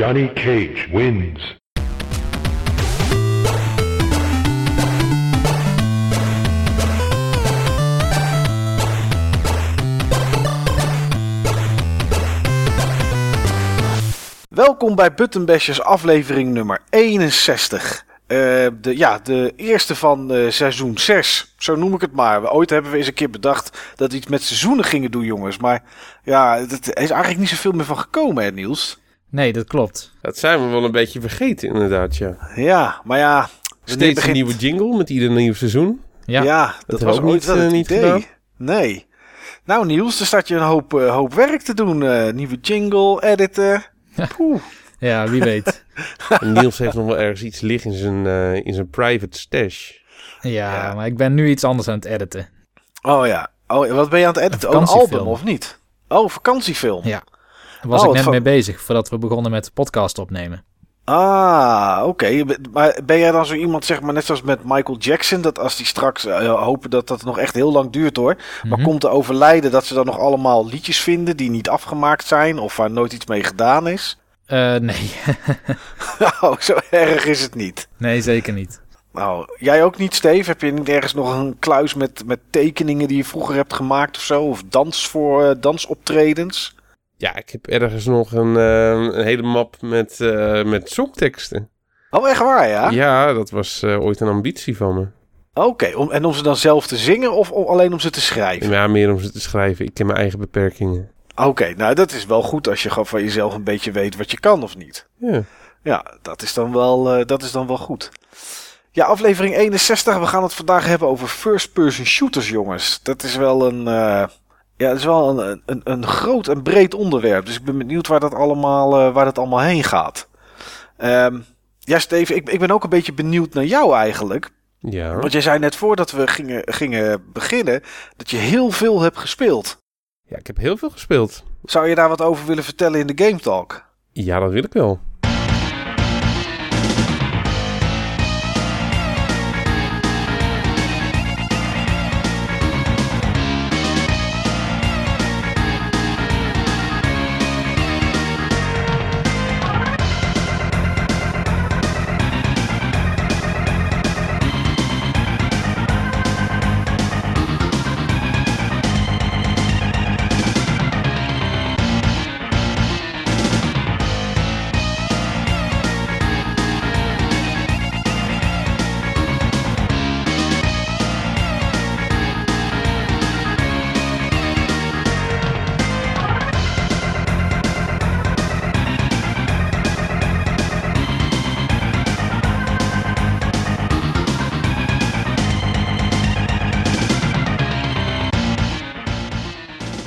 Johnny Cage wins. Welkom bij Buttonbashers aflevering nummer 61. Eh, de, ja, de eerste van eh, seizoen 6, zo noem ik het maar. Ooit hebben we eens een keer bedacht dat we iets met seizoenen gingen doen, jongens. Maar ja, er is eigenlijk niet zoveel meer van gekomen, hè Niels? Nee, dat klopt. Dat zijn we wel een beetje vergeten, inderdaad, ja. Ja, maar ja... Steeds begint- een nieuwe jingle met ieder nieuw seizoen. Ja, Ja, dat, was ook ooit niet, wel eh, het niet idee. gedaan. Nee. Nou Niels, er staat je een hoop, eh, hoop werk te doen. eh, nieuwe jingle, editen. Poeh. ja wie weet. Niels heeft nog wel ergens iets liggen in zijn, eh, in zijn private stash. Ja, Ja. maar ik ben nu iets anders aan het editen. Oh ja. Oh, wat ben je aan het editen? Een Oh, een album of niet? Oh, vakantiefilm. Ja. Daar was Oh, ik net mee bezig voordat we begonnen met de podcast opnemen. Ah, oké. Maar ben jij dan zo iemand, zeg maar, net zoals met Michael Jackson, dat als die straks, eh, hopen dat dat nog echt heel lang duurt hoor, maar Mhm. komt te overlijden, dat ze dan nog allemaal liedjes vinden die niet afgemaakt zijn of waar nooit iets mee gedaan is? Eh, nee. oh, zo erg is het niet. nee, zeker niet. Nou, jij ook niet, Steve? Heb je niet ergens nog een kluis met, met tekeningen die je vroeger hebt gemaakt of zo? Of dans voor eh, dansoptredens? Ja, ik heb ergens nog een, eh, een hele map met, eh, met songteksten. Oh, echt waar, ja? Ja, dat was eh, ooit een ambitie van me. Oké, om, en om ze dan zelf te zingen of om- alleen om ze te schrijven? Ja, meer om ze te schrijven. Ik ken mijn eigen beperkingen. Oké, nou dat is wel goed als je gewoon van jezelf een beetje weet wat je kan of niet. Ja. Ja, dat is dan wel, eh, dat is dan wel goed. Ja, aflevering 61. We gaan het vandaag hebben over first-person shooters, jongens. Dat is wel een, ja, dat is wel een, een, een groot en breed onderwerp. Dus ik ben benieuwd waar dat allemaal, eh, waar dat allemaal heen gaat. Ehm, ja, Steven, ik, ik ben ook een beetje benieuwd naar jou eigenlijk. Ja. Want jij zei net voordat we gingen, gingen beginnen dat je heel veel hebt gespeeld. ja, ik heb heel veel gespeeld. Zou je daar wat over willen vertellen in de Game Talk? Ja, dat wil ik wel.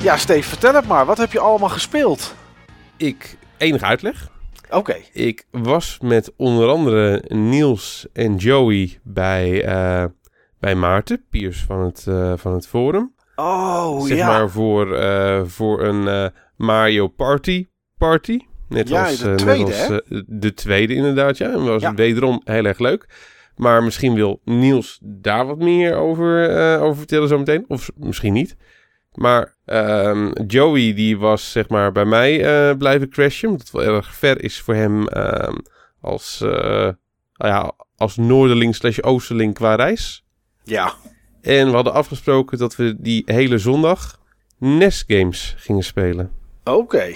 Ja, Steve, vertel het maar. Wat heb je allemaal gespeeld? Ik, enige uitleg. Oké. Ik was met onder andere Niels en Joey bij, eh, bij Maarten, Piers van het, eh, van het forum. Oh, zeg ja. maar voor, eh, voor een Mario Party party. Net Ja, als, de tweede, net als de tweede inderdaad, ja. En was Ja. wederom heel erg leuk. Maar misschien wil Niels daar wat meer over, over vertellen zometeen. Of misschien niet. Maar ehm, Joey die was zeg maar bij mij eh, blijven crashen. Omdat het wel erg ver is voor hem ehm, als, nou ja, als noorderling slash oosterling qua reis. Ja. En we hadden afgesproken dat we die hele zondag NES games gingen spelen. Oké.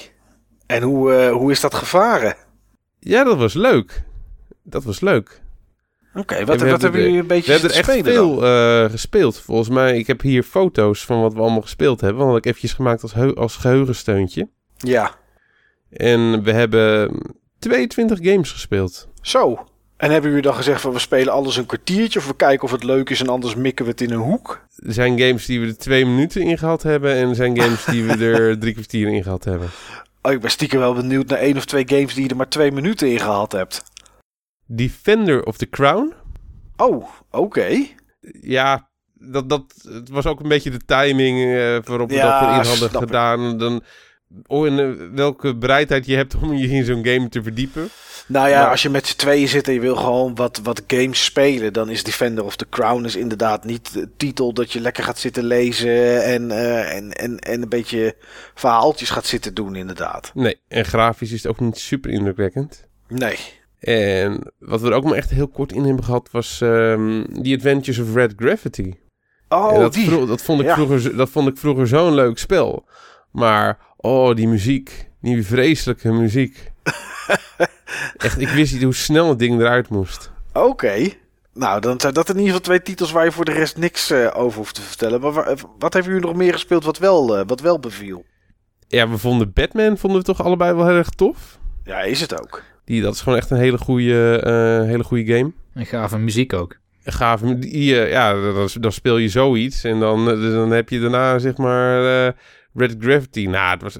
En hoe, eh, hoe is dat gevaren? Ja, dat was leuk. Dat was leuk. Oké, wat, hebben jullie een beetje We hebben er echt veel eh, gespeeld. Volgens mij, ik heb hier foto's van wat we allemaal gespeeld hebben. Want dat had ik eventjes gemaakt als, als geheugensteuntje. Ja. En we hebben 22 games gespeeld. Zo. En hebben jullie dan gezegd van we spelen alles een kwartiertje of we kijken of het leuk is en anders mikken we het in een hoek? Er zijn games die we er twee minuten in gehad hebben. En er zijn games die we er drie kwartier in gehad hebben. Oh, ik ben stiekem wel benieuwd naar één of twee games die je er maar twee minuten in gehad hebt. Defender of the Crown. Oh, oké. Ja, dat, dat, het was ook een beetje de timing eh, waarop we Ja, dat erin hadden ik. gedaan. Dan, oh, en eh, welke bereidheid je hebt om je in zo'n game te verdiepen. Nou ja, Maar- als je met z'n tweeën zit en je wil gewoon wat, wat games spelen, dan is Defender of the Crown is inderdaad niet de titel dat je lekker gaat zitten lezen en, eh, en, en, en een beetje verhaaltjes gaat zitten doen, inderdaad. Nee, en grafisch is het ook niet super indrukwekkend. Nee. En wat we er ook maar echt heel kort in hebben gehad was ehm The Adventures of Red Gravity. Oh, En dat, die. dat, vond ik Ja. vroeger, dat vond ik vroeger zo'n leuk spel. Maar, oh, die muziek. Die vreselijke muziek. Echt, ik wist niet hoe snel het ding eruit moest. Oké. Nou, dan zijn dat in ieder geval twee titels waar je voor de rest niks eh, over hoeft te vertellen. Maar wa- wat hebben jullie nog meer gespeeld wat wel, eh, wat wel beviel? Ja, we vonden Batman vonden we toch allebei wel heel erg tof. Ja, is het ook. Die, dat is gewoon echt een hele goede, eh, hele goede game. En gave muziek ook. Die, eh, ja, dan, dan speel je zoiets. En dan, eh, dan heb je daarna, zeg maar, Red Gravity. Nou, het was...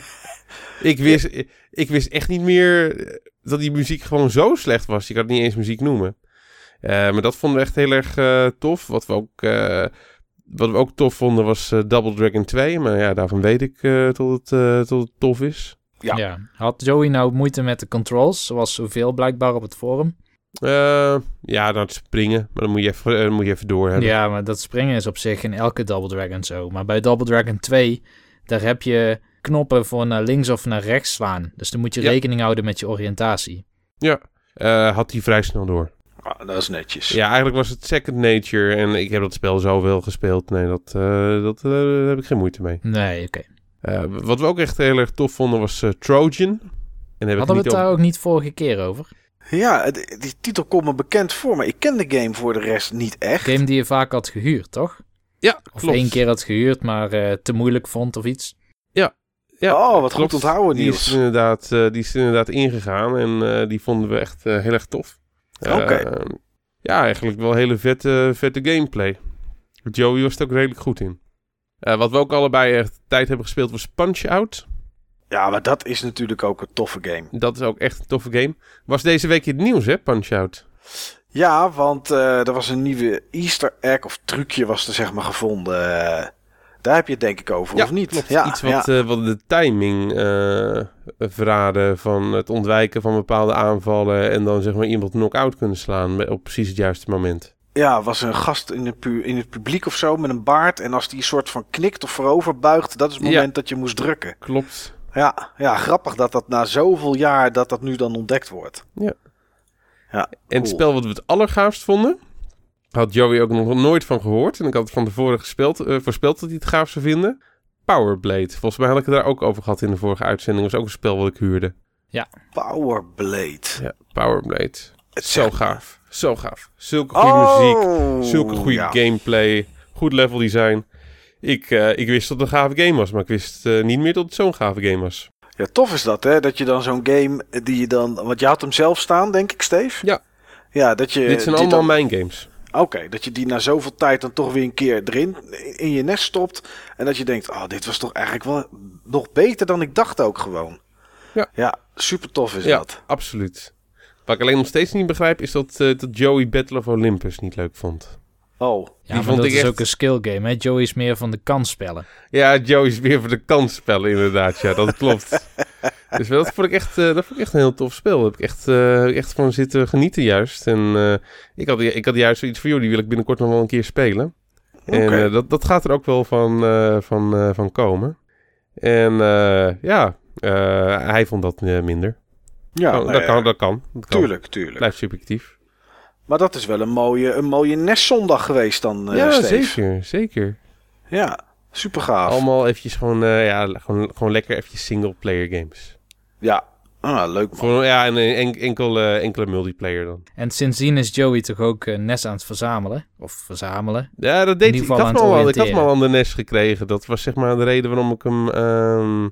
ik, wist, ik wist echt niet meer dat die muziek gewoon zo slecht was. Je kan het niet eens muziek noemen. Maar dat vonden we echt heel erg tof. Wat we ook... wat we ook tof vonden was Double Dragon 2. Maar ja, daarvan weet ik eh, tot, het, tot het tof is. Ja. Ja. Had Joey nou moeite met de controls, zoals zoveel blijkbaar op het forum? Eh, ja, het springen. Maar dan moet je even, eh, dan moet je even door hebben. Ja, maar dat springen is op zich in elke Double Dragon zo. Maar bij Double Dragon 2, daar heb je knoppen voor naar links of naar rechts slaan. Dus dan moet je Ja. rekening houden met je oriëntatie. Eh, had hij vrij snel door. Ah, dat is netjes. Ja, eigenlijk was het Second Nature. En ik heb dat spel zoveel gespeeld. Nee, dat, eh, dat daar heb ik geen moeite mee. Nee, oké. Eh, wat we ook echt heel erg tof vonden was eh, Trojan. En Hadden we het daar ook niet vorige keer over? Ja, die titel komt me bekend voor, maar ik ken de game voor de rest niet echt. Game die je vaak had gehuurd, toch? Ja, Of klopt. één keer had gehuurd, maar eh, te moeilijk vond of iets. Ja, oh, wat klopt. goed onthouden, Die is, inderdaad, eh, die is er inderdaad ingegaan. En eh, die vonden we echt eh, heel erg tof. Eh, Oké. ja, eigenlijk wel hele vette, vette gameplay. Joey was er ook redelijk goed in. Eh, wat we ook allebei echt tijd hebben gespeeld was Punch-Out. Ja, maar dat is natuurlijk ook een toffe game. Dat is ook echt een toffe game. Was deze week in het nieuws, hè, Punch-Out? Ja, want eh, er was een nieuwe Easter egg of trucje was er zeg maar gevonden. Eh, daar heb je het denk ik over, of niet? Klopt. Ja, Iets ja. wat, wat de timing eh verraden van het ontwijken van bepaalde aanvallen... en dan zeg maar iemand knock-out kunnen slaan op precies het juiste moment. Ja, was een gast in het, pu- in het publiek of zo met een baard. En als die soort van knikt of voorover buigt, dat is het Ja. moment dat je moest drukken. Klopt. Ja, ja, grappig dat dat na zoveel jaar dat dat nu dan ontdekt wordt. Ja. Ja, En het spel wat we het allergaafst vonden... had Joey ook nog nooit van gehoord. En ik had het van tevoren gespeeld, eh, voorspeld dat hij het gaaf zou vinden. Powerblade. Volgens mij had ik het daar ook over gehad in de vorige uitzending. Dat was ook een spel wat ik huurde. Powerblade. Ja, Powerblade. Het Zo gaaf. Zo gaaf. Zulke goede muziek. Oh, Zulke goede ja. gameplay. Goed level design. Ik, eh, ik wist dat het een gave game was, maar ik wist eh, niet meer dat het zo'n gave game was. Ja, tof is dat, hè? Dat je dan zo'n game die je dan... Want je had hem zelf staan, denk ik, Steve? Ja. Ja, dat je... Dit zijn die allemaal dan- mijn games. Oké, dat je die na zoveel tijd dan toch weer een keer erin in je nest stopt. En dat je denkt, oh, dit was toch eigenlijk wel nog beter dan ik dacht ook gewoon. Ja. Ja, super tof is Ja, dat. absoluut. Wat ik alleen nog steeds niet begrijp, is dat, eh, dat Joey Battle of Olympus niet leuk vond. Oh, Ja, Die vond dat ik is echt- ook een skill game. Hè? Joey is meer van de kansspellen. Ja, Joey is weer voor de kansspellen inderdaad. Ja, dat klopt. dus dat vond ik echt, eh, dat vond ik echt een heel tof spel. Daar heb ik echt, eh, echt van zitten genieten juist. En eh, ik, had, ik had juist zoiets voor jou, die wil ik binnenkort nog wel een keer spelen. En Oké. eh, dat, dat gaat er ook wel van, eh, van, eh, van komen. En eh, ja, eh, hij vond dat eh, minder. Ja, Oh, nou dat, ja, kan, dat kan. Dat kan. Tuurlijk, tuurlijk. Blijft subjectief. Maar dat is wel een mooie, een mooie nestzondag geweest dan, eh ja, Steve. zeker. Zeker. Ja, super gaaf. Allemaal eventjes gewoon, eh, ja, gewoon, gewoon lekker eventjes single-player games. Ja, ah, leuk man. Voor, ja, en een en, enkel, eh, enkele multiplayer dan. En sindsdien is Joey toch ook eh, Nes aan het verzamelen. Of verzamelen. Ja, dat deed In ik. had, al, ik had al aan de NES gekregen. Dat was zeg maar de reden waarom ik hem... ehm,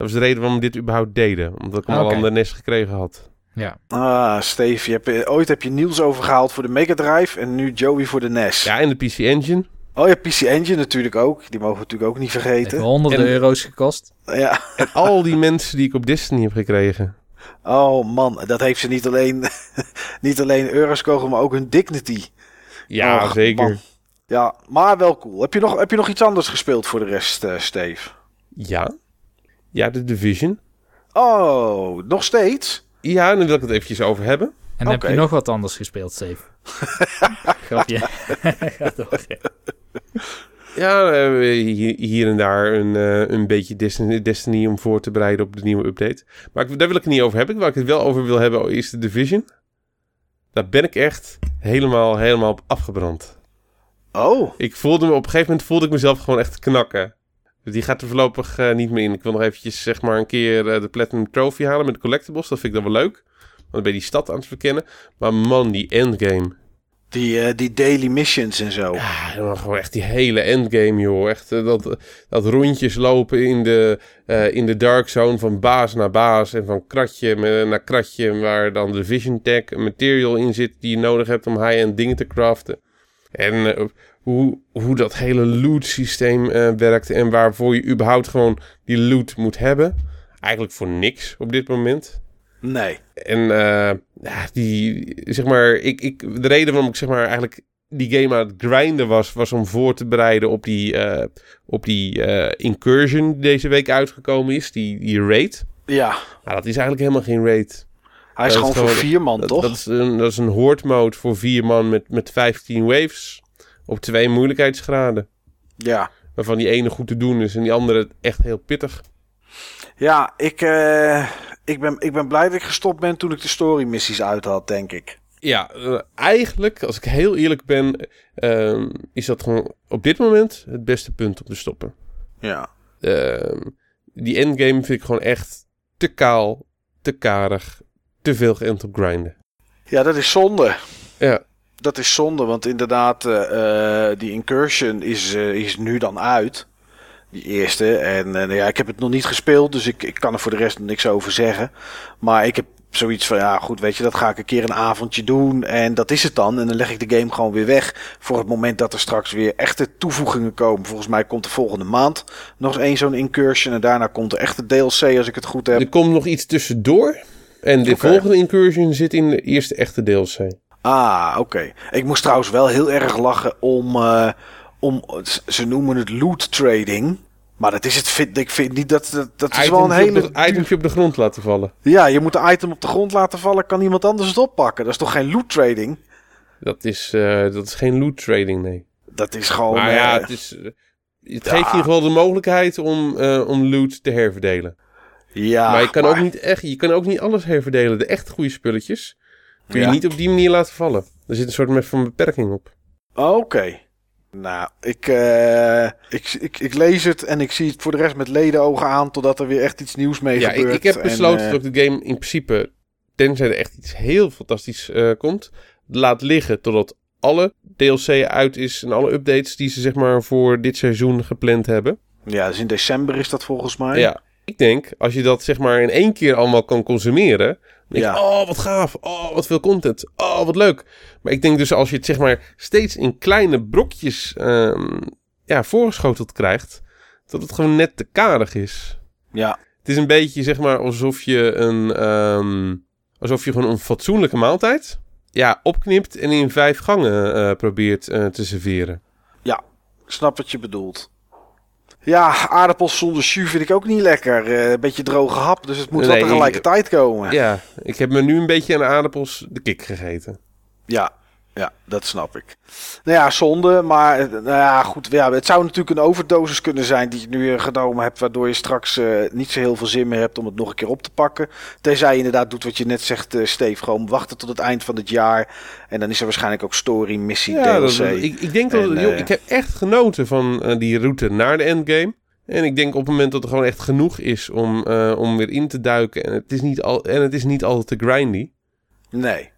was de reden waarom we dit überhaupt deden. Omdat ik hem al aan de NES gekregen had. Ja. Ah, Steve, je hebt, eh, ooit heb je Niels overgehaald voor de Mega Drive en nu Joey voor de NES. Ja, en de PC Engine. Oh ja, PC Engine natuurlijk ook. Die mogen we natuurlijk ook niet Heeft vergeten. honderden En- euro's gekost. Ja. En al die mensen die ik op Destiny heb gekregen. Oh man, dat heeft ze niet alleen, niet alleen euro's kogen, maar ook hun dignity. Ja, Och, zeker. man. Ja, maar wel cool. Heb je nog, heb je nog iets anders gespeeld voor de rest, eh, Steve? Ja. Ja, de Division. Oh, nog steeds? Ja, dan wil ik het eventjes over hebben. En heb Oké. je nog wat anders gespeeld, Steve? Grapje. Ga door. Ja, hier, en daar een, eh, een beetje Destiny, Destiny om voor te bereiden op de nieuwe update. Maar daar wil ik het niet over hebben. Waar ik het wel over wil hebben is de Division. Daar ben ik echt helemaal, helemaal op afgebrand. Oh, Ik voelde me, op een gegeven moment voelde ik mezelf gewoon echt knakken. Dus die gaat er voorlopig eh, niet meer in. Ik wil nog eventjes zeg maar een keer eh, de Platinum Trophy halen met de collectibles. Dat vind ik dan wel leuk. Want dan ben je die stad aan het verkennen. Maar man, die endgame. die, eh, die daily missions en zo. Ja, dan gewoon echt die hele endgame, joh. Echt dat, dat rondjes lopen in de, in de dark zone van baas naar baas. En van kratje naar kratje. Waar dan de vision tech, een material in zit die je nodig hebt om high-end dingen te craften. En hoe, hoe dat hele loot systeem eh, werkt. En waarvoor je überhaupt gewoon die loot moet hebben. Eigenlijk voor niks op dit moment. Nee. En eh, ja, die, zeg maar, ik, ik, de reden waarom ik zeg maar eigenlijk die game aan het grinden was, was om voor te bereiden op die, eh, op die incursion die deze week uitgekomen is, die, die raid. Ja, Maar dat is eigenlijk helemaal geen raid. hij is gewoon is voor vier man, Dat, toch? dat is een, dat is een horde mode voor vier man met, met 15 waves op twee moeilijkheidsgraden. Ja. Waarvan die ene goed te doen is en die andere echt heel pittig. Ja, ik, eh, ik, ben, ik ben blij dat ik gestopt ben toen ik de story missies uit had, denk ik. Ja, eh, eigenlijk, als ik heel eerlijk ben, ehm, is dat gewoon op dit moment het beste punt om te stoppen. Ja. Ehm, die endgame vind ik gewoon echt te kaal, te karig, te veel geënt op grinden. Ja, dat is zonde. Ja, Dat is zonde, want inderdaad, eh, eh, die incursion is, eh, is nu dan uit. Die eerste. En eh, ja, ik heb het nog niet gespeeld, dus ik, ik kan er voor de rest niks over zeggen. Maar ik heb zoiets van, ja goed, weet je, dat ga ik een keer een avondje doen. En dat is het dan. En dan leg ik de game gewoon weer weg. Voor het moment dat er straks weer echte toevoegingen komen. Volgens mij komt de volgende maand nog eens één zo'n incursion. En daarna komt er echte DLC, als ik het goed heb. er komt nog iets tussendoor. En de volgende incursion zit in de eerste echte DLC. Ah, oké. Ik moest trouwens wel heel erg lachen om, eh, om ze noemen het loot trading. Maar dat is het, vind, ik vind niet dat, dat, dat is wel een hele... op de, op de grond laten vallen. Ja, je moet een item op de grond laten vallen, kan iemand anders het oppakken. Dat is toch geen loot trading? Dat is, eh, dat is geen loot trading, nee. Dat is gewoon... maar ja, eh, het, is, ja. geeft in ieder geval de mogelijkheid om, om loot te herverdelen. ja, maar je kan, Ook niet echt, je kan ook niet alles herverdelen. De echt goede spulletjes kun je Ja. niet op die manier laten vallen. Er zit een soort van beperking op. Oké. Nou, ik, eh, ik, ik, ik lees het en ik zie het voor de rest met ledenogen aan... totdat er weer echt iets nieuws mee Ja, ik, gebeurt. ik heb En, besloten eh, dat ik de game in principe, tenzij er echt iets heel fantastisch eh, komt, laat liggen totdat alle DLC uit is en alle updates die ze zeg maar voor dit seizoen gepland hebben. Ja, dus in december is dat volgens mij. Ja, ik denk als je dat zeg maar in één keer allemaal kan consumeren, Ja. oh wat gaaf, oh wat veel content, oh wat leuk. Maar ik denk dus als je het zeg maar steeds in kleine brokjes ehm, ja, voorgeschoteld krijgt, dat het gewoon net te karig is. Ja, Het is een beetje zeg maar alsof je een, ehm, alsof je gewoon een fatsoenlijke maaltijd ja, opknipt en in vijf gangen eh, probeert eh, te serveren. ik snap wat je bedoelt. Ja, aardappels zonder jus vind ik ook niet lekker. Eh, een beetje droge hap, dus het moet wel Nee, tegelijkertijd komen. Ja, ik heb me nu een beetje aan aardappels de kik gegeten. Ja, ja, dat snap ik. Nou ja, zonde, maar eh, nou ja, goed. Ja, het zou natuurlijk een overdosis kunnen zijn die je nu eh, genomen hebt, waardoor je straks eh, niet zo heel veel zin meer hebt om het nog een keer op te pakken. Tenzij je inderdaad doet wat je net zegt, eh Steve, gewoon wachten tot het eind van het jaar. En dan is er waarschijnlijk ook story, missie, Ja, DLC. dat- ik, ik denk dat, En, joh, ik heb echt genoten van die route naar de endgame. En ik denk op het moment dat er gewoon echt genoeg is om, om weer in te duiken. En het is niet, al, en het is niet altijd te grindy. Nee.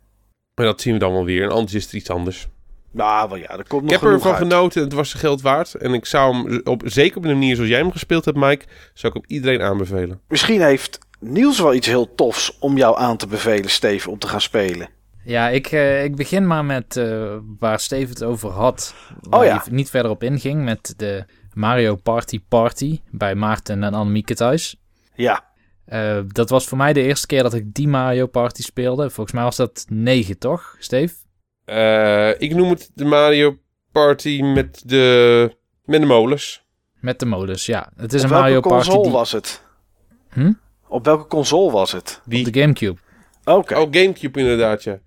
Maar dat zien we dan wel weer. En anders is er iets anders. Nou, wel ja, er komt Ik nog heb genoeg ervan genoten. Het was zijn geld waard. En ik zou hem, op, zeker op de manier zoals jij hem gespeeld hebt, Mike, zou ik hem iedereen aanbevelen. Misschien heeft Niels wel iets heel tofs om jou aan te bevelen, Steve, om te gaan spelen. Ja, ik, eh, ik begin maar met eh, waar Steve het over had. Waar Oh ja. hij niet verder op inging met de Mario Party Party bij Maarten en Annemieke thuis. Ja, Eh, dat was voor mij de eerste keer dat ik die Mario Party speelde. Volgens mij was dat 9, toch, Steve? Eh, ik noem het de Mario Party met de, met de molens. Met de modus, ja. Het is op een Mario welke Party console die... was het? Hm? Op welke console was het? Die, Op de Gamecube. Oké. Oh, Gamecube inderdaad, ja. En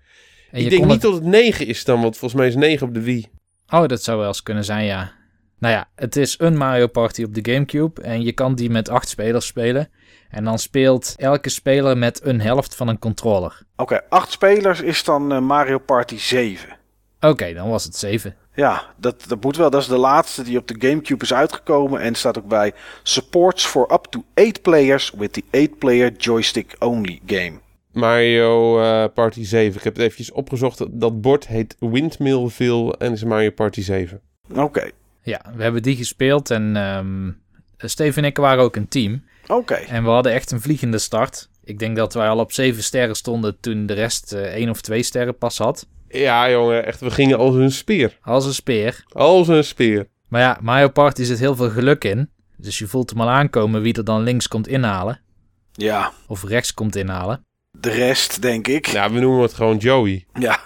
ik je denk niet het- dat het 9 is dan, want volgens mij is 9 op de Wii. Oh, dat zou wel eens kunnen zijn, ja. Nou ja, het is een Mario Party op de Gamecube en je kan die met acht spelers spelen. En dan speelt elke speler met een helft van een controller. Oké, acht spelers is dan eh, Mario Party 7. Oké, dan was het 7. Ja, dat, dat moet wel. Dat is de laatste die op de Gamecube is uitgekomen. En staat ook bij supports for up to 8 players with the 8-player joystick only game. Mario eh, Party 7. Ik heb het eventjes opgezocht. Dat bord heet Windmillville en is Mario Party 7. Oké, Ja, we hebben die gespeeld en ehm Steve en ik waren ook een team. Oké. En we hadden echt een vliegende start. Ik denk dat wij al op 7 sterren stonden toen de rest eh 1 of 2 sterren pas had. Ja, jongen, echt. We gingen als een speer. Als een speer. Als een speer. Maar ja, Mario Party zit heel veel geluk in. Dus je voelt hem al aankomen wie er dan links komt inhalen. Ja, Of rechts komt inhalen. de rest denk ik. Ja, we noemen het gewoon Joey. Ja.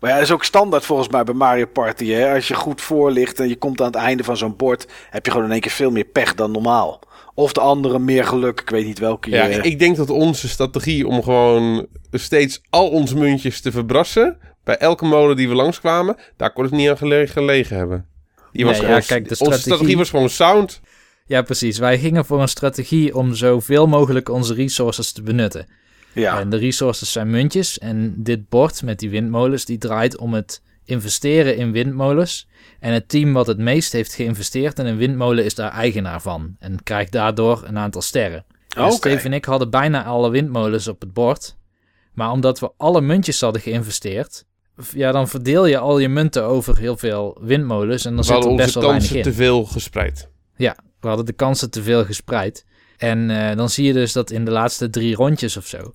Maar ja, dat is ook standaard volgens mij bij Mario Party. Hè? Als je goed voor ligt en je komt aan het einde van zo'n bord, heb je gewoon in één keer veel meer pech dan normaal. Of de andere meer geluk. Ik weet niet welke Ja, je... ik denk dat onze strategie om gewoon steeds al onze muntjes te verbrassen... bij elke molen die we langskwamen, daar kon het niet aan gele- gelegen hebben. Die was Nee, gewoon, ja, kijk, de Onze strategie- strategie was gewoon sound. Ja, precies. Wij gingen voor een strategie om zoveel mogelijk onze resources te benutten. Ja, En de resources zijn muntjes. En dit bord met die windmolens, die draait om het investeren in windmolens. En het team wat het meest heeft geïnvesteerd in een windmolen is daar eigenaar van. En krijgt daardoor een aantal sterren. En Oké. Steve en ik hadden bijna alle windmolens op het bord. Maar omdat we alle muntjes hadden geïnvesteerd... Ja, dan verdeel je al je munten over heel veel windmolens. En dan We zit er hadden best onze wel weinig kansen in. te veel gespreid. Ja, we hadden de kansen te veel gespreid. En eh, dan zie je dus dat in de laatste drie rondjes of zo,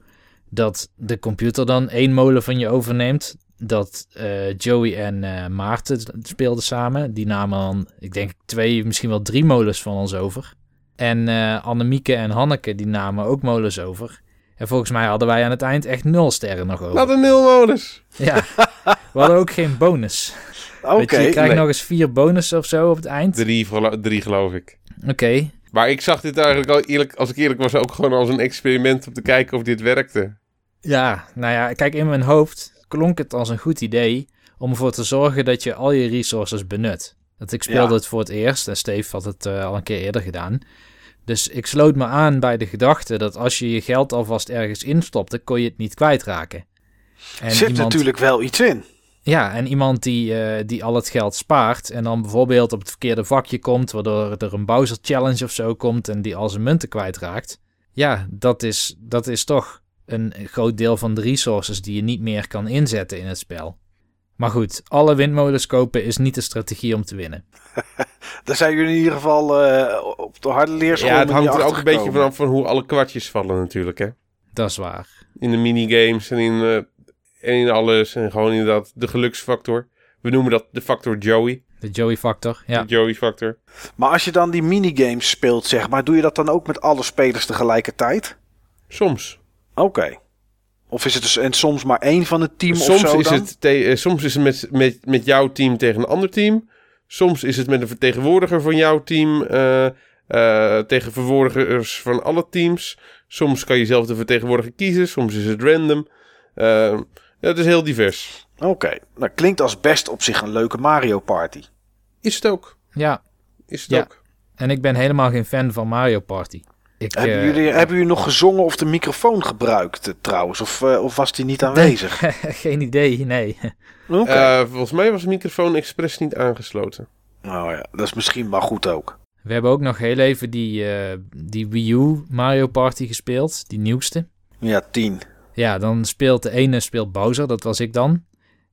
dat de computer dan één molen van je overneemt. Dat eh, Joey en eh, Maarten speelden samen. Die namen dan, ik denk, twee, misschien wel drie molens van ons over. En eh Annemieke en Hanneke, die namen ook molens over. En volgens mij hadden wij aan het eind echt nul sterren nog over. Wat een nulmodus. Ja, we hadden ook geen bonus. oké. Weet je, je krijgt nee. nog eens vier bonussen of zo op het eind. Drie, drie geloof ik. Oké, Maar ik zag dit eigenlijk al eerlijk, als ik eerlijk was, ook gewoon als een experiment om te kijken of dit werkte. Ja, nou ja, kijk, in mijn hoofd klonk het als een goed idee om ervoor te zorgen dat je al je resources benut. Dat ik speelde Ja. het voor het eerst en Steve had het eh, al een keer eerder gedaan. Dus ik sloot me aan bij de gedachte dat als je je geld alvast ergens instopte, kon je het niet kwijtraken. En Er zit natuurlijk wel iets in. ja, en iemand die, eh, die al het geld spaart en dan bijvoorbeeld op het verkeerde vakje komt, waardoor er een Bowser Challenge of zo komt en die al zijn munten kwijtraakt. Ja, dat is, dat is toch een groot deel van de resources die je niet meer kan inzetten in het spel. Maar goed, alle windmolens kopen is niet de strategie om te winnen. Daar zijn jullie in ieder geval eh, op de harde leerschool. Ja, het hangt er ook een beetje vanaf van hoe alle kwartjes vallen natuurlijk, hè. Dat is waar. In de minigames en in, eh, en in alles. En gewoon inderdaad de geluksfactor. We noemen dat de factor Joey. De Joey Factor. Ja. De Joey factor. Maar als je dan die minigames speelt, zeg maar, doe je dat dan ook met alle spelers tegelijkertijd? Soms. Oké. Of is het dus en soms maar één van het team Soms of zo is, dan? het te- eh, soms is het met, met, met jouw team tegen een ander team. Soms is het met een vertegenwoordiger van jouw team eh, eh, tegen vertegenwoordigers van alle teams. Soms kan je zelf de vertegenwoordiger kiezen. Soms is het random. Eh, ja, het is heel divers. Oké. Nou, klinkt als best op zich een leuke Mario Party. Is het ook. ja, Is het Ja. ook. en ik ben helemaal geen fan van Mario Party. Ik, Hebben, eh, jullie, hebben jullie nog gezongen of de microfoon gebruikt eh, trouwens? Of, eh, of was die niet aanwezig? geen idee, nee. Oké. Eh, volgens mij was de microfoon expres niet aangesloten. nou ja, dat is misschien maar goed ook. We hebben ook nog heel even die, eh, die Wii U Mario Party gespeeld, die nieuwste. Ja, tien. Ja, dan speelt de ene speelt Bowser, dat was ik dan.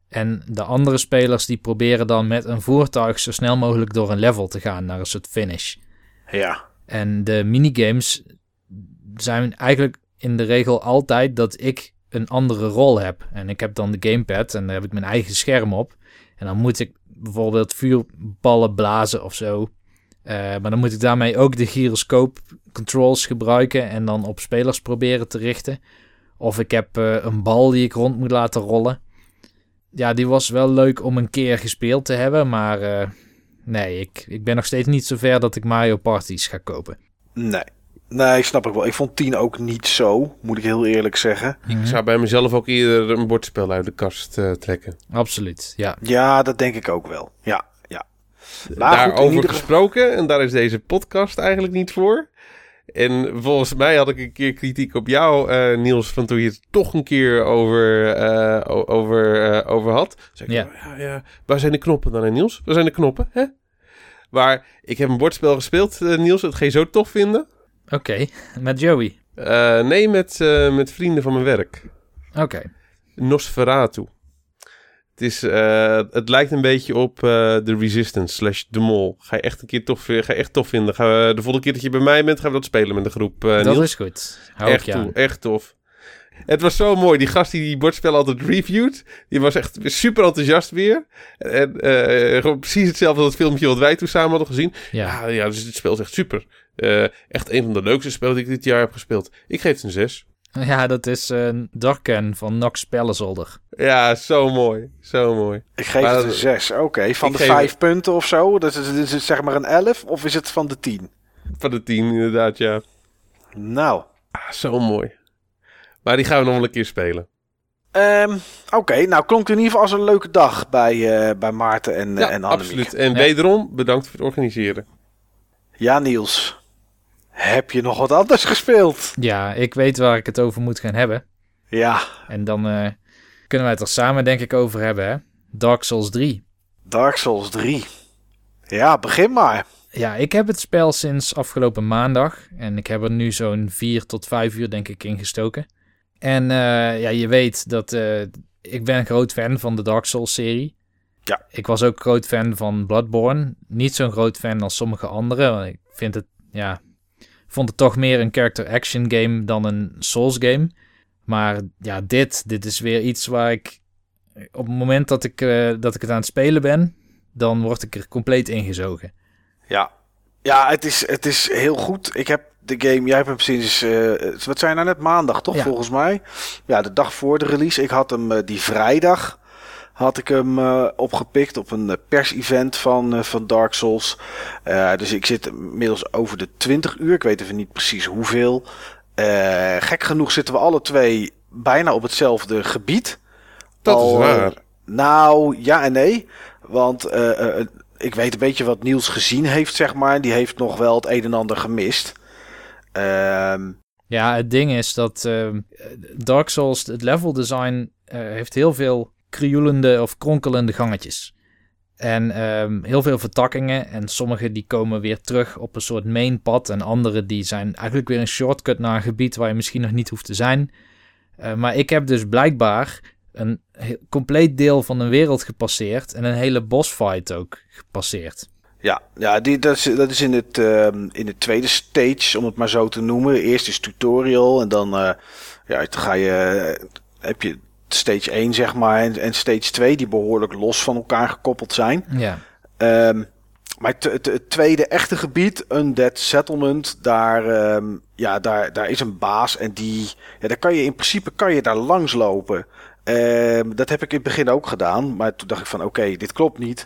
En de andere spelers die proberen dan met een voertuig zo snel mogelijk door een level te gaan naar een soort finish. Ja. En de minigames zijn eigenlijk in de regel altijd dat ik een andere rol heb. En ik heb dan de gamepad en daar heb ik mijn eigen scherm op. En dan moet ik bijvoorbeeld vuurballen blazen of zo. Eh, maar dan moet ik daarmee ook de gyroscoop controls gebruiken en dan op spelers proberen te richten. Of ik heb eh, een bal die ik rond moet laten rollen. Ja, die was wel leuk om een keer gespeeld te hebben, maar eh, nee, ik, ik ben nog steeds niet zover dat ik Mario Parties ga kopen. Nee. Nee, snap ik wel. Ik vond 10 ook niet zo, moet ik heel eerlijk zeggen. Mhm. Ik zou bij mezelf ook eerder een bordspel uit de kast eh, trekken. Absoluut, ja. Ja, dat denk ik ook wel. Ja, ja. Maar Daarover ieder gesproken, en daar is deze podcast eigenlijk niet voor. En volgens mij had ik een keer kritiek op jou, eh, Niels, van toen je het toch een keer over, eh, over, eh, over had. Zeg ik, Ja. ja. Ja, Waar zijn de knoppen dan, hè, Niels? Waar zijn de knoppen, hè? Maar ik heb een bordspel gespeeld, eh, Niels, dat ga je zo tof vinden. Oké, met Joey. Eh, nee, met, eh, met vrienden van mijn werk. Oké. Nosferatu. Het, is, het lijkt een beetje op The Resistance slash The Mol. Ga je echt een keer tof, ga je echt tof vinden. Gaan we, de volgende keer dat je bij mij bent, gaan we dat spelen met de groep. dat Niels. is goed. Hou echt toe, echt tof. Het was zo mooi. Die gast die die bordspellen altijd reviewt, die was echt super enthousiast weer. En eh, gewoon precies hetzelfde als het filmpje wat wij toen samen hadden gezien. Ja. Ja, ja dus het spel is echt super. Eh, echt een van de leukste spellen die ik dit jaar heb gespeeld. Ik geef het een 6. ja, dat is eh Darken van Nox Pellezolder. Ja, zo mooi. Zo mooi. Ik geef Maar het dat- een 6. Oké, van de geef- 5 punten of zo. Dus is, is het zeg maar een 11 of is het van de 10? Van de 10 inderdaad, ja. Nou, Ah, zo mooi. Maar die gaan we nog wel een keer spelen. ehm, oké. nou klonk het in ieder geval als een leuke dag bij, eh, bij Maarten en, eh, Ja, en Annemiek. absoluut. En Ja. wederom, bedankt voor het organiseren. Ja, Niels. Heb je nog wat anders gespeeld? Ja, ik weet waar ik het over moet gaan hebben. Ja, En dan eh, kunnen wij het er samen denk ik over hebben, hè? Dark Souls 3. Dark Souls 3. Ja, begin maar. Ja, ik heb het spel sinds afgelopen maandag. En ik heb er nu zo'n 4 tot 5 uur denk ik in gestoken. En eh, ja, je weet dat eh, ik ben een groot fan van de Dark Souls serie. Ja. Ik was ook groot fan van Bloodborne. Niet zo'n groot fan als sommige anderen. want Ik vind het, ja, vond het toch meer een character action game dan een Souls game. Maar ja, dit, dit is weer iets waar ik op het moment dat ik, eh, dat ik het aan het spelen ben, dan word ik er compleet ingezogen. Ja, ja het, is, het is heel goed. Ik heb de game, jij hebt hem sinds, eh, wat zijn nou net maandag toch Ja. volgens mij? Ja, de dag voor de release. Ik had hem eh, die vrijdag, had ik hem eh, opgepikt op een pers-event van, eh, van Dark Souls. Eh, dus ik zit inmiddels over de 20 uur, ik weet even niet precies hoeveel. Eh, gek genoeg zitten we alle twee bijna op hetzelfde gebied. Dat Al, is waar. nou, ja en nee. Want eh, eh, ik weet een beetje wat Niels gezien heeft, zeg maar. Die heeft nog wel het een en ander gemist. Ehm, Ja, het ding is dat ehm, Dark Souls, het level design, eh, heeft heel veel krioelende of kronkelende gangetjes. En ehm, heel veel vertakkingen. En sommige die komen weer terug op een soort main pad. En andere die zijn eigenlijk weer een shortcut naar een gebied waar je misschien nog niet hoeft te zijn. Eh, maar ik heb dus blijkbaar een compleet deel van een wereld gepasseerd. En een hele bossfight ook gepasseerd. Ja, ja die, dat, is, dat is in, het, ehm, in de tweede stage, om het maar zo te noemen. Eerst is tutorial en dan, eh, ja, dan ga je, eh, heb je stage 1, zeg maar, en, en stage 2, die behoorlijk los van elkaar gekoppeld zijn. Ja, Ehm, maar het, het, het tweede echte gebied, Undead Settlement, daar, ehm, ja, daar, daar is een baas en die, ja, daar kan je in principe kan je daar langs lopen. Dat heb ik in het begin ook gedaan, maar toen dacht ik van oké, dit klopt niet.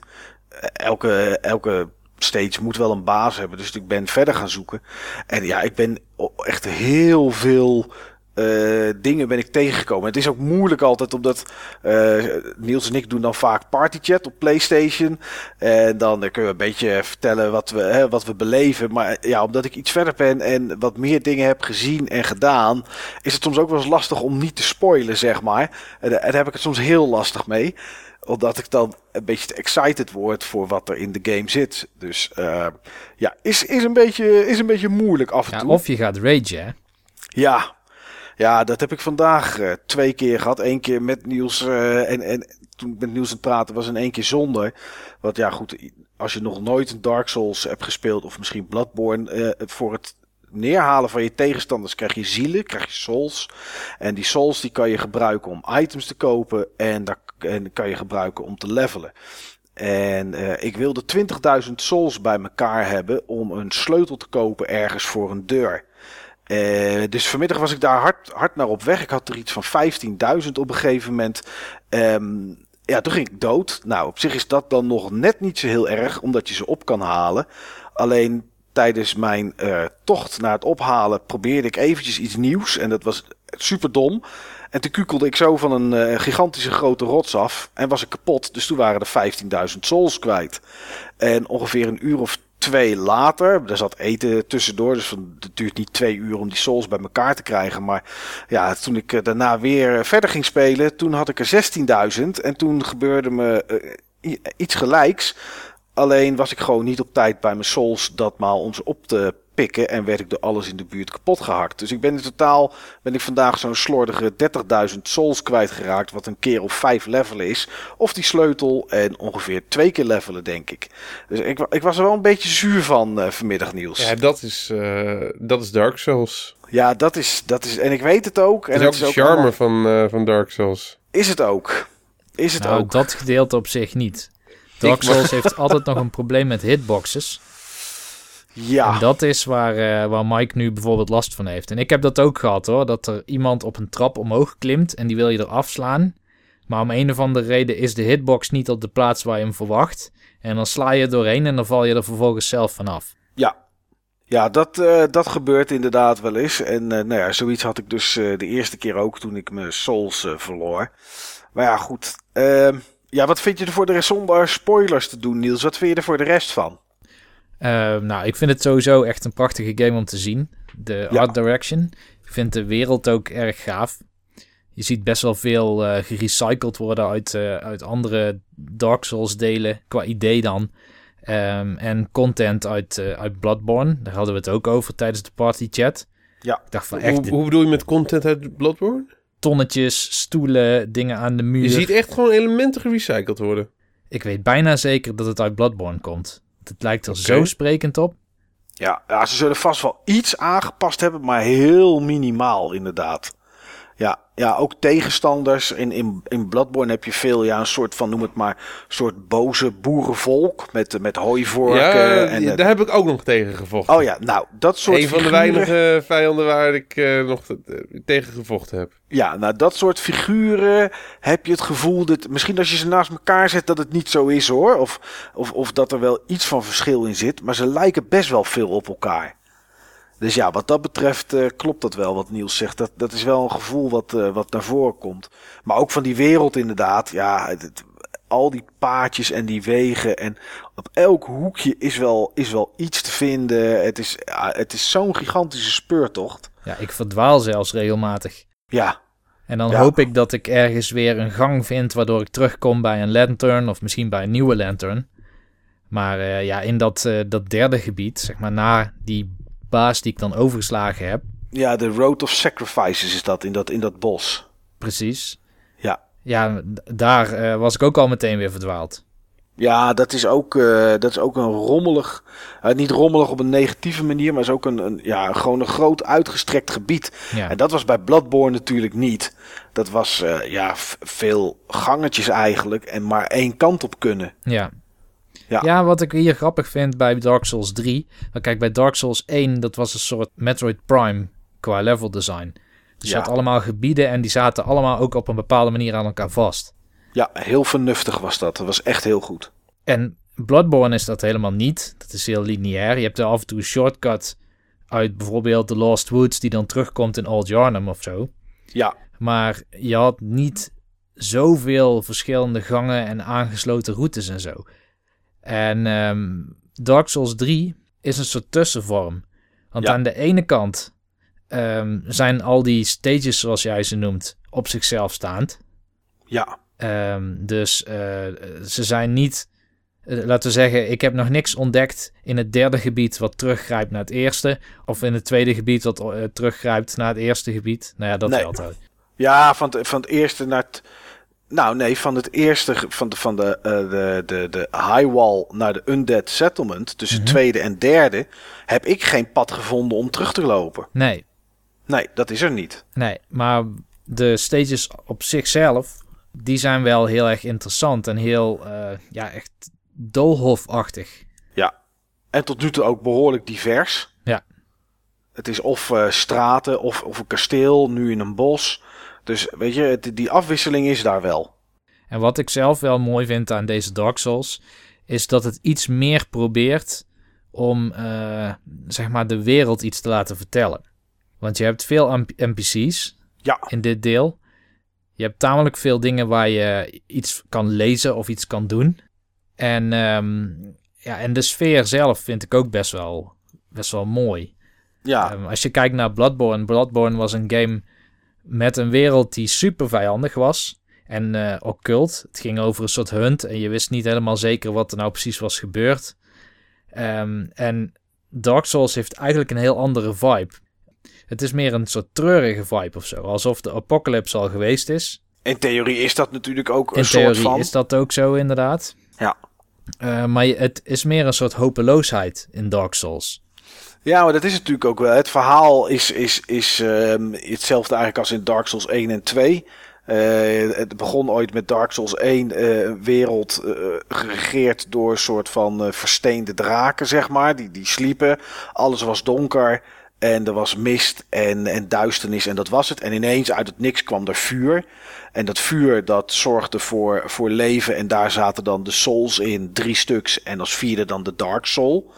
Elke, elke stage moet wel een baas hebben, dus ik ben verder gaan zoeken. En ja, ik ben echt heel veel eh, dingen ben ik tegengekomen. Het is ook moeilijk altijd, omdat eh, Niels en ik doen dan vaak partychat op PlayStation. En dan eh, kunnen we een beetje vertellen wat we, hè, wat we beleven. Maar ja, omdat ik iets verder ben en wat meer dingen heb gezien en gedaan, is het soms ook wel eens lastig om niet te spoilen, zeg maar. En eh, daar heb ik het soms heel lastig mee omdat ik dan een beetje te excited word voor wat er in de game zit. Dus eh, ja, is, is, een beetje, is een beetje moeilijk af en ja toe. of je gaat ragen, hè? Ja, ja dat heb ik vandaag eh, twee keer gehad. Eén keer met Niels eh, en, en toen ik met Niels aan het praten was en één keer zonder. Want ja, goed, als je nog nooit een Dark Souls hebt gespeeld of misschien Bloodborne, voor het neerhalen van je tegenstanders krijg je zielen, krijg je souls. En die souls die kan je gebruiken om items te kopen en, daar, en kan je gebruiken om te levelen. En eh, ik wilde 20.000 souls bij elkaar hebben om een sleutel te kopen ergens voor een deur. Eh, dus vanmiddag was ik daar hard, hard naar op weg. Ik had er iets van 15.000 op een gegeven moment. Ehm, ja, toen ging ik dood. Nou, op zich is dat dan nog net niet zo heel erg, omdat je ze op kan halen. Alleen tijdens mijn eh, tocht naar het ophalen probeerde ik eventjes iets nieuws. En dat was super dom. En toen kukelde ik zo van een eh, gigantische grote rots af. En was ik kapot. Dus toen waren er 15.000 souls kwijt. En ongeveer een uur of twee later. Er zat eten tussendoor. Dus van, het duurt niet twee uur om die souls bij elkaar te krijgen. Maar ja, toen ik eh, daarna weer verder ging spelen. Toen had ik er 16.000. En toen gebeurde me eh, iets gelijks. Alleen was ik gewoon niet op tijd bij mijn souls datmaal om ze op te pikken. En werd ik door alles in de buurt kapot gehakt. Dus ik ben in totaal ben ik vandaag zo'n slordige 30.000 souls kwijtgeraakt. Wat een keer of vijf levelen is. Of die sleutel en ongeveer twee keer levelen, denk ik. Dus ik, ik was er wel een beetje zuur van eh, vanmiddag, Niels. Ja, dat is, eh, dat is Dark Souls. Ja, dat is, dat is. En ik weet het ook. En Dat is ook het de charme allemaal- van, eh, van Dark Souls. Is het ook? Is het Nou, ook? dat gedeelte op zich niet. Dark Souls heeft altijd nog een probleem met hitboxes. Ja. En dat is waar, eh, waar Mike nu bijvoorbeeld last van heeft. En ik heb dat ook gehad hoor. Dat er iemand op een trap omhoog klimt en die wil je eraf slaan. Maar om een of andere reden is de hitbox niet op de plaats waar je hem verwacht. En dan sla je doorheen en dan val je er vervolgens zelf vanaf. Ja. Ja, dat, eh, dat gebeurt inderdaad wel eens. En eh, nou ja, zoiets had ik dus de eerste keer ook toen ik mijn souls verloor. Maar ja, goed. Ehm, ja, wat vind je er voor de rest zonder spoilers te doen, Niels? Wat vind je er voor de rest van? Eh, nou, ik vind het sowieso echt een prachtige game om te zien. De Ja. art direction. Ik vind de wereld ook erg gaaf. Je ziet best wel veel eh, gerecycled worden uit, eh, uit andere Dark Souls delen, qua idee dan. Ehm, en content uit, eh, uit Bloodborne. Daar hadden we het ook over tijdens de party chat. Ja. Ik dacht van echt Hoe, hoe bedoel je met content uit Bloodborne? Tonnetjes, stoelen, dingen aan de muur. Je ziet echt gewoon elementen gerecycled worden. Ik weet bijna zeker dat het uit Bloodborne komt. Het lijkt er zo sprekend op. Ja, ja, ze zullen vast wel iets aangepast hebben, maar heel minimaal inderdaad. Ja, ja ook tegenstanders. In, in, in Bloodborne heb je veel, ja, een soort van, noem het maar, soort boze boerenvolk met, met hooivorken. ja, en, daar heb ik ook nog tegen gevochten. oh ja, nou, dat soort Een van de weinige vijanden waar ik eh, nog eh, tegen gevochten heb. Ja, nou, dat soort figuren heb je het gevoel dat misschien als je ze naast elkaar zet dat het niet zo is hoor. Of, of, of dat er wel iets van verschil in zit. Maar ze lijken best wel veel op elkaar. Dus ja, wat dat betreft eh, klopt dat wel wat Niels zegt. Dat, dat is wel een gevoel wat, eh, wat naar voren komt. Maar ook van die wereld inderdaad. Ja, het- het- al die paadjes en die wegen. En op elk hoekje is wel, is wel iets te vinden. Het is, ja, het is zo'n gigantische speurtocht. Ja, ik verdwaal zelfs regelmatig. Ja, En dan Ja. hoop ik dat ik ergens weer een gang vind waardoor ik terugkom bij een lantern of misschien bij een nieuwe lantern. Maar eh, ja, in dat, dat derde gebied, zeg maar na die baas die ik dan overgeslagen heb, Ja, de Road of Sacrifices is dat in dat, in dat bos. precies. Ja. Ja, daar eh, was ik ook al meteen weer verdwaald. Ja, dat is ook, eh, dat is ook een rommelig. eh, niet rommelig op een negatieve manier, maar is ook een, een, ja, gewoon een groot uitgestrekt gebied. Ja, En dat was bij Bloodborne natuurlijk niet. Dat was ja, veel gangetjes eigenlijk en maar één kant op kunnen. ja. Ja. Ja, wat ik hier grappig vind bij Dark Souls 3. Maar kijk, bij Dark Souls 1, dat was een soort Metroid Prime qua level design. Dus je had allemaal gebieden en die zaten allemaal ook op een bepaalde manier aan elkaar vast. Ja, heel vernuftig was dat. Dat was echt heel goed. En Bloodborne is dat helemaal niet. Dat is heel lineair. Je hebt er af en toe een shortcut uit bijvoorbeeld The Lost Woods die dan terugkomt in Old Yarnum of zo. Ja, Maar je had niet zoveel verschillende gangen en aangesloten routes en zo. En ehm, Dark Souls 3 is een soort tussenvorm. Want Ja. aan de ene kant ehm, zijn al die stages, zoals jij ze noemt, op zichzelf staand. ja, Ehm, dus eh, ze zijn niet, eh, laten we zeggen, ik heb nog niks ontdekt in het derde gebied wat teruggrijpt naar het eerste. Of in het tweede gebied wat eh, teruggrijpt naar het eerste gebied. Nou ja, dat Nee. wel trouwens. ja van, het, van het eerste naar het. Nou, nee, van het eerste, van de, van de, eh, de, de, de high wall naar de undead settlement, tussen Mhm. tweede en derde, heb ik geen pad gevonden om terug te lopen. Nee, Nee, dat is er niet. nee, maar de stages op zichzelf, die zijn wel heel erg interessant en heel, eh, ja, echt doolhofachtig. Ja. En tot nu toe ook behoorlijk divers. Ja. Het is of eh, straten of, of een kasteel, nu in een bos. Dus weet je, het, die afwisseling is daar wel. En wat ik zelf wel mooi vind aan deze Dark Souls, is dat het iets meer probeert om eh, zeg maar de wereld iets te laten vertellen. Want je hebt veel NPC's Ja, in dit deel. Je hebt tamelijk veel dingen waar je iets kan lezen of iets kan doen. En, ehm, ja, en de sfeer zelf vind ik ook best wel, best wel mooi. ja, Ehm, als je kijkt naar Bloodborne, Bloodborne was een game met een wereld die super vijandig was. En eh occult. Het ging over een soort hunt en je wist niet helemaal zeker wat er nou precies was gebeurd. Ehm, en Dark Souls heeft eigenlijk een heel andere vibe. Het is meer een soort treurige vibe of zo. Alsof de apocalypse al geweest is. in theorie is dat natuurlijk ook een In soort theorie van... is dat ook zo inderdaad. Ja. Eh, maar het is meer een soort hopeloosheid in Dark Souls. Ja, maar dat is natuurlijk ook wel. Het verhaal is, is, is ehm, hetzelfde eigenlijk als in Dark Souls 1 en 2. Eh, het begon ooit met Dark Souls 1, eh, een wereld eh, geregeerd door een soort van eh, versteende draken, zeg maar. Die, die sliepen. Alles was donker en er was mist en, en duisternis en dat was het. En ineens uit het niks kwam er vuur. En dat vuur dat zorgde voor, voor leven en daar zaten dan de souls in, drie stuks. En als vierde dan de Dark Soul.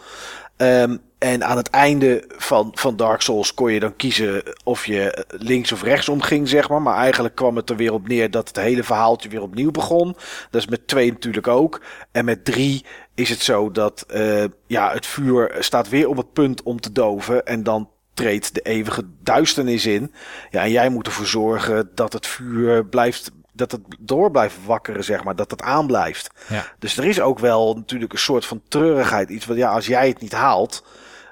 Ehm, en aan het einde van, van Dark Souls kon je dan kiezen of je links of rechtsom ging, zeg maar. Maar eigenlijk kwam het er weer op neer dat het hele verhaaltje weer opnieuw begon. Dat is met twee natuurlijk ook. En met drie is het zo dat eh, ja, het vuur staat weer op het punt om te doven. En dan treedt de eeuwige duisternis in. Ja, en jij moet ervoor zorgen dat het vuur blijft, dat het door blijft wakkeren, zeg maar. Dat het aanblijft. Ja. Dus er is ook wel natuurlijk een soort van treurigheid. Iets wat, ja, als jij het niet haalt,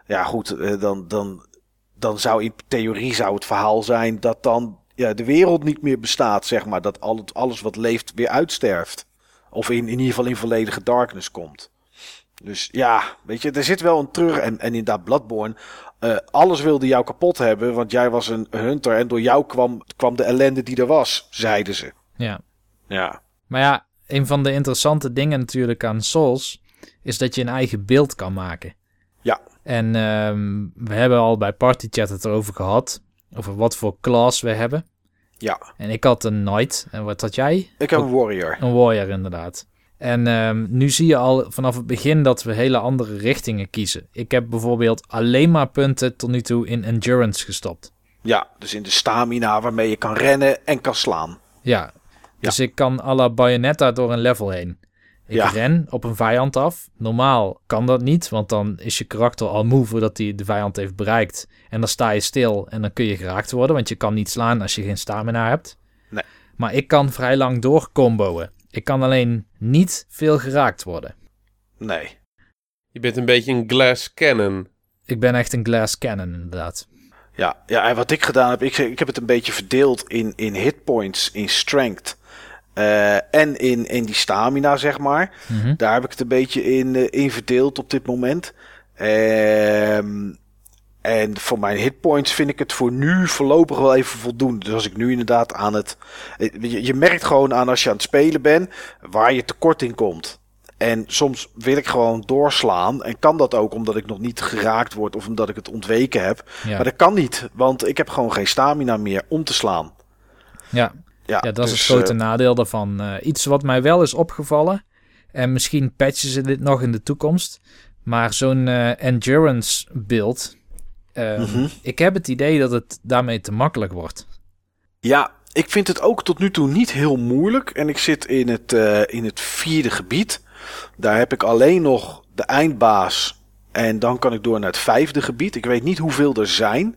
ja goed, eh, dan, dan, dan zou in theorie zou het verhaal zijn dat dan ja, de wereld niet meer bestaat, zeg maar. Dat al het, alles wat leeft weer uitsterft. Of in, in ieder geval in volledige darkness komt. Dus ja, weet je, er zit wel een terug. En, en inderdaad, Bloodborne. eh, alles wilde jou kapot hebben, want jij was een hunter. En door jou kwam, kwam de ellende die er was, zeiden ze. Ja. Ja, Maar ja, een van de interessante dingen natuurlijk aan Souls is dat je een eigen beeld kan maken. Ja. En ehm, we hebben al bij Party Chat het erover gehad, over wat voor class we hebben. ja. En ik had een knight. En wat had jij? Ik heb een warrior. Een warrior inderdaad. En ehm, nu zie je al vanaf het begin dat we hele andere richtingen kiezen. Ik heb bijvoorbeeld alleen maar punten tot nu toe in endurance gestopt. Ja, dus in de stamina waarmee je kan rennen en kan slaan. Ja, dus ik kan à la Bayonetta door een level heen. Ik Ja. ren op een vijand af. Normaal kan dat niet, want dan is je karakter al moe voordat hij de vijand heeft bereikt. En dan sta je stil en dan kun je geraakt worden, want je kan niet slaan als je geen stamina hebt. Nee. Maar ik kan vrij lang door comboen. Ik kan alleen niet veel geraakt worden. Nee. Je bent een beetje een glass cannon. Ik ben echt een glass cannon inderdaad. Ja, ja, en wat ik gedaan heb, ik, ik heb het een beetje verdeeld in, in hitpoints, in strength eh, en in, in die stamina, zeg maar. Mhm. Daar heb ik het een beetje in, eh, in verdeeld op dit moment. Ehm, en voor mijn hitpoints vind ik het voor nu voorlopig wel even voldoende. Dus als ik nu inderdaad aan het... eh, Je, je merkt gewoon aan als je aan het spelen bent waar je tekort in komt. En soms wil ik gewoon doorslaan. En kan dat ook omdat ik nog niet geraakt word of omdat ik het ontweken heb. Ja. Maar dat kan niet, want ik heb gewoon geen stamina meer om te slaan. Ja. Ja, Ja, dat is dus, het grote eh, nadeel daarvan. Eh, iets wat mij wel is opgevallen, en misschien patchen ze dit nog in de toekomst, maar zo'n eh, endurance build, eh, Mhm. ik heb het idee dat het daarmee te makkelijk wordt. Ja, ik vind het ook tot nu toe niet heel moeilijk. En ik zit in het, in het vierde gebied. Daar heb ik alleen nog de eindbaas. En dan kan ik door naar het vijfde gebied. Ik weet niet hoeveel er zijn.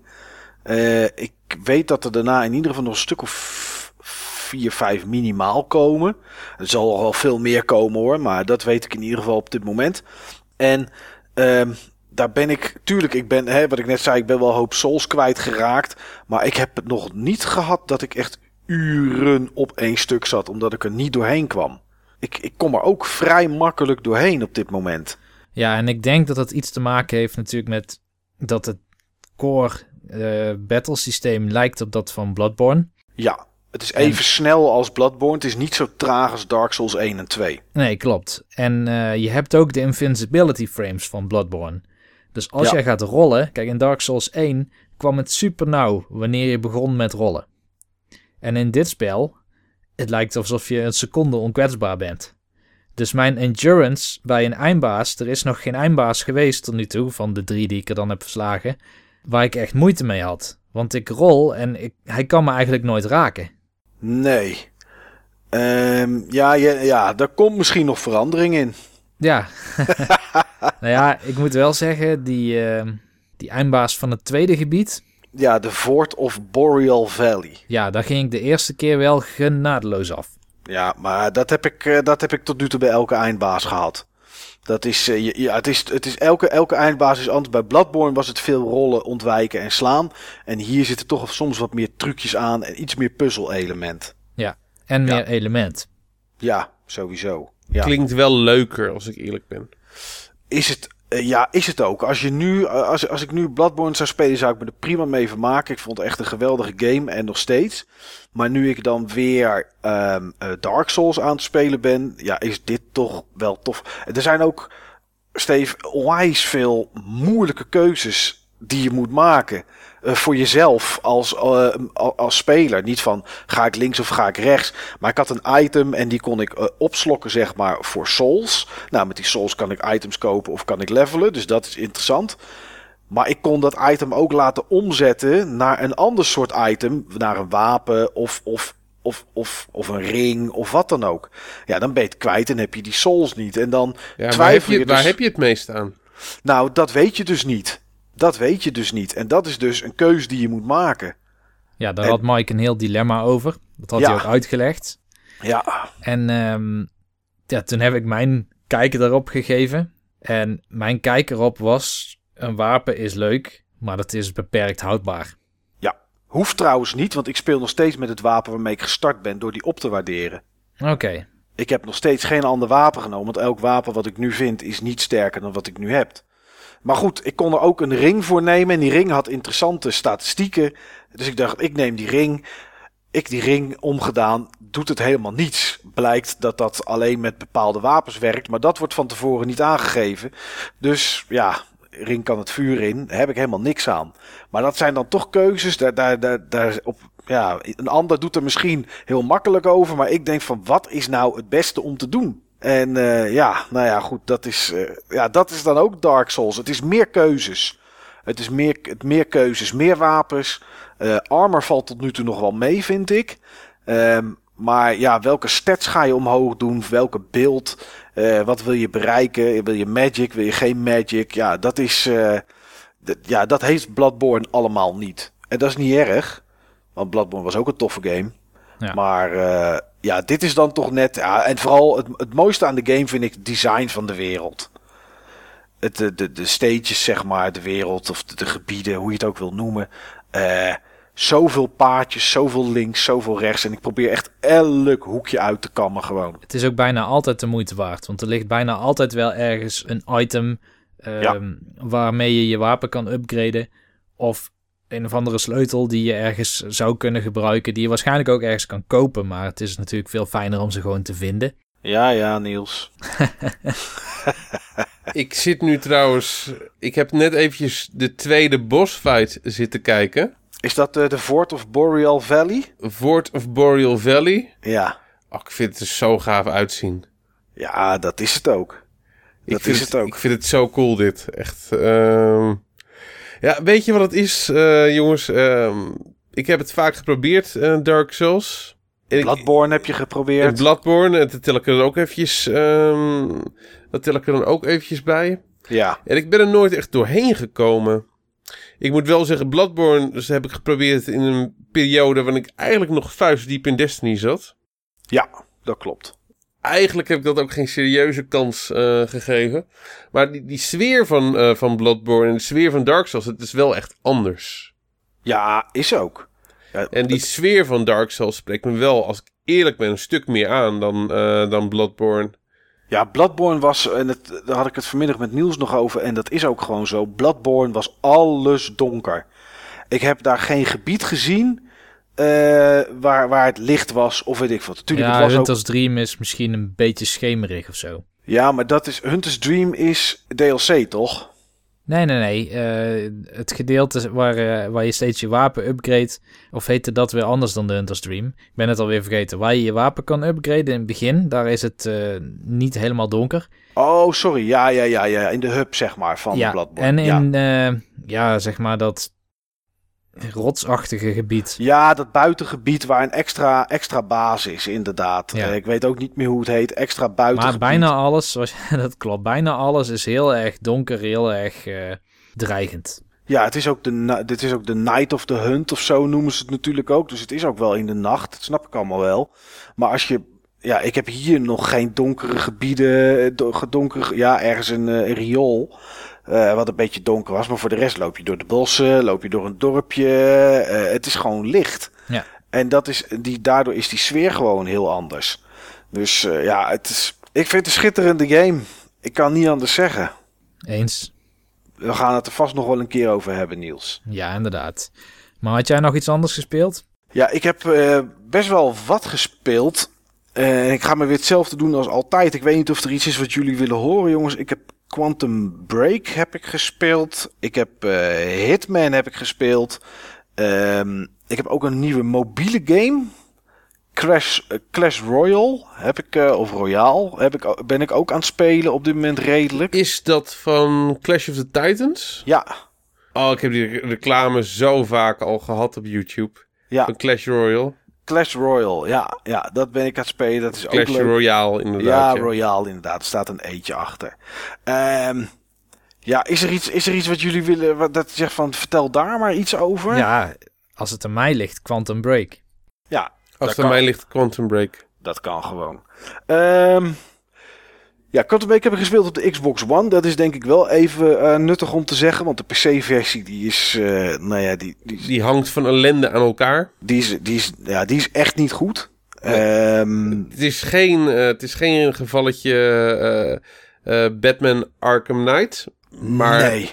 Ik weet dat er daarna in ieder geval nog een stuk of vier, vijf minimaal komen. Er zal nog wel veel meer komen hoor. Maar dat weet ik in ieder geval op dit moment. En ehm, daar ben ik, tuurlijk, ik ben, hè, wat ik net zei, ik ben wel een hoop souls kwijtgeraakt. Maar ik heb het nog niet gehad dat ik echt uren op één stuk zat, omdat ik er niet doorheen kwam. Ik, ik kom er ook vrij makkelijk doorheen op dit moment. Ja, en ik denk dat het iets te maken heeft natuurlijk met dat het core eh battle systeem lijkt op dat van Bloodborne. Ja, het is even snel als Bloodborne. Het is niet zo traag als Dark Souls 1 en 2. Nee, klopt. En eh, je hebt ook de invincibility frames van Bloodborne. Dus als Ja. jij gaat rollen, kijk in Dark Souls 1 kwam het super nauw wanneer je begon met rollen. En in dit spel, het lijkt alsof je een seconde onkwetsbaar bent. Dus mijn endurance bij een eindbaas, er is nog geen eindbaas geweest tot nu toe, van de drie die ik er dan heb verslagen, waar ik echt moeite mee had. Want ik rol en ik, hij kan me eigenlijk nooit raken. Nee. Ehm, ja, ja, ja, daar komt misschien nog verandering in. Ja. nou ja, ik moet wel zeggen, die, uh, die eindbaas van het tweede gebied. Ja, de Fort of Boreal Valley. Ja, daar ging ik de eerste keer wel genadeloos af. Ja, maar dat heb ik, uh, dat heb ik tot nu toe bij elke eindbaas gehad. Dat is, uh, ja, het is, het is elke, elke eindbaas is anders. Bij Bloodborne was het veel rollen, ontwijken en slaan. En hier zitten toch soms wat meer trucjes aan en iets meer puzzel-element. Ja, en meer Ja. element. Ja, sowieso. Ja. Klinkt wel leuker, als ik eerlijk ben. Is het, eh, ja, is het ook. Als, je nu, eh, als, als ik nu Bloodborne zou spelen, zou ik me er prima mee vermaken. Ik vond het echt een geweldige game en nog steeds. Maar nu ik dan weer ehm, eh, Dark Souls aan het spelen ben, ja, is dit toch wel tof. Er zijn ook, Steve, onwijs veel moeilijke keuzes die je moet maken. Eh, voor jezelf als, eh, al- als speler. Niet van ga ik links of ga ik rechts. Maar ik had een item en die kon ik eh, opslokken, zeg maar, voor souls. Nou, met die souls kan ik items kopen of kan ik levelen. Dus dat is interessant. Maar ik kon dat item ook laten omzetten naar een ander soort item. Naar een wapen of, of, of, of, of een ring of wat dan ook. Ja, dan ben je het kwijt en heb je die souls niet. En dan Ja, twijfel je, je waar dus- heb je het meest aan? Nou, dat weet je dus niet. Dat weet je dus niet. En dat is dus een keuze die je moet maken. Ja, daar En- had Mike een heel dilemma over. Dat had Ja. hij ook uitgelegd. Ja, En ehm, ja, toen heb ik mijn kijk erop gegeven. En mijn kijk erop was: een wapen is leuk, maar dat is beperkt houdbaar. hoeft trouwens niet, want ik speel nog steeds met het wapen waarmee ik gestart ben door die op te waarderen. Oké, Ik heb nog steeds geen ander wapen genomen, want elk wapen wat ik nu vind is niet sterker dan wat ik nu heb. Maar goed, ik kon er ook een ring voor nemen en die ring had interessante statistieken. Dus ik dacht, ik neem die ring. Ik die ring omgedaan, doet het helemaal niets. Blijkt dat dat alleen met bepaalde wapens werkt, maar dat wordt van tevoren niet aangegeven. Dus ja, ring kan het vuur in, daar heb ik helemaal niks aan. Maar dat zijn dan toch keuzes, daar, daar, daar, daar op, ja, een ander doet er misschien heel makkelijk over, maar ik denk van wat is nou het beste om te doen? En eh, ja, nou ja, goed, dat is, eh, ja, dat is dan ook Dark Souls. Het is meer keuzes. Het is meer, het meer keuzes, meer wapens. Eh, armor valt tot nu toe nog wel mee, vind ik. Ehm, maar ja, welke stats ga je omhoog doen? Welke beeld? Wat wil je bereiken? Wil je magic? Wil je geen magic? Ja, dat is. ja, dat heeft Bloodborne allemaal niet. En dat is niet erg. Want Bloodborne was ook een toffe game. Ja. Maar ja, dit is dan toch net. Ja, en vooral het, het mooiste aan de game vind ik het design van de wereld. Het, de, de, de stages, zeg maar, de wereld of de, de gebieden, hoe je het ook wil noemen. Eh, zoveel paadjes, zoveel links, zoveel rechts. En ik probeer echt elk hoekje uit te kammen gewoon. het is ook bijna altijd de moeite waard. Want er ligt bijna altijd wel ergens een item ehm, Ja. waarmee je je wapen kan upgraden. Of een of andere sleutel die je ergens zou kunnen gebruiken. Die je waarschijnlijk ook ergens kan kopen. Maar het is natuurlijk veel fijner om ze gewoon te vinden. Ja, ja, Niels. Ik zit nu trouwens... Ik heb net eventjes de tweede bossfight zitten kijken. Is dat eh, de Fort of Boreal Valley? Fort of Boreal Valley. Ja. Oh, ik vind het er zo gaaf uitzien. Ja, dat is het ook. Ik Dat vind is het ook. Ik vind het zo cool dit. Echt. ehm. Ja, weet je wat het is, eh, jongens? Ehm, ik heb het vaak geprobeerd, eh, Dark Souls. Bloodborne heb je geprobeerd. Bloodborne, en dat tel ik er dan ook eventjes, ehm, dat tel ik er dan ook eventjes bij. ja. En ik ben er nooit echt doorheen gekomen. Ik moet wel zeggen, Bloodborne dus heb ik geprobeerd in een periode waarin ik eigenlijk nog vuistdiep in Destiny zat. ja, dat klopt. Eigenlijk heb ik dat ook geen serieuze kans eh, gegeven. Maar die, die sfeer van, eh, van Bloodborne en de sfeer van Dark Souls, het is wel echt anders. Ja, is ook. Ja, En die sfeer van Dark Souls spreekt me wel, als ik eerlijk ben, een stuk meer aan dan, eh, dan Bloodborne. Ja, Bloodborne was, en het, daar had ik het vanmiddag met Niels nog over, en dat is ook gewoon zo. Bloodborne was alles donker. Ik heb daar geen gebied gezien eh, waar, waar het licht was, of weet ik wat. Tuurlijk, ja, het was ook, Hunter's Dream is misschien een beetje schemerig of zo. ja, maar dat is, Hunter's Dream is DLC, toch? Nee, nee, nee. eh, het gedeelte waar, eh, waar je steeds je wapen upgrade, of heette dat weer anders dan de Hunter's Dream? Ik ben het alweer vergeten. Waar je je wapen kan upgraden in het begin, daar is het niet helemaal donker. Oh, sorry. Ja, ja, ja, ja. In de hub, zeg maar, van ja, Bloodborne. en in, ja, zeg maar dat rotsachtige gebied. ja, dat buitengebied waar een extra, extra basis is, inderdaad. Ja. Eh, ik weet ook niet meer hoe het heet. Extra buitengebied. Maar bijna alles, zoals, dat klopt, bijna alles is heel erg donker, heel erg eh, dreigend. Ja, het is ook de, dit is ook de Night of the Hunt of zo noemen ze het natuurlijk ook. Dus het is ook wel in de nacht. Dat snap ik allemaal wel. Maar als je... Ja, ik heb hier nog geen donkere gebieden. eh, do- Donkere, ja, ergens een, een riool. Eh, wat een beetje donker was. Maar voor de rest loop je door de bossen. Loop je door een dorpje. eh, het is gewoon licht. Ja. En dat is, die, daardoor is die sfeer gewoon heel anders. Dus eh, ja, het is, ik vind het een schitterende game. Ik kan niet anders zeggen. Eens. We gaan het er vast nog wel een keer over hebben, Niels. Ja, inderdaad. Maar had jij nog iets anders gespeeld? Ja, ik heb best wel wat gespeeld. En ik ga maar weer hetzelfde doen als altijd. Ik weet niet of er iets is wat jullie willen horen, jongens. Ik heb Quantum Break heb ik gespeeld. Ik heb eh, Hitman heb ik gespeeld. Ehm, ik heb ook een nieuwe mobiele game. Crash, eh, Clash Royale heb ik, eh, of Royale, heb ik, ben ik ook aan het spelen op dit moment redelijk. Is dat van Clash of the Titans? Ja, Oh, ik heb die re- reclame zo vaak al gehad op YouTube. ja, Van Clash Royale. Clash Royale, ja, ja, dat ben ik aan het spelen. Dat is ook Clash leuk. Royale, Ja, inderdaad. Ja, Royale inderdaad. Er staat een eentje achter. Ehm, ja, is er, iets, is er iets wat jullie willen... Wat, dat je zegt van, vertel daar maar iets over? Ja, als het aan mij ligt, Quantum Break. Ja, Als het aan kan. mij ligt, Quantum Break. dat kan gewoon. Ehm ja, Break heb ik gespeeld op de Xbox One. Dat is denk ik wel even eh, nuttig om te zeggen. Want de PC-versie die is... eh, nou ja, die, die, Die hangt van ellende aan elkaar. die, is, die, is, ja, die is echt niet goed. Ehm, Het is geen, eh, het is geen gevalletje Batman Arkham Knight. Maar, nee.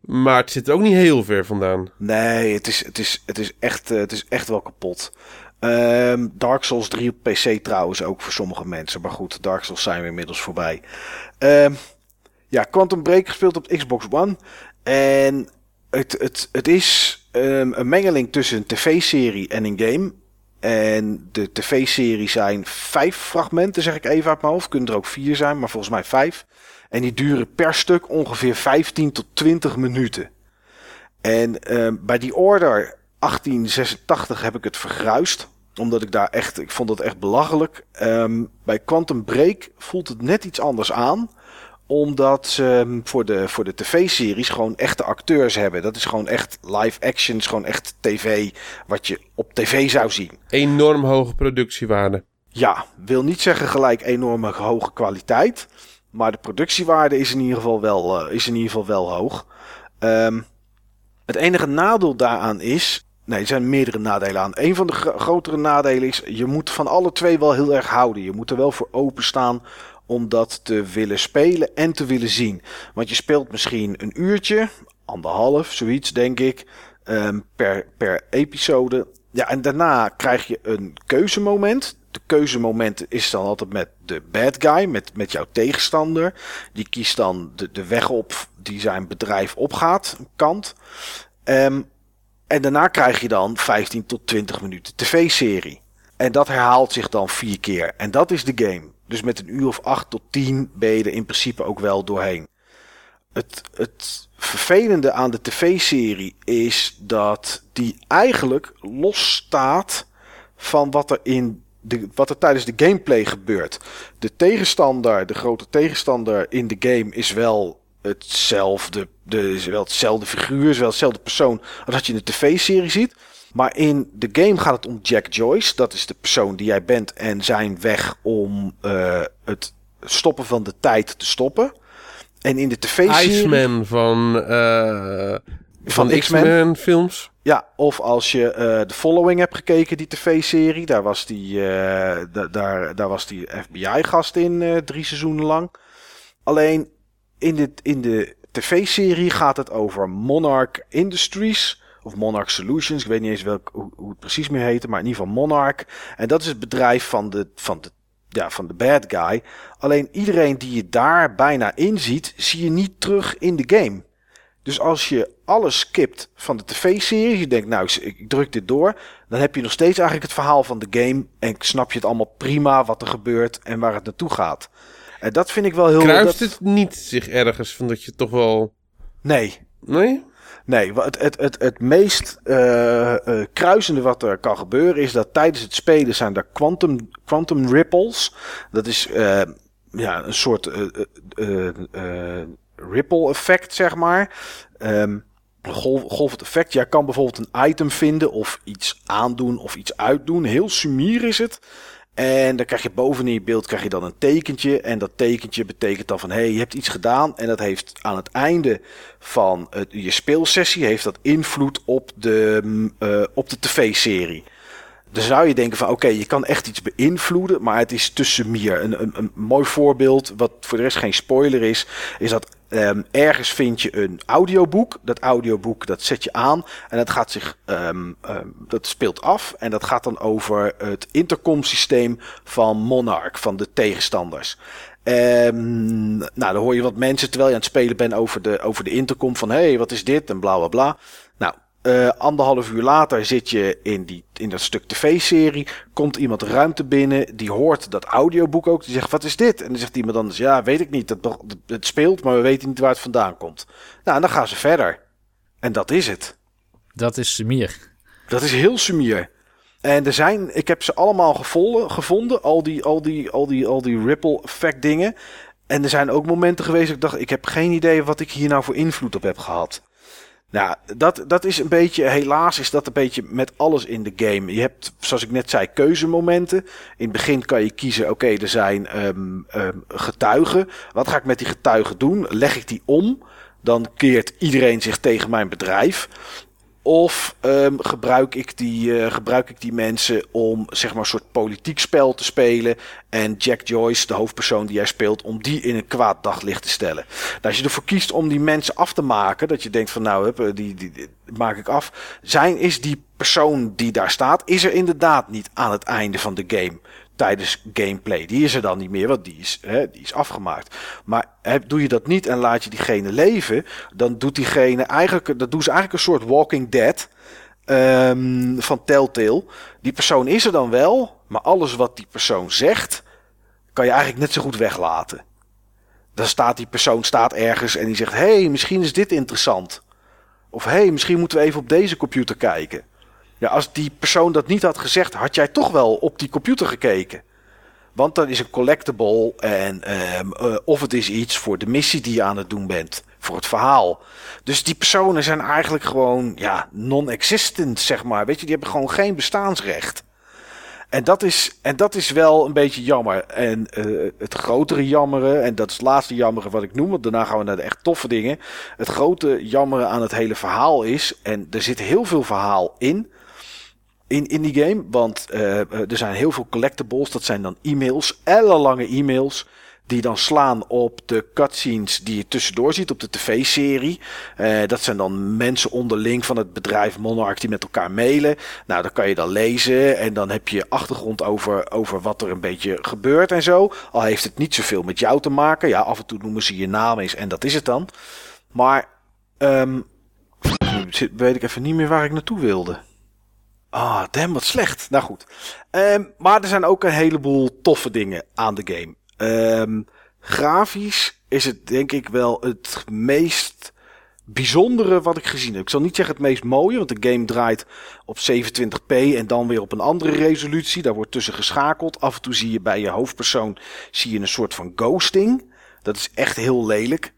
maar het zit er ook niet heel ver vandaan. Nee, het is, het is, het is, echt, het is echt wel kapot. Ehm, Dark Souls 3 op PC trouwens ook voor sommige mensen. Maar goed, Dark Souls zijn we inmiddels voorbij. Ehm, ja, Quantum Break gespeeld op Xbox One. En het, het, het is ehm, een mengeling tussen een tv-serie en een game. En de tv-serie zijn vijf fragmenten, zeg ik even uit mijn hoofd. Kunnen er ook vier zijn, maar volgens mij vijf. En die duren per stuk ongeveer 15 tot 20 minuten. En bij die order 1886 heb ik het vergruist. Omdat ik daar echt, ik vond het echt belachelijk. Ehm, bij Quantum Break voelt het net iets anders aan. Omdat ze voor de, voor de tv-series gewoon echte acteurs hebben. Dat is gewoon echt live action, is gewoon echt tv. Wat je op tv zou zien. Enorm hoge productiewaarde. Ja, wil niet zeggen gelijk enorme hoge kwaliteit. Maar de productiewaarde is in ieder geval wel, eh, is in ieder geval wel hoog. Ehm, het enige nadeel daaraan is. Nee, er zijn meerdere nadelen aan. Een van de gro- grotere nadelen is. Je moet van alle twee wel heel erg houden. Je moet er wel voor openstaan om dat te willen spelen en te willen zien. Want je speelt misschien een uurtje, anderhalf, zoiets denk ik, ehm, per, per episode. Ja, en daarna krijg je een keuzemoment. De keuzemoment is dan altijd met de bad guy, met, met jouw tegenstander. Die kiest dan de, de weg op die zijn bedrijf opgaat, een kant. Ehm, en daarna krijg je dan 15 tot 20 minuten tv-serie. En dat herhaalt zich dan vier keer. En dat is de game. Dus met een uur of 8 tot 10 ben je er in principe ook wel doorheen. Het, het vervelende aan de tv-serie is dat die eigenlijk los staat van wat er, in de, wat er tijdens de gameplay gebeurt. De tegenstander, de grote tegenstander in de game is wel hetzelfde. De, wel hetzelfde figuur, is wel hetzelfde persoon als dat je in de tv-serie ziet. Maar in de game gaat het om Jack Joyce. Dat is de persoon die jij bent en zijn weg om eh, het stoppen van de tijd te stoppen. En in de tv-serie... Iceman van, eh, van, Van X-Men. Films. Ja, of als je eh The Following hebt gekeken, die tv-serie. Daar was die, da- daar, daar was die FBI-gast in drie seizoenen lang. Alleen in de, in de tv-serie gaat het over Monarch Industries. Of Monarch Solutions. Ik weet niet eens welk, hoe, het precies meer heette. Maar in ieder geval Monarch. En dat is het bedrijf van de, van de, ja, van de bad guy. Alleen iedereen die je daar bijna in ziet, zie je niet terug in de game. Dus als je alles skipt van de tv-serie, je denkt, nou, ik druk dit door, dan heb je nog steeds eigenlijk het verhaal van de game en snap je het allemaal prima wat er gebeurt en waar het naartoe gaat. En dat vind ik wel heel... Kruist dat... het niet zich ergens van dat je toch wel... Nee, Nee? Nee, het, het, het, het meest eh, eh, kruisende wat er kan gebeuren is dat tijdens het spelen zijn er quantum, quantum ripples. Dat is eh, ja, een soort eh, eh, eh, eh, ripple effect, zeg maar. Ehm, een golf, golvend effect. Jij kan bijvoorbeeld een item vinden of iets aandoen of iets uitdoen. Heel sumier is het. En dan krijg je bovenin je beeld krijg je dan een tekentje. En dat tekentje betekent dan van hé, hey, je hebt iets gedaan. En dat heeft aan het einde van het, je speelsessie heeft dat invloed op de, mm, eh, op de tv-serie. Dan zou je denken van oké, je kan echt iets beïnvloeden, maar het is tussen meer. Een, een, een mooi voorbeeld, wat voor de rest geen spoiler is, is dat ehm, ergens vind je een audioboek. Dat audioboek dat zet je aan en dat gaat zich, ehm, ehm, dat speelt af en dat gaat dan over het intercomsysteem van Monarch, van de tegenstanders. Nou, dan hoor je wat mensen terwijl je aan het spelen bent over de, over de intercom van hé, hey, wat is dit en bla bla bla. Nou, eh, anderhalf uur later zit je in, die, in dat stuk tv-serie. Komt iemand ruimte binnen. Die hoort dat audioboek ook. Die zegt: Wat is dit? En dan zegt iemand anders: Ja, weet ik niet. Het, het speelt, maar we weten niet waar het vandaan komt. Nou, en dan gaan ze verder. En dat is het. Dat is Sumir. Dat is heel sumier. En er zijn, ik heb ze allemaal gevonden, gevonden al, die, al, die, al, die, al die ripple effect dingen. En er zijn ook momenten geweest dat ik dacht, ik heb geen idee wat ik hier nou voor invloed op heb gehad. Nou, dat, dat is een beetje, helaas is dat een beetje met alles in de game. Je hebt, zoals ik net zei, keuzemomenten. In het begin kan je kiezen, oké, er zijn um, um, getuigen. Wat ga ik met die getuigen doen? Leg ik die om? Dan keert iedereen zich tegen mijn bedrijf. Of um, gebruik, ik die, uh, gebruik ik die mensen om zeg maar een soort politiek spel te spelen. En Jack Joyce, de hoofdpersoon die jij speelt, om die in een kwaad daglicht te stellen. Nou, als je ervoor kiest om die mensen af te maken, dat je denkt van nou, hup, die, die, die maak ik af. Zijn is die persoon die daar staat, is er inderdaad niet aan het einde van de game tijdens gameplay. Die is er dan niet meer, want die is, hè, die is afgemaakt. Maar doe je dat niet en laat je diegene leven, dan doet diegene eigenlijk, dat doen ze eigenlijk een soort Walking Dead um, van Telltale. Die persoon is er dan wel, maar alles wat die persoon zegt, kan je eigenlijk net zo goed weglaten. Dan staat die persoon staat ergens en die zegt: hey, misschien is dit interessant. Of hey, misschien moeten we even op deze computer kijken. Ja, als die persoon dat niet had gezegd, had jij toch wel op die computer gekeken. Want dan is een collectible en um, uh, of het is iets voor de missie die je aan het doen bent, voor het verhaal. Dus die personen zijn eigenlijk gewoon ja, non-existent, zeg maar. Weet je, die hebben gewoon geen bestaansrecht. En dat is, en dat is wel een beetje jammer. En uh, het grotere jammeren, en dat is het laatste jammeren wat ik noem, want daarna gaan we naar de echt toffe dingen. Het grote jammeren aan het hele verhaal is, en er zit heel veel verhaal in, in, in die game. Want uh, er zijn heel veel collectibles. Dat zijn dan e-mails. Ellenlange e-mails. Die dan slaan op de cutscenes die je tussendoor ziet op de tv-serie. Uh, dat zijn dan mensen onderling van het bedrijf Monarch die met elkaar mailen. Nou, dat kan je dan lezen. En dan heb je achtergrond over, over wat er een beetje gebeurt en zo. Al heeft het niet zoveel met jou te maken. Ja, af en toe noemen ze je naam eens en dat is het dan. Maar, um, weet ik even niet meer waar ik naartoe wilde. Ah, damn, wat slecht. Nou goed. Um, maar er zijn ook een heleboel toffe dingen aan de game. Um, grafisch is het denk ik wel het meest bijzondere wat ik gezien heb. Ik zal niet zeggen het meest mooie, want de game draait op 27p en dan weer op een andere resolutie. Daar wordt tussen geschakeld. Af en toe zie je bij je hoofdpersoon zie je een soort van ghosting. Dat is echt heel lelijk.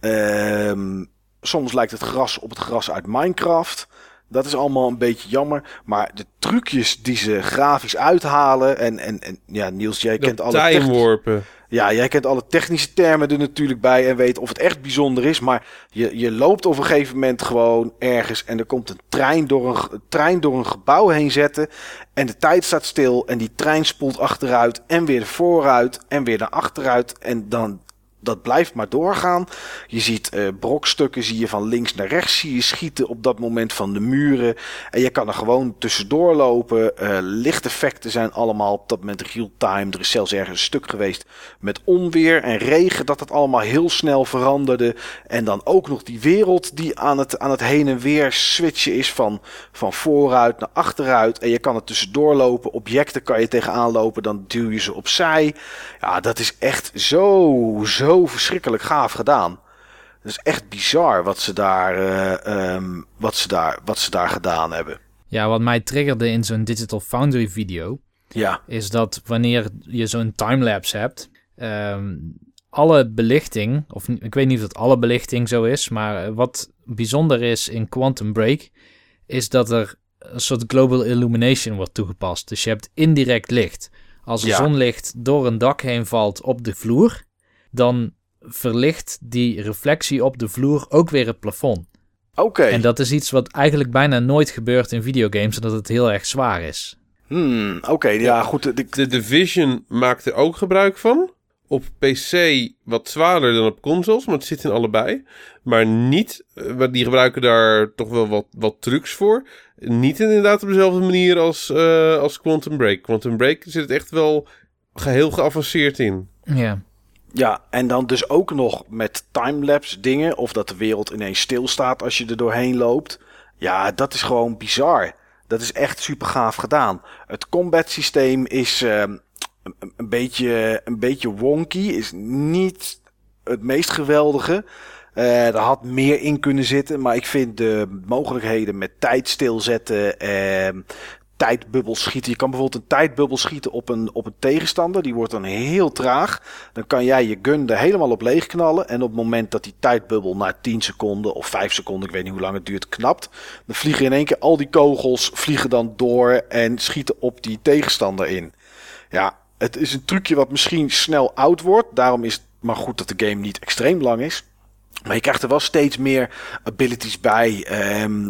Um, soms lijkt het gras op het gras uit Minecraft. Dat is allemaal een beetje jammer. Maar de trucjes die ze grafisch uithalen. En, en, en ja, Niels, jij kent alle timeworpen. Ja, jij kent alle technische termen er natuurlijk bij. En weet of het echt bijzonder is. Maar je, je loopt op een gegeven moment gewoon ergens. En er komt een trein door een, een trein door een gebouw heen zetten. En de tijd staat stil. En die trein spoelt achteruit. En weer vooruit. En weer naar achteruit. En dan dat blijft maar doorgaan. Je ziet eh, brokstukken, zie je van links naar rechts, zie je schieten op dat moment van de muren. En je kan er gewoon tussendoor lopen. Eh, lichteffecten zijn allemaal op dat moment real-time. Er is zelfs ergens een stuk geweest met onweer en regen, dat het allemaal heel snel veranderde. En dan ook nog die wereld die aan het, aan het heen en weer switchen is van, van vooruit naar achteruit. En je kan er tussendoor lopen. Objecten kan je tegenaan lopen, dan duw je ze opzij. Ja, dat is echt zo, zo verschrikkelijk gaaf gedaan. Het is echt bizar wat ze daar, eh, ehm, wat ze daar, wat ze daar gedaan hebben. Ja, wat mij triggerde in zo'n Digital Foundry video... Ja, is dat wanneer je zo'n timelapse hebt... ehm, alle belichting, of ik weet niet of dat alle belichting zo is... maar eh, wat bijzonder is in Quantum Break... is dat er een soort global illumination wordt toegepast. Dus je hebt indirect licht. Als er Ja. zonlicht door een dak heen valt op de vloer... dan verlicht die reflectie op de vloer ook weer het plafond. oké. En dat is iets wat eigenlijk bijna nooit gebeurt in videogames, omdat het heel erg zwaar is. Hmm, oké, ja goed. de- De Division maakt er ook gebruik van. Op PC wat zwaarder dan op consoles, maar het zit in allebei. Maar niet, eh, die gebruiken daar toch wel wat, wat trucs voor. Niet inderdaad op dezelfde manier als, eh, als Quantum Break. Quantum Break zit het echt wel geheel geavanceerd in. Ja. Ja, en dan dus ook nog met timelapse dingen. Of dat de wereld ineens stilstaat als je er doorheen loopt. Ja, dat is gewoon bizar. Dat is echt super gaaf gedaan. Het combat systeem is ehm, een, beetje, een beetje wonky. Is niet het meest geweldige. Eh, er had meer in kunnen zitten. Maar ik vind de mogelijkheden met tijd stilzetten. ehm tijdbubbel schieten. Je kan bijvoorbeeld een tijdbubbel schieten op een, op een tegenstander. Die wordt dan heel traag. Dan kan jij je gun er helemaal op leeg knallen. En op het moment dat die tijdbubbel na 10 seconden of 5 seconden, ik weet niet hoe lang het duurt, knapt. Dan vliegen in één keer al die kogels vliegen dan door en schieten op die tegenstander in. Ja, het is een trucje wat misschien snel oud wordt. Daarom is het maar goed dat de game niet extreem lang is. Maar je krijgt er wel steeds meer abilities bij. Ehm,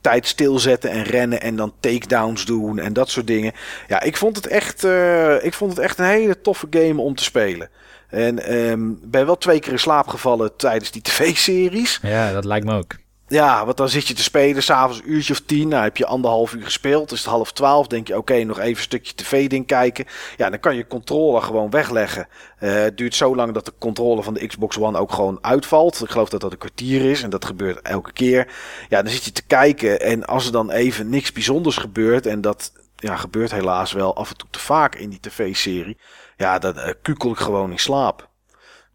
tijd stilzetten en rennen en dan takedowns doen en dat soort dingen. Ja, ik vond het echt, eh, ik vond het echt een hele toffe game om te spelen. En ehm ben wel twee keer in slaap gevallen tijdens die tv-series. ja, dat lijkt me ook. Ja, want dan zit je te spelen, s'avonds een uurtje of tien. Nou, heb je anderhalf uur gespeeld, is het half twaalf. Denk je, oké, nog even een stukje tv-ding kijken. Ja, dan kan je controller gewoon wegleggen. Eh, het duurt zo lang dat de controller van de Xbox One ook gewoon uitvalt. Ik geloof dat dat een kwartier is en dat gebeurt elke keer. Ja, dan zit je te kijken en als er dan even niks bijzonders gebeurt... en dat ja, gebeurt helaas wel af en toe te vaak in die tv-serie... ja, dan eh, kukel ik gewoon in slaap.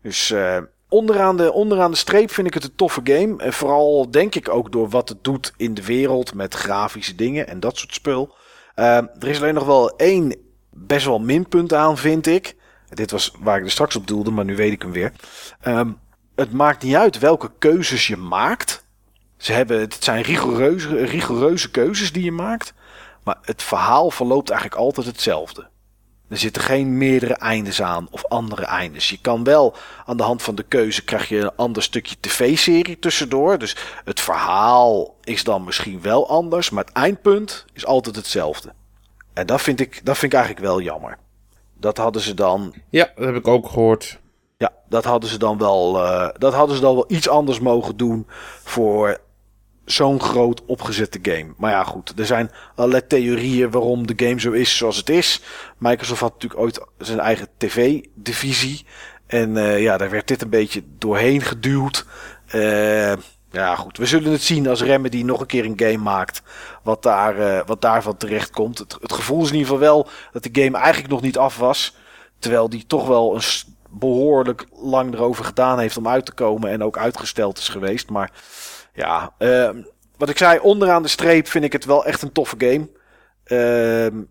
Dus eh, onderaan, de, onderaan de streep vind ik het een toffe game. En vooral denk ik ook door wat het doet in de wereld met grafische dingen en dat soort spul. Eh, er is alleen nog wel één best wel minpunt aan, vind ik. Dit was waar ik er straks op doelde, maar nu weet ik hem weer. Ehm, het maakt niet uit welke keuzes je maakt. Ze hebben, het zijn rigoureuze, rigoureuze keuzes die je maakt. Maar het verhaal verloopt eigenlijk altijd hetzelfde. Er zitten geen meerdere eindes aan of andere eindes. Je kan wel aan de hand van de keuze krijg je een ander stukje tv-serie tussendoor. Dus het verhaal is dan misschien wel anders, maar het eindpunt is altijd hetzelfde. En dat vind ik, dat vind ik eigenlijk wel jammer. Dat hadden ze dan, Ja, dat heb ik ook gehoord. ja, dat hadden ze dan wel, eh, dat hadden ze dan wel iets anders mogen doen voor zo'n groot opgezette game. Maar ja, goed, er zijn allerlei theorieën waarom de game zo is zoals het is. Microsoft had natuurlijk ooit zijn eigen tv-divisie. En eh, ja, daar werd dit een beetje doorheen geduwd. Eh, ja, goed, we zullen het zien als Remedy nog een keer een game maakt. Wat, daar, eh, wat daarvan terecht komt. Het, het gevoel is in ieder geval wel dat de game eigenlijk nog niet af was. Terwijl die toch wel een behoorlijk lang erover gedaan heeft om uit te komen. En ook uitgesteld is geweest. Maar ja, ehm, wat ik zei, onderaan de streep vind ik het wel echt een toffe game. Ehm,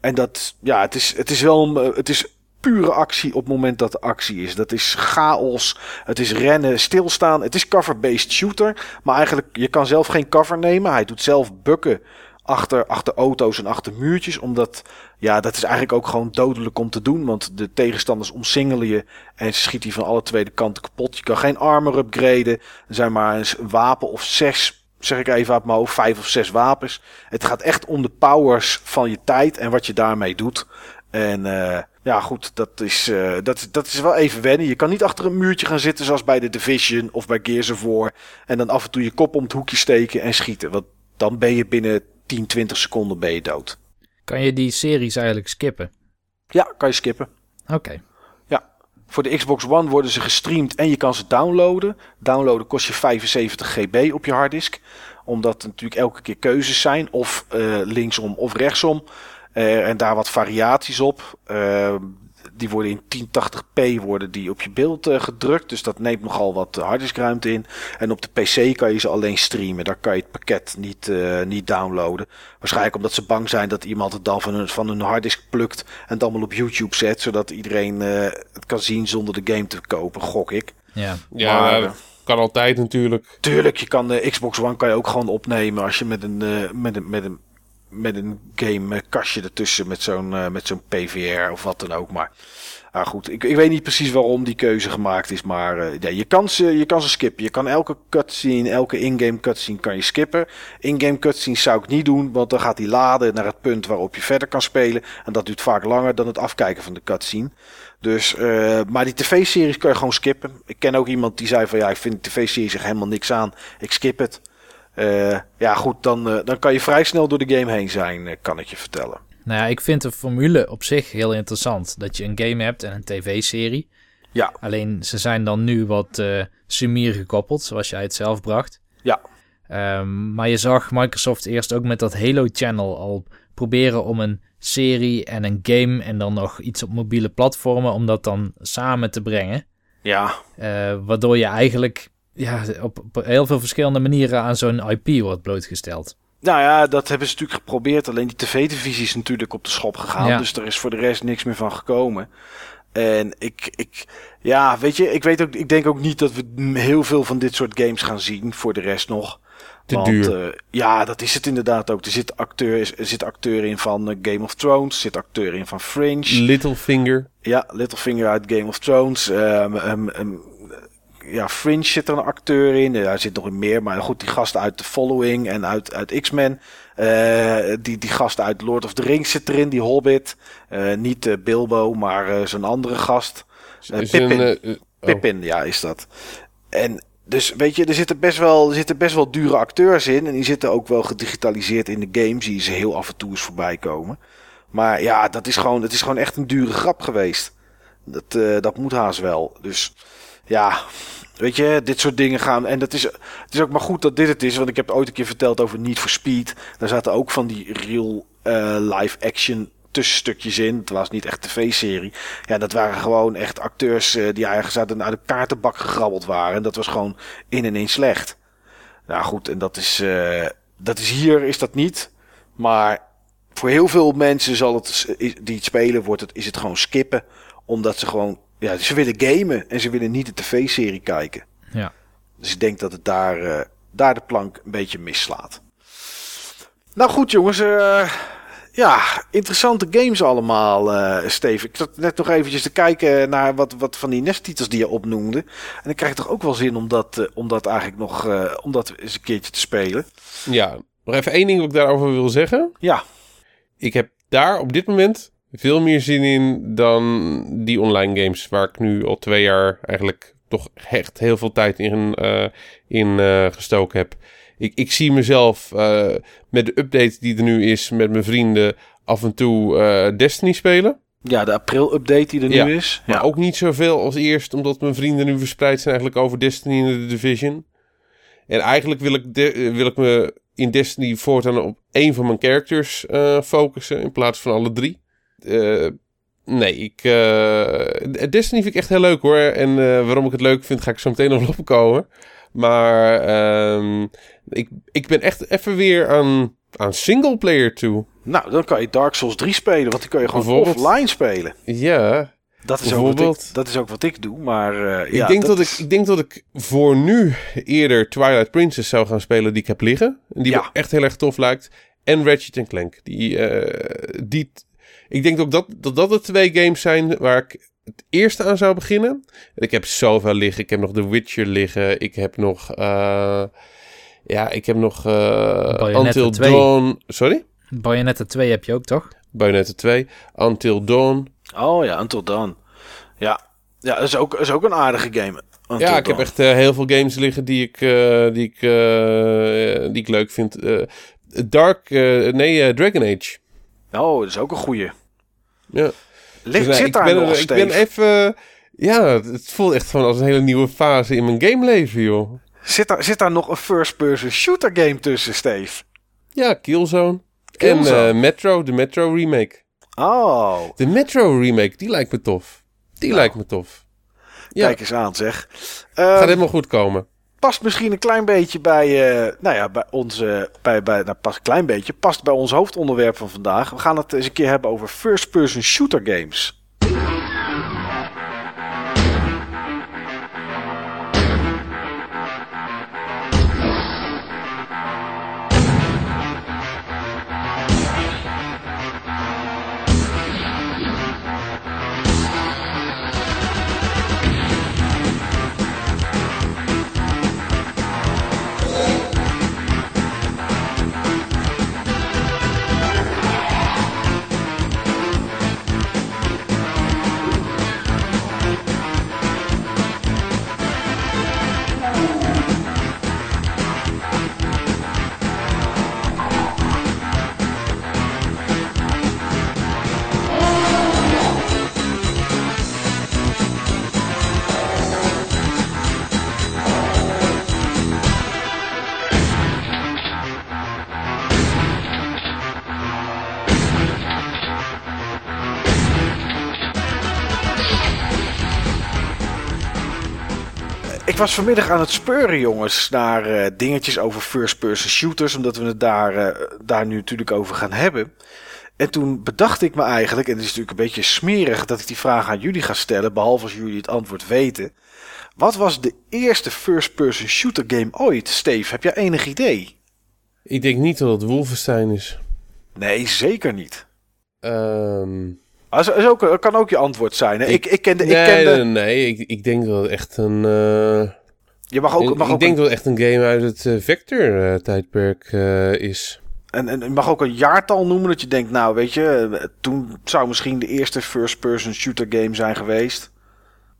en dat, ja, het is, het is wel eh, het is pure actie op het moment dat er actie is. Dat is chaos, het is rennen, stilstaan. Het is cover-based shooter, maar eigenlijk, je kan zelf geen cover nemen. Hij doet zelf bukken achter, achter auto's en achter muurtjes, omdat, ja, dat is eigenlijk ook gewoon dodelijk om te doen, want de tegenstanders omsingelen je en schiet die van alle twee de kanten kapot. Je kan geen armor upgraden. Zijn maar eens een wapen of zes, zeg ik even uit mijn hoofd, vijf of zes wapens. Het gaat echt om de powers van je tijd en wat je daarmee doet. En eh, Ja, goed, dat is, eh, dat, dat is wel even wennen. Je kan niet achter een muurtje gaan zitten zoals bij de Division of bij Gears of War. En dan af en toe je kop om het hoekje steken en schieten. Want dan ben je binnen 10, 20 seconden ben je dood. Kan je die series eigenlijk skippen? Ja, kan je skippen. Oké. Voor de Xbox One worden ze gestreamd en je kan ze downloaden. Downloaden kost je 75 GB op je harddisk. Omdat er natuurlijk elke keer keuzes zijn. Of eh, linksom of rechtsom. Eh, en daar wat variaties op. Eh, die worden in 1080p worden die op je beeld eh, gedrukt. Dus dat neemt nogal wat harddiskruimte in. En op de PC kan je ze alleen streamen. Daar kan je het pakket niet, eh, niet downloaden. Waarschijnlijk omdat ze bang zijn dat iemand het dan van hun, van hun harddisk plukt. En het allemaal op YouTube zet. Zodat iedereen eh, het kan zien zonder de game te kopen, gok ik. Ja. Ja, Maar, kan altijd natuurlijk. Tuurlijk, je kan de Xbox One kan je ook gewoon opnemen als je met een, eh, met een, met een, met een game kastje ertussen met zo'n eh, met zo'n PVR of wat dan ook. Maar ah, goed, ik, ik weet niet precies waarom die keuze gemaakt is, maar eh, ja, je, kan ze, je kan ze skippen. Je kan elke cutscene, elke in-game cutscene kan je skippen. In-game cutscenes zou ik niet doen, want dan gaat die laden naar het punt waarop je verder kan spelen. En dat duurt vaak langer dan het afkijken van de cutscene. Dus, eh, maar die tv-series kan je gewoon skippen. Ik ken ook iemand die zei van ja, ik vind de tv-series helemaal niks aan. Ik skip het. Eh, ja, goed, dan, eh, dan kan je vrij snel door de game heen zijn, eh, kan ik je vertellen. Nou ja, ik vind de formule op zich heel interessant. Dat je een game hebt en een tv-serie. Ja. Alleen ze zijn dan nu wat eh sumier gekoppeld, zoals jij het zelf bracht. Ja. Ehm, maar je zag Microsoft eerst ook met dat Halo Channel al proberen om een serie en een game en dan nog iets op mobiele platformen om dat dan samen te brengen. Ja, waardoor je eigenlijk ja, op, op heel veel verschillende manieren aan zo'n IP wordt blootgesteld. Nou ja, dat hebben ze natuurlijk geprobeerd. Alleen die tv-divisie is natuurlijk op de schop gegaan. Ja. Dus er is voor de rest niks meer van gekomen. En ik, ik, ja, weet je, ik weet ook, ik denk ook niet dat we heel veel van dit soort games gaan zien voor de rest nog. Te Want, duur. eh, ja, dat is het inderdaad ook. Er zit acteur, er zit acteur in van eh, Game of Thrones, er zit acteur in van Fringe. Littlefinger. Ja, Littlefinger uit Game of Thrones. Ehm, ehm, ehm, ja, Fringe zit er een acteur in. Ja, er zit nog meer. Maar goed, die gast uit The Following en uit, uit X-Men. Eh, die, die gast uit Lord of the Rings zit erin, die Hobbit. Eh, niet eh, Bilbo, maar zo'n andere gast. Een, Pippin. eh, oh. Pippin, ja, is dat. En dus weet je, er zitten best wel, er zitten best wel dure acteurs in. En die zitten ook wel gedigitaliseerd in de games. Die ze heel af en toe eens voorbij komen. Maar ja, dat is gewoon, het is gewoon echt een dure grap geweest. Dat, dat moet haast wel. Dus ja, weet je, dit soort dingen gaan. En dat is, het is ook maar goed dat dit het is. Want ik heb ooit een keer verteld over Need for Speed. Daar zaten ook van die real eh, live action tussenstukjes in. Het was niet echt tv-serie. Ja, dat waren gewoon echt acteurs eh, die uit een, uit een kaartenbak gegrabbeld waren. En dat was gewoon in en in slecht. Nou goed, en dat is, eh, dat is hier is dat niet. Maar voor heel veel mensen zal het, die het spelen, wordt het, is het gewoon skippen. Omdat ze gewoon, ja, ze willen gamen en ze willen niet de tv-serie kijken. Ja. Dus ik denk dat het daar, eh, daar de plank een beetje misslaat. Nou goed jongens, eh, ja, interessante games allemaal, eh Steven. Ik zat net nog eventjes te kijken naar wat, wat van die nesttitels die je opnoemde. En ik krijg toch ook wel zin om dat, eh, om dat eigenlijk nog, eh, om dat eens een keertje te spelen. Ja, nog even één ding wat ik daarover wil zeggen. Ja, Ik heb daar op dit moment veel meer zin in dan die online games waar ik nu al twee jaar eigenlijk toch echt heel veel tijd in, eh, in eh, gestoken heb. Ik, ik zie mezelf eh, met de update die er nu is met mijn vrienden af en toe Destiny spelen. ja de april-update die er nu Ja, is. Maar Ja. ook niet zoveel als eerst, omdat mijn vrienden nu verspreid zijn eigenlijk over Destiny en de Division. En eigenlijk wil ik, de- wil ik me in Destiny voortaan op één van mijn characters focussen in plaats van alle drie. Eh, nee, ik, eh, Destiny vind ik echt heel leuk hoor. En eh, waarom ik het leuk vind, ga ik zo meteen nog op komen. Maar ehm, ik, ik ben echt even weer aan, aan singleplayer toe. Nou, dan kan je Dark Souls 3 spelen, want die kan je gewoon offline spelen. Ja, Dat is, ook wat ik, dat is ook wat ik doe, maar Ik, ja, denk dat, is- ik, ik denk dat ik voor nu eerder Twilight Princess zou gaan spelen die ik heb liggen. En die Ja. me echt heel erg tof lijkt. En Ratchet Clank. Die, die, ik denk ook dat, dat dat de twee games zijn waar ik het eerste aan zou beginnen. En ik heb zoveel liggen. Ik heb nog The Witcher liggen. Ik heb nog... eh, ja, ik heb nog... eh Bayonetta Until 2. Dawn... Sorry? Bayonetta 2 heb je ook, toch? Bayonetta 2. Until Dawn. Oh ja, Until Dawn. Ja, ja dat is ook, is ook een aardige game. Until ja, ik heb echt eh, heel veel games liggen die ik, eh, die ik, eh, die ik leuk vind. Eh, Dark, eh, nee, Dragon Age. Oh, dat is ook een goeie. Ja. Ligt, Dus, eh, zit ik daar ben, nog, er- Ik ben Steve? even... Ja, het voelt echt gewoon als een hele nieuwe fase in mijn gameleven, joh. Zit, daar, zit daar nog een first-person shooter game tussen, Steve? Ja, Killzone. Killzone. En eh, Metro, de Metro remake. Oh, De Metro remake, die lijkt me tof. Die Nou. lijkt me tof. Ja, kijk eens aan zeg. gaat Ehm, helemaal goed komen. Past misschien een klein beetje bij, eh, nou ja, bij onze, bij, bij, nou, past een klein beetje, past bij ons hoofdonderwerp van vandaag. We gaan het eens een keer hebben over first-person shooter games. Ik was vanmiddag aan het speuren, jongens, naar eh, dingetjes over first-person shooters, omdat we het daar, eh, daar nu natuurlijk over gaan hebben. En toen bedacht ik me eigenlijk, en het is natuurlijk een beetje smerig dat ik die vraag aan jullie ga stellen, behalve als jullie het antwoord weten. Wat was de eerste first-person shooter game ooit? Steve, heb jij enig idee? Ik denk niet dat het Wolfenstein is. Nee, zeker niet. Ehm Dat is, is ook, dat kan ook je antwoord zijn. Hè? Ik, Ik- ik nee, kende, nee, nee, ik, ik denk dat echt een... eh, je mag ook, ik mag ik ook denk een, dat echt een game uit het eh, Vector-tijdperk is. en, en je mag ook een jaartal noemen dat je denkt, nou weet je, eh, toen zou misschien de eerste first-person shooter game zijn geweest.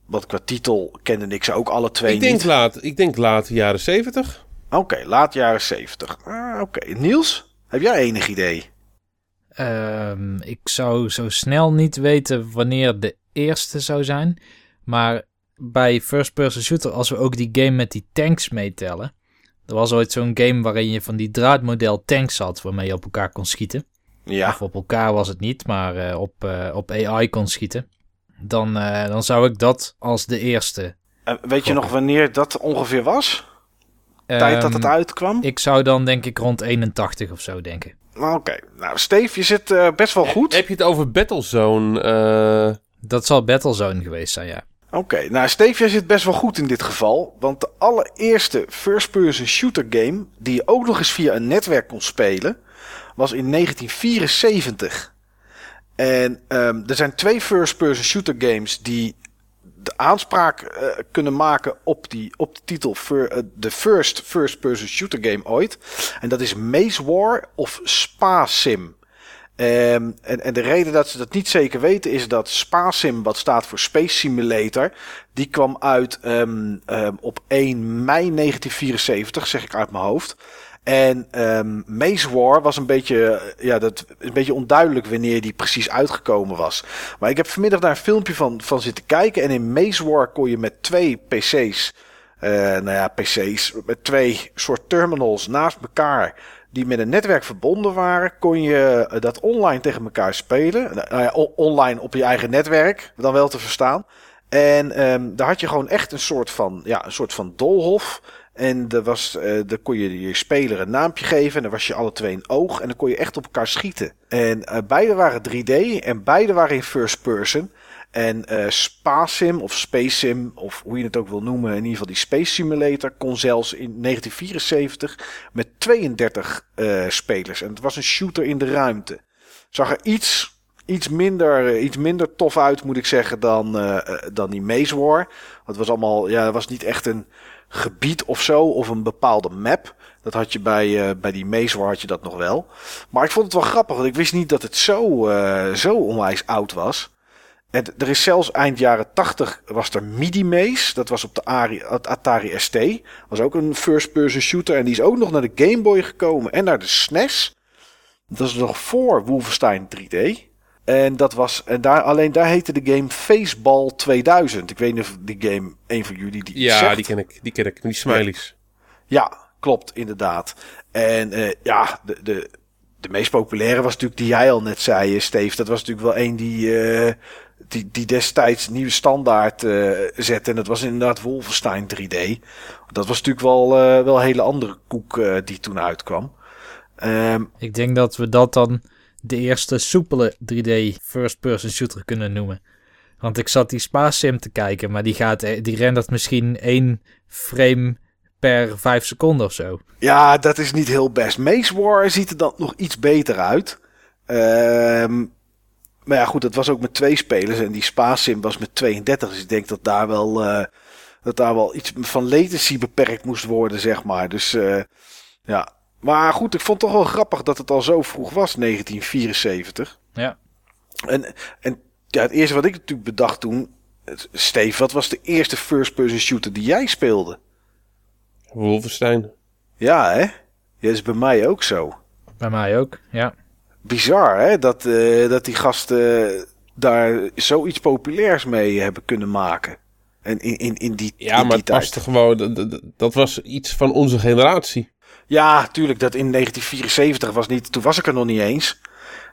Want qua titel kende ik ze ook alle twee Ik denk, laat, ik denk laat jaren zeventig. Oké, laat jaren 70. Ah, Oké, Niels, heb jij enig idee? Ehm, ik zou zo snel niet weten wanneer de eerste zou zijn. Maar bij first person shooter, als we ook die game met die tanks meetellen. Er was ooit zo'n game waarin je van die draadmodel tanks had waarmee je op elkaar kon schieten. Ja, Of op elkaar was het niet, maar eh, op, eh, op AI kon schieten. Dan, eh, dan zou ik dat als de eerste. Weet je nog wanneer dat ongeveer was? Tijd dat het Ehm, uitkwam? Ik zou dan denk ik rond 81 of zo denken. Oké, nou Steve, je zit eh, best wel goed. Heb je het over Battlezone? eh, Dat zal Battlezone geweest zijn, ja. Oké, nou Steve, jij zit best wel goed in dit geval. Want de allereerste first-person shooter game die je ook nog eens via een netwerk kon spelen, was in 1974. En ehm, er zijn twee first-person shooter games die de aanspraak eh, kunnen maken op, die, op de titel fir- eh, de first first-person shooter game ooit. En dat is Maze War of Spa Sim. Ehm, en, en de reden dat ze dat niet zeker weten is dat SpaSim, wat staat voor Space Simulator, die kwam uit ehm, ehm, op 1 mei 1974, zeg ik uit mijn hoofd. En ehm Maze War was een beetje, eh, ja, dat een beetje onduidelijk wanneer die precies uitgekomen was. Maar ik heb vanmiddag daar een filmpje van, van zitten kijken. En in Maze War kon je met twee PC's, eh, nou ja, PC's, met twee soort terminals naast elkaar die met een netwerk verbonden waren, kon je eh, dat online tegen elkaar spelen. Nou ja, o- online op je eigen netwerk, dan wel te verstaan. En ehm, daar had je gewoon echt een soort van, ja, een soort van doolhof. En er was, daar kon je je speler een naampje geven. En dan was je alle twee een oog. En dan kon je echt op elkaar schieten. En eh, beide waren 3D. En beide waren in first person. En eh SpaSim of Space Sim, of hoe je het ook wil noemen, in ieder geval die Space Simulator, kon zelfs in 1974 met 32 eh, spelers. En het was een shooter in de ruimte. Zag er iets, iets, minder, iets minder tof uit, moet ik zeggen, dan, dan die Maze War. Het was allemaal, ja, het was niet echt een gebied of zo, of een bepaalde map. Dat had je bij, eh, bij die Maze War had je dat nog wel. Maar ik vond het wel grappig, want ik wist niet dat het zo, eh, zo onwijs oud was. En er is zelfs eind jaren 80 was er Midi Maze. Dat was op de Atari ST. Was ook een first-person shooter. En die is ook nog naar de Game Boy gekomen en naar de SNES. Dat is nog voor Wolfenstein 3D. En dat was. En daar, alleen daar heette de game Faceball 2000. Ik weet niet of die game een van jullie die Ja, zegt. die ken ik. Die ken ik. Die smileys. Ja, klopt, inderdaad. En eh, ja, de, de, de meest populaire was natuurlijk die jij al net zei, eh, Steve. Dat was natuurlijk wel een die, eh, die, die destijds nieuwe standaard eh, zette. En dat was inderdaad Wolfenstein 3D. Dat was natuurlijk wel, eh, wel een hele andere koek eh, die toen uitkwam. Ehm, Ik denk dat we dat dan de eerste soepele 3D first-person shooter kunnen noemen. Want ik zat die Spa Sim te kijken, maar die, gaat, eh, die rendert misschien één frame per vijf seconden of zo. Ja, dat is niet heel best. Maze War ziet er dan nog iets beter uit. Ehm, maar ja, goed, dat was ook met twee spelers. En die Spa-sim was met 32. Dus ik denk dat daar wel, eh, dat daar wel iets van latency beperkt moest worden, zeg maar. Dus eh, ja. Maar goed, ik vond het toch wel grappig dat het al zo vroeg was, 1974. Ja. En, en ja, het eerste wat ik natuurlijk bedacht toen... Steve, wat was de eerste first-person shooter die jij speelde? Wolfenstein. Ja, hè? Ja, dat is bij mij ook zo. Bij mij ook, ja. Bizar, hè? Dat, eh, dat die gasten daar zoiets populairs mee hebben kunnen maken. En in, in, in die, Ja, in maar die het paste gewoon. dat- dat- Dat was iets van onze generatie. Ja, tuurlijk. Dat in 1974 was niet. Toen was ik er nog niet eens.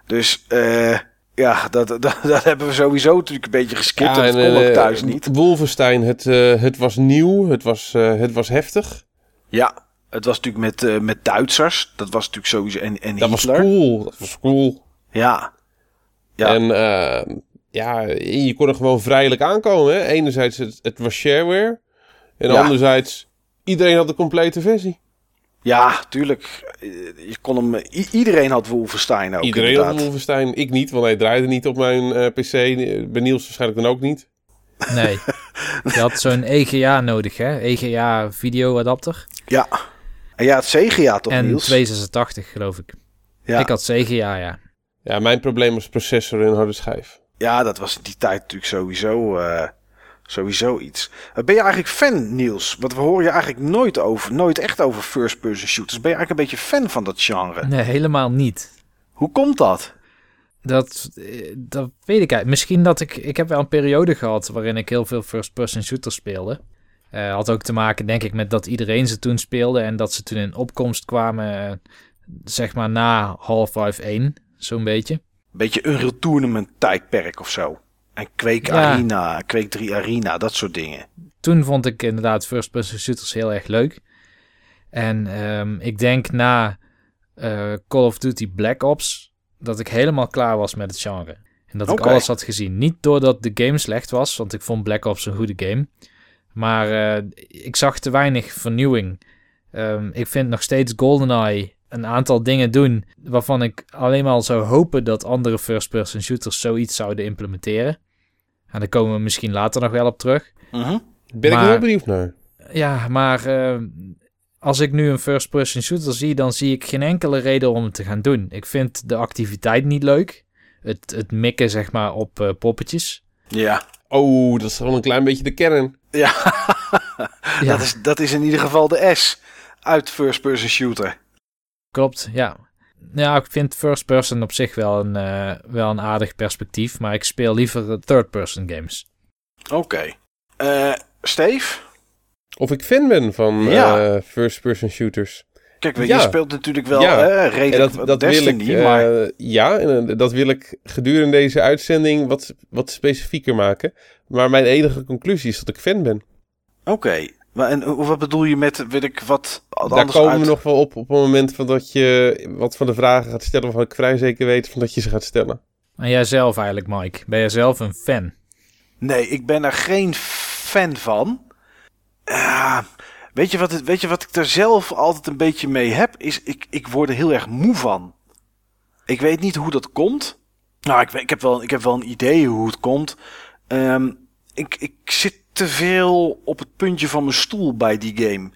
Dus eh, ja, dat, dat, dat hebben we sowieso natuurlijk een beetje geskipt. dat en, kon ook eh, thuis niet. Wolfenstein, het, eh, het was nieuw. Het was, het was heftig. Ja, het was natuurlijk met, met Duitsers. Dat was natuurlijk sowieso. En, en Dat was cool. Dat was cool. Ja. Ja. En eh, ja, je kon er gewoon vrijelijk aankomen. Hè? Enerzijds, het, het was shareware. En Ja. anderzijds, iedereen had de complete versie. Ja, tuurlijk. Eh, Je kon hem, iedereen had Wolfenstein ook. iedereen inderdaad. had Wolfenstein. Ik niet, want hij draaide niet op mijn eh, PC. Bij Niels waarschijnlijk dan ook niet. Nee. Je had zo'n EGA nodig, hè? EGA videoadapter. Ja. En ja, het CGA toch, en Niels? 286, geloof ik. Ja. Ik had CGA, ja. Ja, mijn probleem was processor en harde schijf. ja, dat was in die tijd natuurlijk sowieso, eh, sowieso iets. Eh, Ben je eigenlijk fan, Niels? Want we horen je eigenlijk nooit, over, nooit echt over first-person shooters. Ben je eigenlijk een beetje fan van dat genre? Nee, helemaal niet. Hoe komt dat? Dat, eh, dat weet ik eigenlijk. Misschien dat ik... Ik heb wel een periode gehad waarin ik heel veel first-person shooters speelde. Eh, had ook te maken, denk ik, met dat iedereen ze toen speelde. En dat ze toen in opkomst kwamen, zeg maar na Half-Life 1. Zo'n beetje. Beetje Unreal Tournament tijdperk of zo. En Quake Ja. Arena, Quake 3 Arena, dat soort dingen. Toen vond ik inderdaad first-person shooters heel erg leuk. En ehm, ik denk na eh, Call of Duty Black Ops dat ik helemaal klaar was met het genre. En dat ik alles had gezien. Niet doordat de game slecht was, want ik vond Black Ops een goede game. Maar eh, ik zag te weinig vernieuwing. Ehm, ik vind nog steeds GoldenEye een aantal dingen doen waarvan ik alleen maar zou hopen dat andere first-person shooters zoiets zouden implementeren. En daar komen we misschien later nog wel op terug. Mhm. Ben ik heel benieuwd naar. Ja, maar eh, als ik nu een first-person shooter zie, dan zie ik geen enkele reden om het te gaan doen. Ik vind de activiteit niet leuk. Het, het mikken, zeg maar, op eh, poppetjes. Ja. Oh, dat is gewoon een klein beetje de kern. Ja. Ja, Dat, is, dat is in ieder geval de S uit first-person shooter. klopt, ja. Ja, ik vind first-person op zich wel een, eh, wel een aardig perspectief, maar ik speel liever third-person games. Oké. Eh, Steve? Of ik fan ben van Ja. eh, first-person shooters. Kijk, je speelt natuurlijk wel Ja. hè, En redelijk dat, dat Destiny, wil ik, maar... eh, ja, en eh, dat wil ik gedurende deze uitzending wat, wat specifieker maken. Maar mijn enige conclusie is dat ik fan ben. Oké. Maar en hoe- wat bedoel je met, weet ik, wat Daar komen uit... we nog wel op op het moment van dat je wat van de vragen gaat stellen... waarvan ik vrij zeker weet van dat je ze gaat stellen. En jij zelf eigenlijk, Mike. Ben jij zelf een fan? Nee, ik ben er geen fan van. Ah, weet, je wat het, weet je wat ik er zelf altijd een beetje mee heb? Is ik, ik word er heel erg moe van. Ik weet niet hoe dat komt. Nou, ik, ik, heb, wel, ik heb wel een idee hoe het komt. Ehm, ik, ik zit te veel op het puntje van mijn stoel bij die game.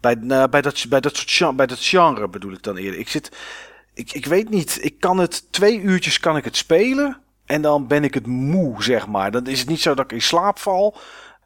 Bij, nou, bij, dat, bij, dat soort genre, bij dat genre bedoel ik dan eerder. Ik zit... Ik, ik weet niet. Ik kan het twee uurtjes kan ik het spelen. en dan ben ik het moe, zeg maar. Dan is het niet zo dat ik in slaap val.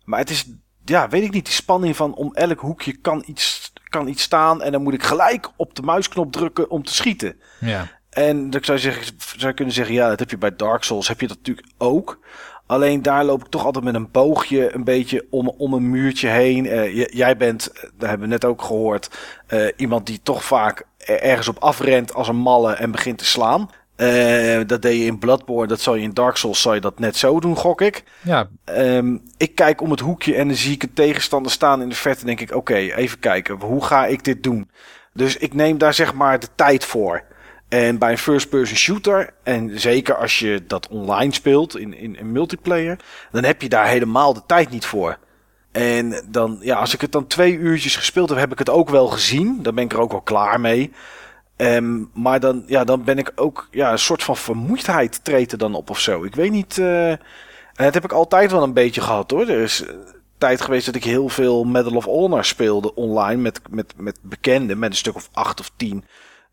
Maar het is, ja, weet ik niet, die spanning van om elk hoekje kan iets, kan iets staan. En dan moet ik gelijk op de muisknop drukken om te schieten. Ja. En dan zou je, zeggen, zou je kunnen zeggen, ja, dat heb je bij Dark Souls, heb je dat natuurlijk ook. Alleen daar loop ik toch altijd met een boogje een beetje om, om een muurtje heen. Eh, jij bent, eh, dat hebben we net ook gehoord, eh, iemand die toch vaak er- ergens op afrent als een malle en begint te slaan. Dat deed je in Bloodborne, dat zal je in Dark Souls zal je dat net zo doen, gok ik. Ja, Ehm, ik kijk om het hoekje en dan zie ik een tegenstander staan in de verte. En denk ik, oké, even kijken, hoe ga ik dit doen? Dus ik neem daar zeg maar de tijd voor. En bij een first-person shooter, en zeker als je dat online speelt in, in, in multiplayer, dan heb je daar helemaal de tijd niet voor. En dan, ja, als ik het dan twee uurtjes gespeeld heb, heb ik het ook wel gezien. Dan ben ik er ook wel klaar mee. Ehm, maar dan, ja, dan ben ik ook, ja, een soort van vermoeidheid treedt er dan op of zo. Ik weet niet, eh, en dat heb ik altijd wel een beetje gehad hoor. Er is eh, tijd geweest dat ik heel veel Medal of Honor speelde online met, met, met bekenden, met een stuk of acht of tien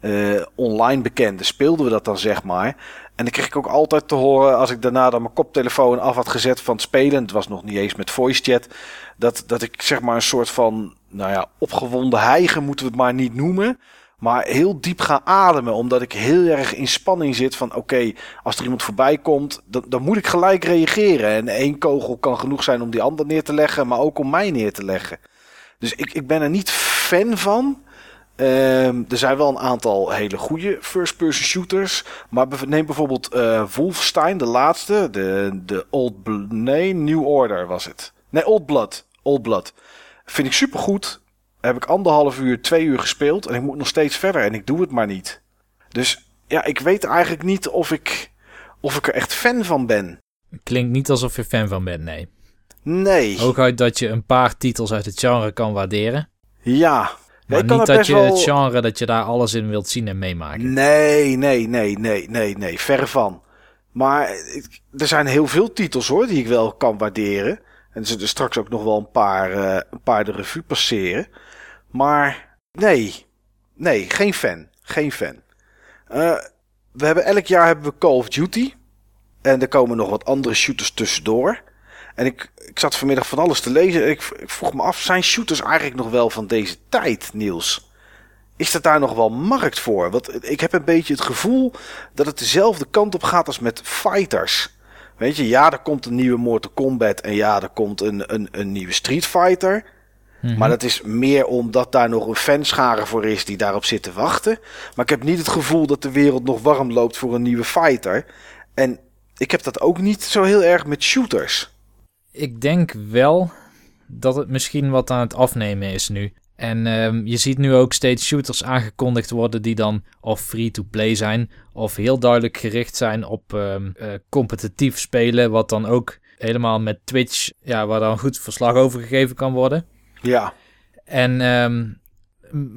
eh, online bekenden. Speelden we dat dan zeg maar. En dan kreeg ik ook altijd te horen als ik daarna dan mijn koptelefoon af had gezet van het spelen. Het was nog niet eens met voice chat. Dat, dat ik zeg maar een soort van, nou ja, opgewonden hijgen moeten we het maar niet noemen. Maar heel diep ga ademen, omdat ik heel erg in spanning zit van oké, als er iemand voorbij komt, dan, dan moet ik gelijk reageren. En één kogel kan genoeg zijn om die ander neer te leggen, maar ook om mij neer te leggen. Dus ik, ik ben er niet fan van. Ehm, er zijn wel een aantal hele goede first-person shooters. Maar neem bijvoorbeeld eh Wolfenstein, de laatste. De, de Old Bl- Nee, New Order was het. Nee, Old Blood. Old Blood. Vind ik supergoed. Heb ik anderhalf uur, twee uur gespeeld. En ik moet nog steeds verder. En ik doe het maar niet. Dus ja, ik weet eigenlijk niet of ik, of ik er echt fan van ben. klinkt niet alsof je fan van bent, nee. Nee. Hooguit dat je een paar titels uit het genre kan waarderen. Ja. Maar niet dat je wel- het genre, dat je daar alles in wilt zien en meemaken. Nee, nee, nee, nee, nee, nee. Verre van. Maar er zijn heel veel titels hoor die ik wel kan waarderen. En er zullen straks ook nog wel een paar, eh, een paar de revue passeren. Maar nee, nee, geen fan. Geen fan. Eh, we hebben elk jaar hebben we Call of Duty. En er komen nog wat andere shooters tussendoor. En ik, ik zat vanmiddag van alles te lezen. En ik, ik vroeg me af, zijn shooters eigenlijk nog wel van deze tijd, Niels? Is er daar nog wel markt voor? Want ik heb een beetje het gevoel dat het dezelfde kant op gaat als met fighters. Weet je, ja, er komt een nieuwe Mortal Kombat en ja, er komt een, een, een nieuwe Street Fighter. Mhm. Maar dat is meer omdat daar nog een fanschare voor is die daarop zit te wachten. Maar ik heb niet het gevoel dat de wereld nog warm loopt voor een nieuwe fighter. En ik heb dat ook niet zo heel erg met shooters. Ik denk wel dat het misschien wat aan het afnemen is nu. En ehm, je ziet nu ook steeds shooters aangekondigd worden die dan of free-to-play zijn of heel duidelijk gericht zijn op ehm, eh, competitief spelen, wat dan ook helemaal met Twitch, ja, waar dan goed verslag over gegeven kan worden. Ja, En ehm,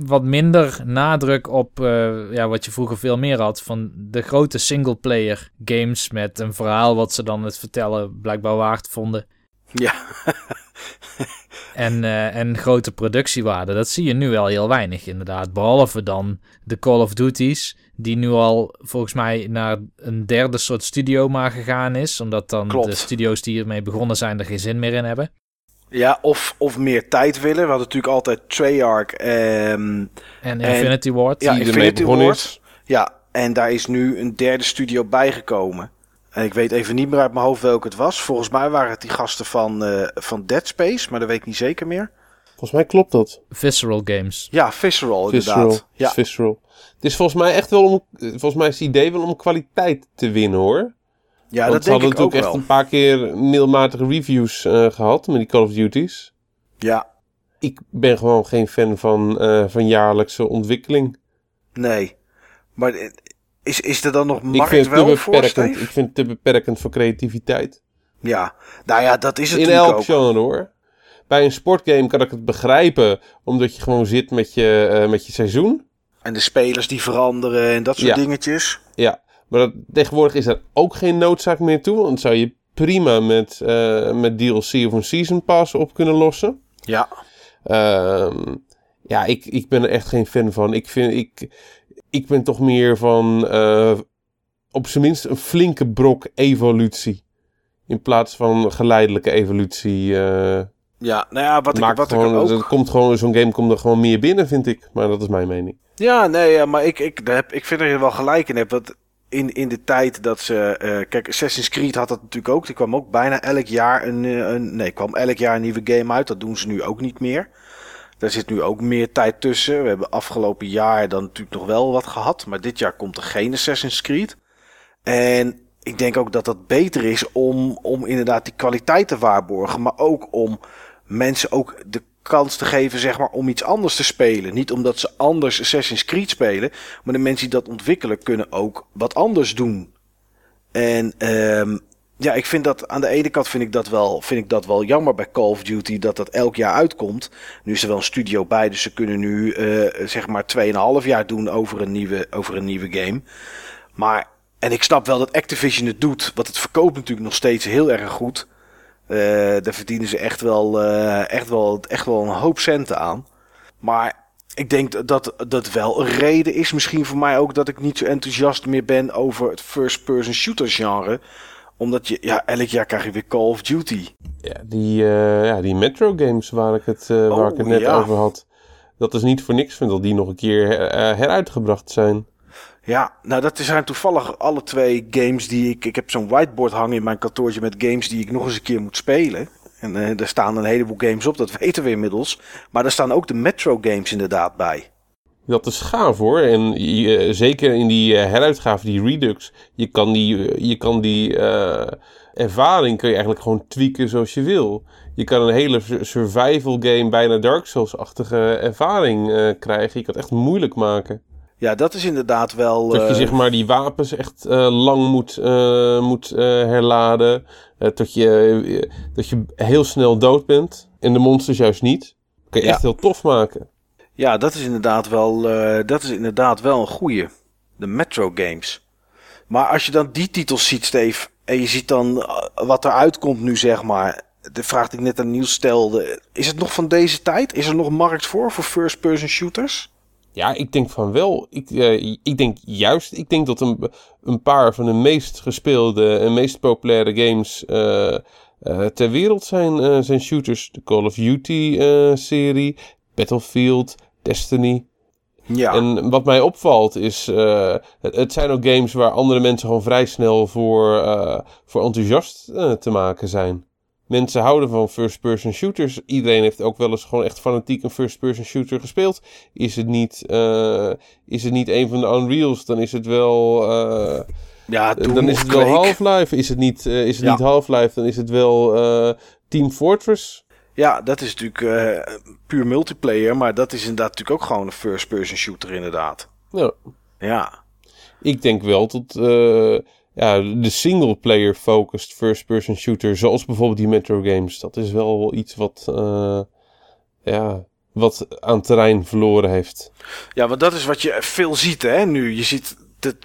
wat minder nadruk op eh, ja, wat je vroeger veel meer had van de grote singleplayer games met een verhaal wat ze dan het vertellen blijkbaar waard vonden. Ja, En, eh, en grote productiewaarde. Dat zie je nu wel heel weinig inderdaad. Behalve dan de Call of Duties. Die nu al volgens mij naar een derde soort studio maar gegaan is. Omdat dan Klopt. de studio's die ermee begonnen zijn er geen zin meer in hebben. ja of, of meer tijd willen. We hadden natuurlijk altijd Treyarch. En En- Infinity Ward. Ja, die Infinity Ward. Ja, en daar is nu een derde studio bijgekomen. En ik weet even niet meer uit mijn hoofd welke het was. Volgens mij waren het die gasten van, eh, van Dead Space, maar dat weet ik niet zeker meer. Volgens mij klopt dat. Visceral Games. Ja, Visceral Visceral. inderdaad. Ja, Visceral. Het is volgens mij echt wel om, volgens mij is het idee wel om kwaliteit te winnen hoor. ja Want dat denk hadden ik ook natuurlijk echt wel. een paar keer middelmatige reviews eh, gehad met die Call of Duties. Ja, Ik ben gewoon geen fan van, eh, van jaarlijkse ontwikkeling. nee. Maar is, is er dan nog Ik markt vind, te voor, beperkend, ik vind het te beperkend voor creativiteit. Ja, nou ja, dat is het In elk ook. genre hoor. Bij een sportgame kan ik het begrijpen, omdat je gewoon zit met je, eh, met je seizoen. En de spelers die veranderen en dat soort Ja. dingetjes. Ja, maar dat, tegenwoordig is er ook geen noodzaak meer toe. Want zou je prima met, eh, met DLC of een Season Pass op kunnen lossen. Ja, Ehm, ja, ik, ik ben er echt geen fan van. Ik, vind, ik, ik ben toch meer van eh, op zijn minst een flinke brok evolutie. In plaats van geleidelijke evolutie. eh, Ja, nou ja, wat ik, wat ik gewoon, er ook... er komt gewoon, zo'n game komt er gewoon meer binnen, vind ik. Maar dat is mijn mening. Ja, nee, ja, maar ik, ik, heb, ik vind dat je er wel gelijk in hebt. Want in, in de tijd dat ze... eh, kijk, Assassin's Creed had dat natuurlijk ook. Er kwam ook bijna elk jaar een, een... Nee, kwam elk jaar een nieuwe game uit. Dat doen ze nu ook niet meer. Daar zit nu ook meer tijd tussen. We hebben afgelopen jaar dan natuurlijk nog wel wat gehad. Maar dit jaar komt er geen Assassin's Creed. En ik denk ook dat dat beter is om, om inderdaad die kwaliteit te waarborgen. Maar ook om mensen ook de kans te geven, zeg maar, om iets anders te spelen. Niet omdat ze anders Assassin's Creed spelen, maar de mensen die dat ontwikkelen kunnen ook wat anders doen. En ehm, ja, ik vind dat aan de ene kant vind ik dat wel, vind ik dat wel jammer bij Call of Duty dat dat elk jaar uitkomt. Nu is er wel een studio bij, dus ze kunnen nu eh, zeg maar 2,5 jaar doen over een nieuwe, over een nieuwe game. Maar en ik snap wel dat Activision het doet, want het verkoopt natuurlijk nog steeds heel erg goed. Eh, daar verdienen ze echt wel, eh, echt, wel, echt wel een hoop centen aan. Maar ik denk dat dat wel een reden is. Misschien voor mij ook dat ik niet zo enthousiast meer ben over het first-person shooter genre. Omdat je, ja, elk jaar krijg je weer Call of Duty. Ja, die, eh, ja, die Metro games waar ik het, eh, waar ik het Oh, net ja. over had. Dat is niet voor niks, vind dat die nog een keer eh, heruitgebracht zijn. Ja, nou dat zijn toevallig alle twee games die ik... Ik heb zo'n whiteboard hangen in mijn kantoortje met games die ik nog eens een keer moet spelen. En eh er staan een heleboel games op, dat weten we inmiddels. Maar daar staan ook de Metro games inderdaad bij. Dat is gaaf hoor. En je- eh, zeker in die eh, heruitgave, die Redux, je kan die, eh, je kan die eh, ervaring kun je eigenlijk gewoon tweaken zoals je wil. Je kan een hele sur- survival game, bijna Dark Souls-achtige ervaring eh, krijgen. Je kan het echt moeilijk maken. Ja, dat is inderdaad wel... Dat je eh, zeg maar die wapens echt eh, lang moet, eh, moet eh, herladen. Tot je, dat je heel snel dood bent. En de monsters juist niet. Kan je Ja. echt heel tof maken. Ja, dat is inderdaad wel, eh, dat is inderdaad wel een goeie. De Metro games. Maar als je dan die titels ziet, Steve, en je ziet dan eh, wat er uitkomt nu, zeg maar. De vraag die ik net aan Niels stelde. Is het nog van deze tijd? Is er nog markt voor, voor first-person shooters? Ja, ik denk van wel. Ik, eh, ik denk juist, ik denk dat een, een paar van de meest gespeelde en meest populaire games ter wereld zijn, zijn shooters. De Call of Duty eh, serie, Battlefield, Destiny. Ja, En wat mij opvalt is, eh, het, het zijn ook games waar andere mensen gewoon vrij snel voor, eh, voor enthousiast eh, te maken zijn. Mensen houden van first-person shooters. Iedereen heeft ook wel eens gewoon echt fanatiek een first-person shooter gespeeld. Is het niet, is het niet een van de Unreals, dan is het wel, ja dan is het wel. Half-Life. Is het niet, is het Ja. niet Half-Life, dan is het wel Team Fortress. Ja, dat is natuurlijk eh, puur multiplayer, maar dat is inderdaad natuurlijk ook gewoon een first-person shooter inderdaad. Nou, Ja, Ik denk wel dat eh, ja, de single-player focused first-person shooter, zoals bijvoorbeeld die Metro games, dat is wel iets wat, eh, ja, wat aan terrein verloren heeft. Ja, want dat is wat je veel ziet hè, nu. Je ziet dat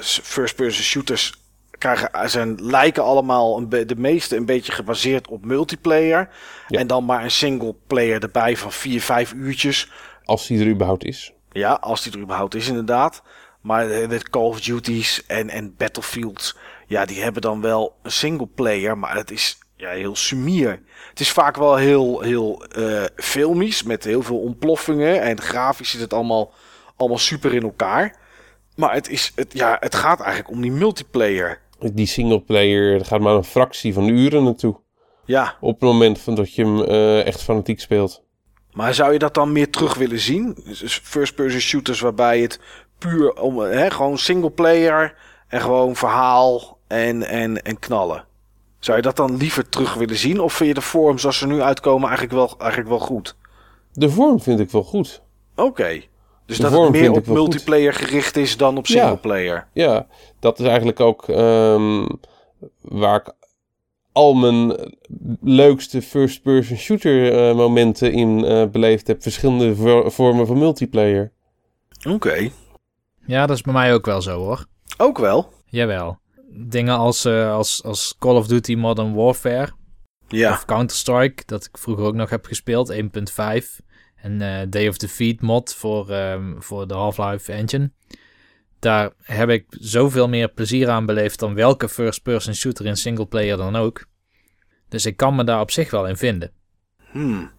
first-person shooters krijgen, zijn, lijken allemaal een de meeste een beetje gebaseerd op multiplayer. Ja. En dan maar een single player erbij van 4, 5 uurtjes. Als die er überhaupt is. Ja, als die er überhaupt is inderdaad. Maar de, de Call of Duties en, en Battlefields, ja, die hebben dan wel een single player, maar het is ja, heel sumier. Het is vaak wel heel, heel eh filmisch, met heel veel ontploffingen en grafisch zit het allemaal, allemaal super in elkaar. Maar het, is, het, ja, het gaat eigenlijk om die multiplayer. Die single-player, er gaat maar een fractie van de uren naartoe. Ja, Op het moment van dat je hem eh, echt fanatiek speelt. maar zou je dat dan meer terug willen zien? First-person shooters waarbij het puur om, hè, gewoon single player en gewoon verhaal en, en, en knallen. Zou je dat dan liever terug willen zien? Of vind je de vorm zoals ze nu uitkomen eigenlijk wel, eigenlijk wel goed? De vorm vind ik wel goed. Oké. Dus De dat het meer op goed. multiplayer gericht is dan op Ja. single player. Ja, dat is eigenlijk ook ehm, waar ik al mijn leukste first-person shooter eh, momenten in eh, beleefd heb. Verschillende vo- vormen van multiplayer. Oké. Ja, dat is bij mij ook wel zo hoor. Ook wel. Jawel. Dingen als, eh, als, als Call of Duty Modern Warfare Ja. of Counter-Strike, dat ik vroeger ook nog heb gespeeld, 1.5. En eh, Day of Defeat mod voor, ehm, voor de Half-Life engine. daar heb ik zoveel meer plezier aan beleefd dan welke first-person shooter in singleplayer dan ook. Dus ik kan me daar op zich wel in vinden. Hmm.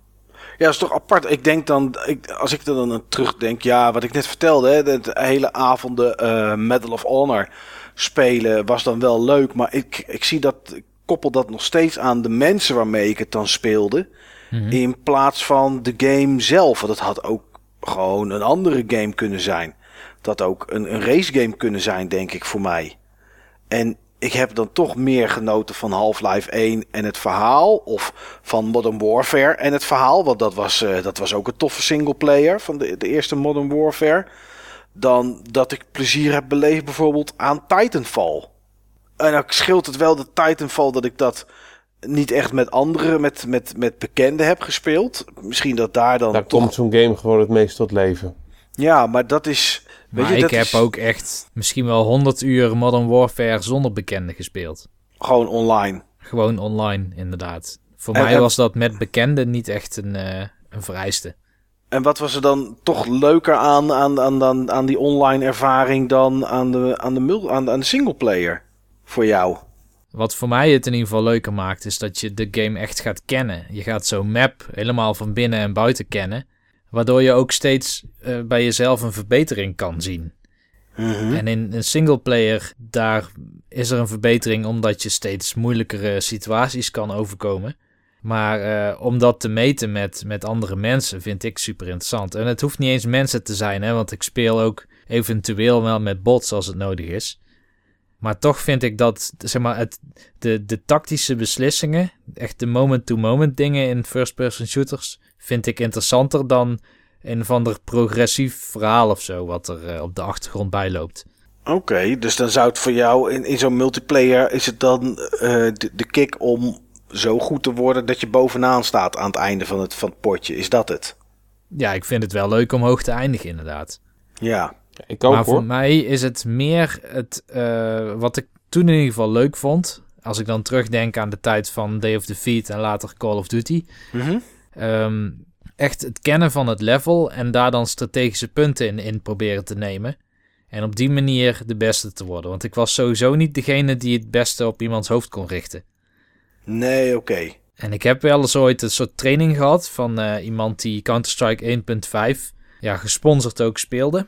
Ja, dat is toch apart. Ik denk dan, ik, als ik er dan aan terugdenk, ja, wat ik net vertelde, hè, de, hele avonden eh Medal of Honor spelen was dan wel leuk, maar ik, ik zie dat, ik koppel dat nog steeds aan de mensen waarmee ik het dan speelde, Mhm. in plaats van de game zelf. Want het had ook gewoon een andere game kunnen zijn. Dat ook een, een race game kunnen zijn, denk ik, voor mij. En ik heb dan toch meer genoten van Half-Life 1 en het verhaal. Of van Modern Warfare en het verhaal. Want dat was, eh, dat was ook een toffe singleplayer van de, de eerste Modern Warfare. Dan dat ik plezier heb beleefd bijvoorbeeld aan Titanfall. En dan scheelt het wel de Titanfall dat ik dat niet echt met anderen, met, met, met bekenden heb gespeeld. Misschien dat daar dan Daar toch... komt zo'n game gewoon het meest tot leven. Ja, maar dat is... Weet Maar je, ik dat heb is ook echt misschien wel 100 uur Modern Warfare zonder bekenden gespeeld. gewoon online. Gewoon online, inderdaad. Voor En- mij en- was dat met bekenden niet echt een, eh, een vereiste. En wat was er dan toch leuker aan, aan, aan, aan, aan die online ervaring dan aan de, aan de, mul- aan de, aan de singleplayer voor jou? Wat voor mij het in ieder geval leuker maakt, is dat je de game echt gaat kennen. Je gaat zo'n map helemaal van binnen en buiten kennen. Waardoor je ook steeds eh, bij jezelf een verbetering kan zien. Mhm. En in een singleplayer, daar is er een verbetering omdat je steeds moeilijkere situaties kan overkomen. Maar eh, om dat te meten met, met andere mensen vind ik super interessant. En het hoeft niet eens mensen te zijn, hè, want ik speel ook eventueel wel met bots als het nodig is. Maar toch vind ik dat zeg maar, het, de, de tactische beslissingen, echt de moment-to-moment dingen in first-person shooters, vind ik interessanter dan een van de progressief verhaal of zo, wat er eh, op de achtergrond bij loopt. Oké, dus dan zou het voor jou in, in zo'n multiplayer is het dan eh, de, de kick om zo goed te worden dat je bovenaan staat aan het einde van het, van het potje. Is dat het? Ja, ik vind het wel leuk om hoog te eindigen, inderdaad. Ja. Ik ook maar voor hoor. mij is het meer het, eh, wat ik toen in ieder geval leuk vond. Als ik dan terugdenk aan de tijd van Day of Defeat en later Call of Duty. Mhm. Ehm, echt het kennen van het level en daar dan strategische punten in, in proberen te nemen. En op die manier de beste te worden. Want ik was sowieso niet degene die het beste op iemands hoofd kon richten. Nee, oké. En ik heb wel eens ooit een soort training gehad van eh, iemand die Counter-Strike 1.5 ja, gesponsord ook speelde.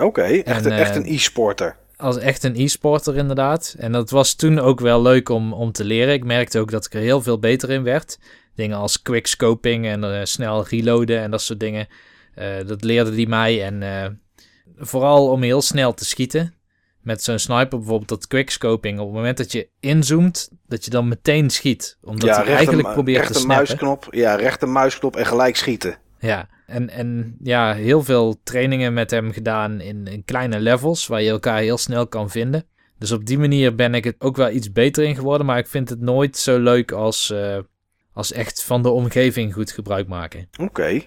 Oké, echt, En, echt eh, een e-sporter. Als echt een e-sporter inderdaad. En dat was toen ook wel leuk om, om te leren. Ik merkte ook dat ik er heel veel beter in werd. Dingen als quickscoping en eh, snel reloaden en dat soort dingen. Eh, dat leerde die mij. En vooral om heel snel te schieten. Met zo'n sniper bijvoorbeeld, dat quickscoping. Op het moment dat je inzoomt, dat je dan meteen schiet. Omdat ja, hij rechter, eigenlijk probeert te snappen. muisknop. Ja, rechter muisknop en gelijk schieten. Ja, en, en ja, heel veel trainingen met hem gedaan in, in kleine levels, waar je elkaar heel snel kan vinden. Dus op die manier ben ik het ook wel iets beter in geworden, maar ik vind het nooit zo leuk als, eh, als echt van de omgeving goed gebruik maken. Oké.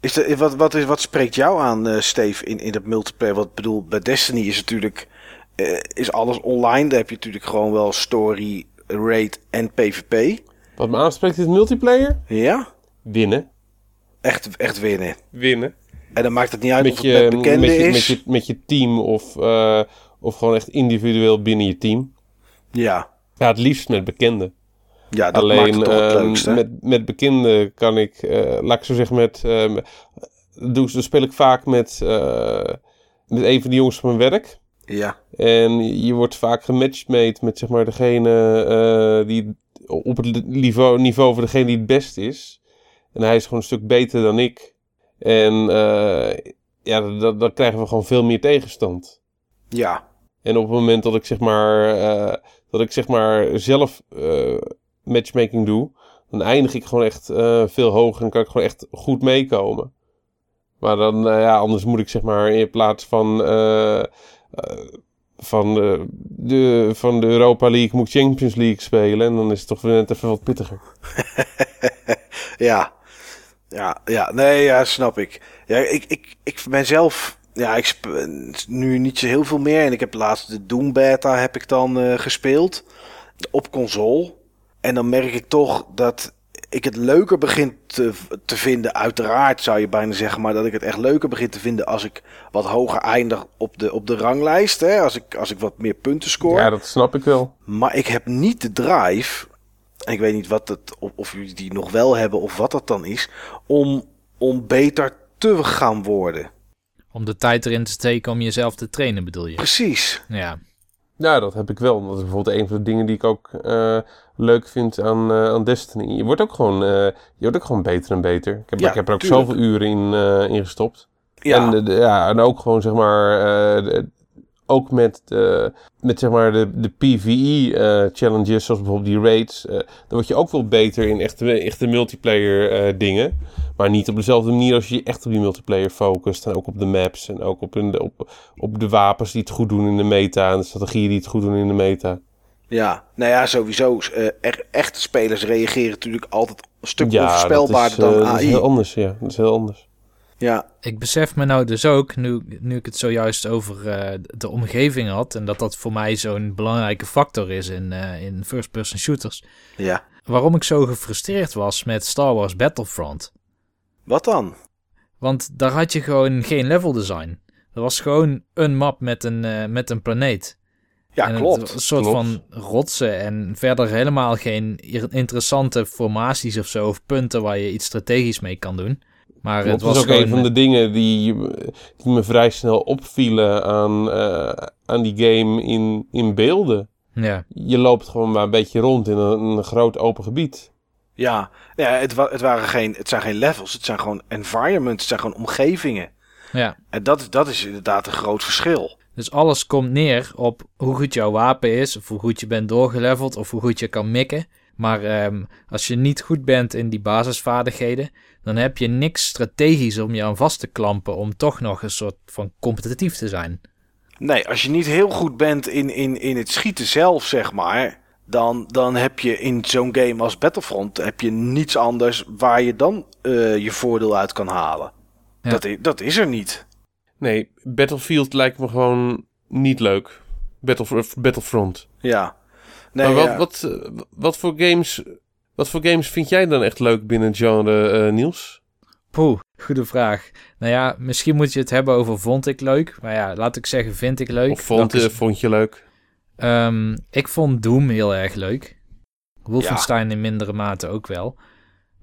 Is er, wat, wat, is, wat spreekt jou aan, eh Steve, in, in dat multiplayer? Wat ik bedoel, bij Destiny is natuurlijk eh, is alles online. Daar heb je natuurlijk gewoon wel story, raid en PvP. Wat me aanspreekt is multiplayer. Ja, Winnen. Echt, echt winnen. Winnen. En dan maakt het niet uit Met of het je, met met, bekenden je, is. met, je, met je team of, eh, of gewoon echt individueel binnen je team. Ja, Ja, het liefst met bekenden. ja dat maakt Alleen het toch het ehm, leukste. met, met bekenden kan ik, eh, laat ik zo zeggen, met, ehm, doe, dan speel ik vaak met, eh, met een van de jongens van mijn werk. Ja, En je wordt vaak gematchmade met zeg maar degene die op het niveau, niveau van degene die het best is. En hij is gewoon een stuk beter dan ik. En eh, ja, dan, dan krijgen we gewoon veel meer tegenstand. ja, En op het moment dat ik zeg maar, eh, dat ik zeg maar zelf eh, matchmaking doe, dan eindig ik gewoon echt veel hoger en kan ik gewoon echt goed meekomen. Maar dan, ja, anders moet ik zeg maar in plaats van, van, de, de, van de Europa League moet ik Champions League spelen. En dan is het toch weer net even wat pittiger. ja. Ja, ja, nee, ja, snap ik. Ja, ik, ik, ik ben zelf, ja, ik nu niet zo heel veel meer. En ik heb laatst de Doom Beta heb ik dan eh, gespeeld op console. En dan merk ik toch dat ik het leuker begin te, te vinden. Uiteraard zou je bijna zeggen, maar dat ik het echt leuker begin te vinden als ik wat hoger eindig op de, op de ranglijst. Hè? Als, ik, als ik wat meer punten score. Ja, dat snap ik wel. Maar ik heb niet de drive. En ik weet niet wat het, of, of jullie die nog wel hebben of wat dat dan is. Om, om beter te gaan worden. Om de tijd erin te steken om jezelf te trainen, bedoel je? Precies. Ja. Ja, dat heb ik wel. Dat is bijvoorbeeld een van de dingen die ik ook eh, leuk vind aan, eh, aan Destiny. Je wordt ook gewoon, eh, je wordt ook gewoon beter en beter. Ik heb, Ja, ik heb er ook tuurlijk. zoveel uren in, eh, in gestopt. Ja, En, de, de- ja, en ook gewoon zeg maar, eh, de- ook met, de, met zeg maar de, de PvE-challenges, zoals bijvoorbeeld die raids. eh dan word je ook wel beter in echte, echte multiplayer eh, dingen. Maar niet op dezelfde manier als je je echt op die multiplayer focust. En ook op de maps en ook op, de, op, op de wapens die het goed doen in de meta. En de strategieën die het goed doen in de meta. ja. Nou ja, sowieso. eh, echte spelers reageren natuurlijk altijd een stuk Ja, onvoorspelbaarder dan eh, dat is AI. heel anders, ja. Dat is heel anders. Ja, Ik besef me nou dus ook, nu, nu ik het zojuist over eh, de omgeving had... en dat dat voor mij zo'n belangrijke factor is in, eh, in first-person shooters... ja. waarom ik zo gefrustreerd was met Star Wars Battlefront. Wat dan? Want daar had je gewoon geen level design. Er was gewoon een map met een, eh, met een planeet. Ja, en klopt. Een soort Klopt. van rotsen en verder helemaal geen interessante formaties of zo... of punten waar je iets strategisch mee kan doen. Maar Dat het was was ook gewoon... een van de dingen die, die me vrij snel opvielen aan, eh, aan die game in, in beelden. Ja, Je loopt gewoon maar een beetje rond in een, een groot open gebied. Ja, ja het, wa- het, waren geen, het zijn geen levels. Het zijn gewoon environments. Het zijn gewoon omgevingen. ja. En dat, is- dat is inderdaad een groot verschil. Dus alles komt neer op hoe goed jouw wapen is, of hoe goed je bent doorgeleveld, of hoe goed je kan mikken. Maar ehm, als je niet goed bent in die basisvaardigheden, dan heb je niks strategisch om je aan vast te klampen om toch nog een soort van competitief te zijn. Nee, als je niet heel goed bent in, in, in het schieten zelf, zeg maar. Dan, dan heb je in zo'n game als Battlefront heb je niets anders waar je dan eh, je voordeel uit kan halen. Ja. Dat, i- dat is er niet. Nee, Battlefield lijkt me gewoon niet leuk. Battle, Battlefront. Ja. Nee, maar wat, ja. wat, eh, wat, voor games, wat voor games vind jij dan echt leuk binnen het genre, eh, Niels? Poeh, goede vraag. Nou ja, misschien moet je het hebben over vond ik leuk. Maar ja, laat ik zeggen vind ik leuk. Of vond, is- vond je leuk? Ehm, ik vond Doom heel erg leuk. Wolfenstein in mindere mate ook wel.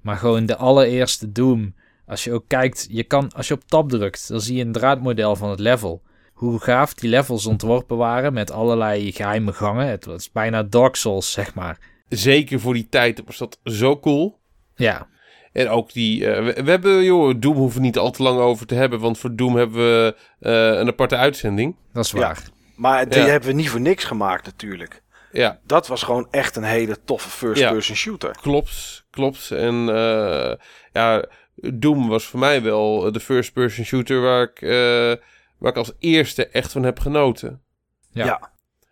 Maar gewoon de allereerste Doom. Als je ook kijkt, je kan, als je op tab drukt, dan zie je een draadmodel van het level. Hoe gaaf die levels ontworpen waren met allerlei geheime gangen. Het was bijna Dark Souls, zeg maar. Zeker voor die tijd was dat zo cool. Ja, En ook die... eh, we, we hebben, joh, Doom hoeven we niet al te lang over te hebben. Want voor Doom hebben we eh, een aparte uitzending. dat is Ja. waar. Maar die Ja. hebben we niet voor niks gemaakt natuurlijk. Ja, Dat was gewoon echt een hele toffe first-person shooter. klopt. Klopt. En eh, ja, Doom was voor mij wel de first-person shooter waar ik, eh, waar ik als eerste echt van heb genoten. Ja.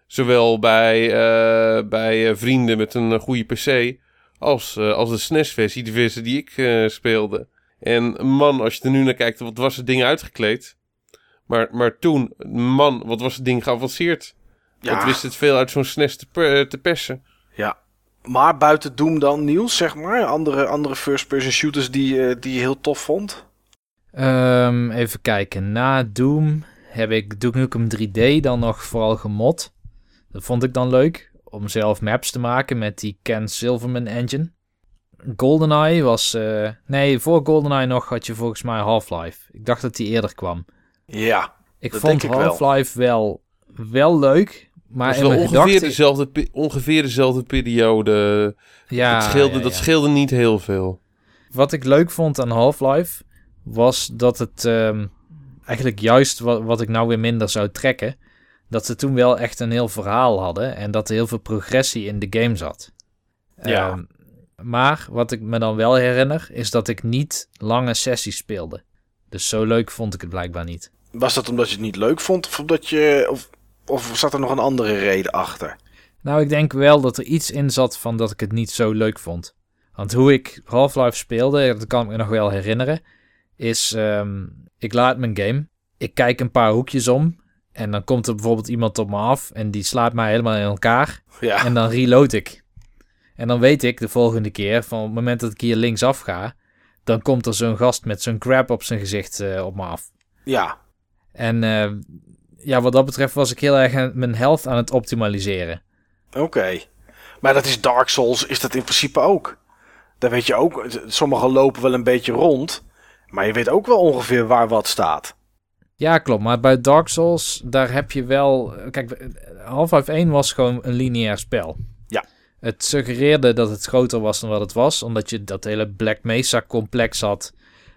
Zowel bij, eh, bij eh, vrienden met een eh, goede PC als, als de SNES-versie, de versie die ik eh, speelde. En man, als je er nu naar kijkt, wat was het ding uitgekleed. Maar, maar toen, man, wat was het ding geavanceerd. Ja. Wat wist het veel uit zo'n SNES te, per- te persen. Ja. Maar buiten Doom dan, Niels, zeg maar. Andere, andere first-person shooters die, eh, die je heel tof vond. Ehm, even kijken. Na Doom heb ik Duke Nukem 3D dan nog vooral gemod. Dat vond ik dan leuk. Om zelf maps te maken met die Ken Silverman engine. GoldenEye was... eh, nee, voor GoldenEye nog had je volgens mij Half-Life. Ik dacht dat die eerder kwam. Ja. Ik Dat vond denk ik wel. Half-Life wel, wel leuk. Maar in wel mijn ongeveer, gedachten... dezelfde, ongeveer dezelfde periode. Ja, dat, scheelde, ja, dat scheelde niet heel veel. Wat ik leuk vond aan Half-Life was dat het ehm, eigenlijk juist wat, wat ik nou weer minder zou trekken, dat ze toen wel echt een heel verhaal hadden en dat er heel veel progressie in de game zat. Ja. Ehm, maar wat ik me dan wel herinner, is dat ik niet lange sessies speelde. Dus zo leuk vond ik het blijkbaar niet. Was dat omdat je het niet leuk vond? Of, omdat je, of, of zat er nog een andere reden achter? Nou, ik denk wel dat er iets in zat van dat ik het niet zo leuk vond. Want hoe ik Half-Life speelde, dat kan ik me nog wel herinneren, is ehm, ik laat mijn game, ik kijk een paar hoekjes om en dan komt er bijvoorbeeld iemand op me af en die slaat mij helemaal in elkaar Ja. en dan reload ik. En dan weet ik de volgende keer, van het moment dat ik hier linksaf ga, dan komt er zo'n gast met zo'n crab op zijn gezicht eh, op me af. Ja, En eh, ja, wat dat betreft was ik heel erg aan- mijn health aan het optimaliseren. oké. Maar dat is Dark Souls, is dat in principe ook. Dan weet je ook, sommigen lopen wel een beetje rond. Maar je weet ook wel ongeveer waar wat staat. Ja, klopt. Maar bij Dark Souls, daar heb je wel... Kijk, Half-Life 1 was gewoon een lineair spel. Ja. Het suggereerde dat het groter was dan wat het was. Omdat je dat hele Black Mesa-complex had.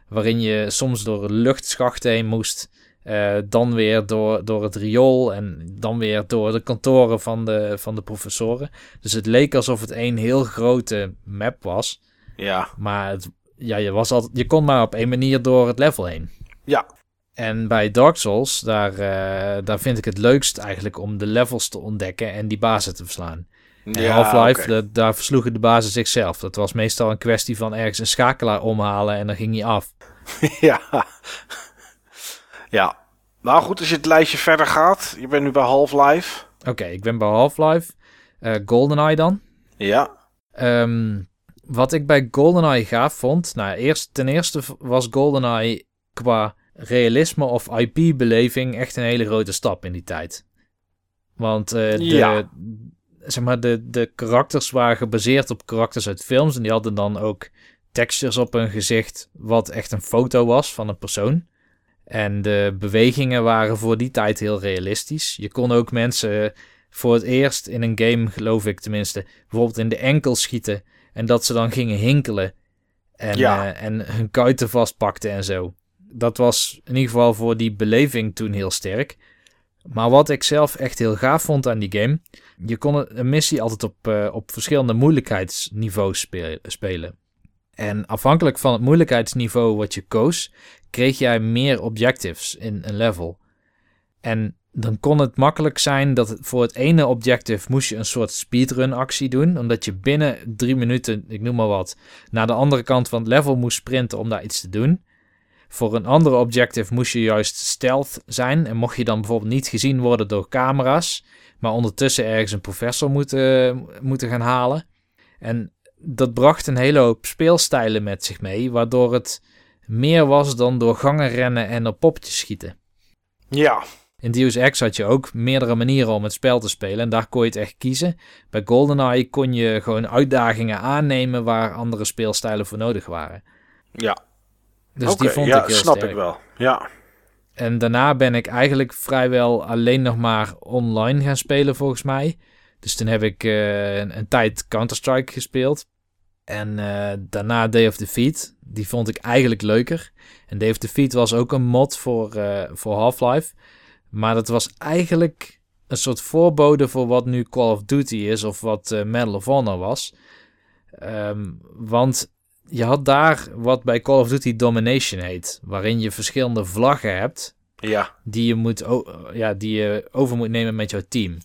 Waarin je soms door luchtschachten heen moest. eh, dan weer door, door het riool. En dan weer door de kantoren van de, van de professoren. Dus het leek alsof het één heel grote map was. Ja, Maar het, ja, je, was altijd, je kon maar op één manier door het level heen. ja, En bij Dark Souls, daar, eh, daar vind ik het leukst eigenlijk om de levels te ontdekken en die bazen te verslaan. Ja Half-Life, da- daar versloegen de bazen zichzelf. Dat was meestal een kwestie van ergens een schakelaar omhalen en dan ging hij af. Ja. ja. Nou goed, als je het lijstje verder gaat. Je bent nu bij Half-Life. Oké, ik ben bij Half-Life. Eh, GoldenEye dan. Ja. Ehm, wat ik bij GoldenEye gaaf vond... Nou, eerst, ten eerste was GoldenEye qua realisme of IP-beleving echt een hele grote stap in die tijd. Want eh, de, Ja. zeg maar, de, de karakters waren gebaseerd op karakters uit films. En die hadden dan ook textures op hun gezicht, wat echt een foto was van een persoon. En de bewegingen waren voor die tijd heel realistisch. Je kon ook mensen voor het eerst in een game, geloof ik tenminste, bijvoorbeeld in de enkel schieten. En dat ze dan gingen hinkelen. En, Ja. eh, en hun kuiten vastpakten en zo. Dat was in ieder geval voor die beleving toen heel sterk. Maar wat ik zelf echt heel gaaf vond aan die game. Je kon een missie altijd op, eh, op verschillende moeilijkheidsniveaus spelen. En afhankelijk van het moeilijkheidsniveau wat je koos, kreeg jij meer objectives in een level. En dan kon het makkelijk zijn dat voor het ene objective moest je een soort speedrun actie doen. Omdat je binnen drie minuten, ik noem maar wat, naar de andere kant van het level moest sprinten om daar iets te doen. Voor een andere objective moest je juist stealth zijn. En mocht je dan bijvoorbeeld niet gezien worden door camera's. Maar ondertussen ergens een professor moeten, moeten gaan halen. En dat bracht een hele hoop speelstijlen met zich mee. Waardoor het meer was dan door gangen rennen en op poppetjes schieten. Ja. In Deus Ex had je ook meerdere manieren om het spel te spelen en daar kon je het echt kiezen. Bij GoldenEye kon je gewoon uitdagingen aannemen waar andere speelstijlen voor nodig waren. Ja. Dus die vond ja, ik heel snap sterk. ik wel. Ja. En daarna ben ik eigenlijk vrijwel alleen nog maar online gaan spelen volgens mij. Dus toen heb ik eh, een, een tijd Counter-Strike gespeeld. En eh, daarna Day of Defeat. Die vond ik eigenlijk leuker. En Day of Defeat was ook een mod voor, eh, voor Half-Life. Maar dat was eigenlijk een soort voorbode voor wat nu Call of Duty is. Of wat Medal of Honor was. Ehm, want je had daar wat bij Call of Duty Domination heet. Waarin je verschillende vlaggen hebt Ja. die je, moet ja, die je over moet nemen met jouw team.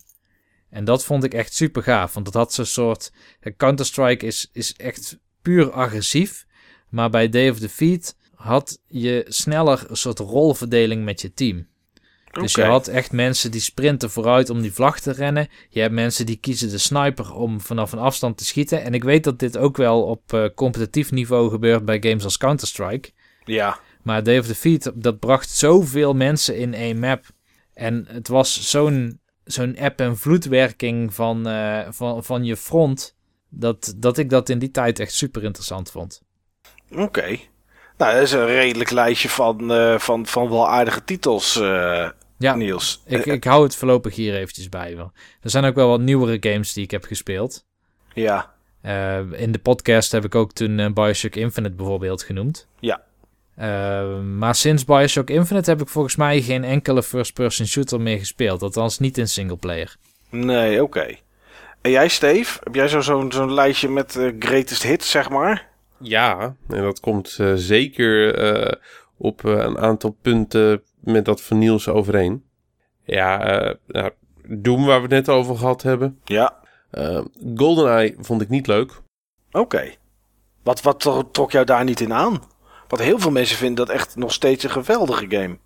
En dat vond ik echt super gaaf. Want dat had zo'n soort. Counter-Strike is, is echt puur agressief. Maar bij Day of Defeat had je sneller een soort rolverdeling met je team. Dus je had echt mensen die sprinten vooruit om die vlag te rennen. Je hebt mensen die kiezen de sniper om vanaf een afstand te schieten. En ik weet dat dit ook wel op eh, competitief niveau gebeurt bij games als Counter-Strike. Ja. Maar Day of Defeat, dat bracht zoveel mensen in één map. En het was zo'n zo'n eb- en vloedwerking van, eh, van, van je front... Dat, dat ik dat in die tijd echt super interessant vond. Oké. Nou, dat is een redelijk lijstje van, eh, van, van wel aardige titels, eh, Ja, Niels. ik, ik hou het voorlopig hier eventjes bij. wel. Er zijn ook wel wat nieuwere games die ik heb gespeeld. ja. Eh, in de podcast heb ik ook toen Bioshock Infinite bijvoorbeeld genoemd. Ja. Maar sinds Bioshock Infinite heb ik volgens mij geen enkele first-person shooter meer gespeeld. Althans niet in singleplayer. Nee, oké. En jij, Steve? Heb jij zo- zo'n zo'n lijstje met greatest hits, zeg maar? Ja, en dat komt eh, zeker eh, op eh, een aantal punten met dat van Niels overeen. Ja, nou, Doom waar we het net over gehad hebben. Ja. GoldenEye vond ik niet leuk. Oké. Wat, wat tro- trok jou daar niet in aan? Want heel veel mensen vinden dat echt nog steeds een geweldige game.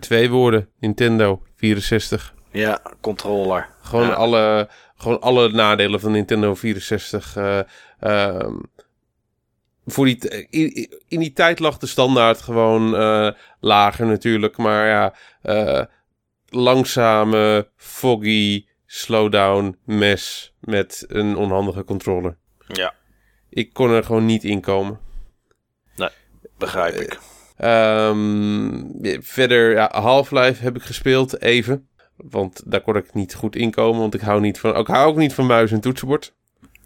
Twee woorden, Nintendo 64. Ja, controller. Gewoon Ja. alle, gewoon alle nadelen van Nintendo 64. eh, ehm, voor die, t- in, in die tijd lag de standaard gewoon eh, lager natuurlijk. Maar ja, eh, langzame, foggy, slowdown mes met een onhandige controller. Ja, Ik kon er gewoon niet in komen. begrijp ik. Ehm, verder, ja, Half-Life heb ik gespeeld even. Want daar kon ik niet goed in komen. Want ik hou, niet van, ik hou ook niet van muis en toetsenbord.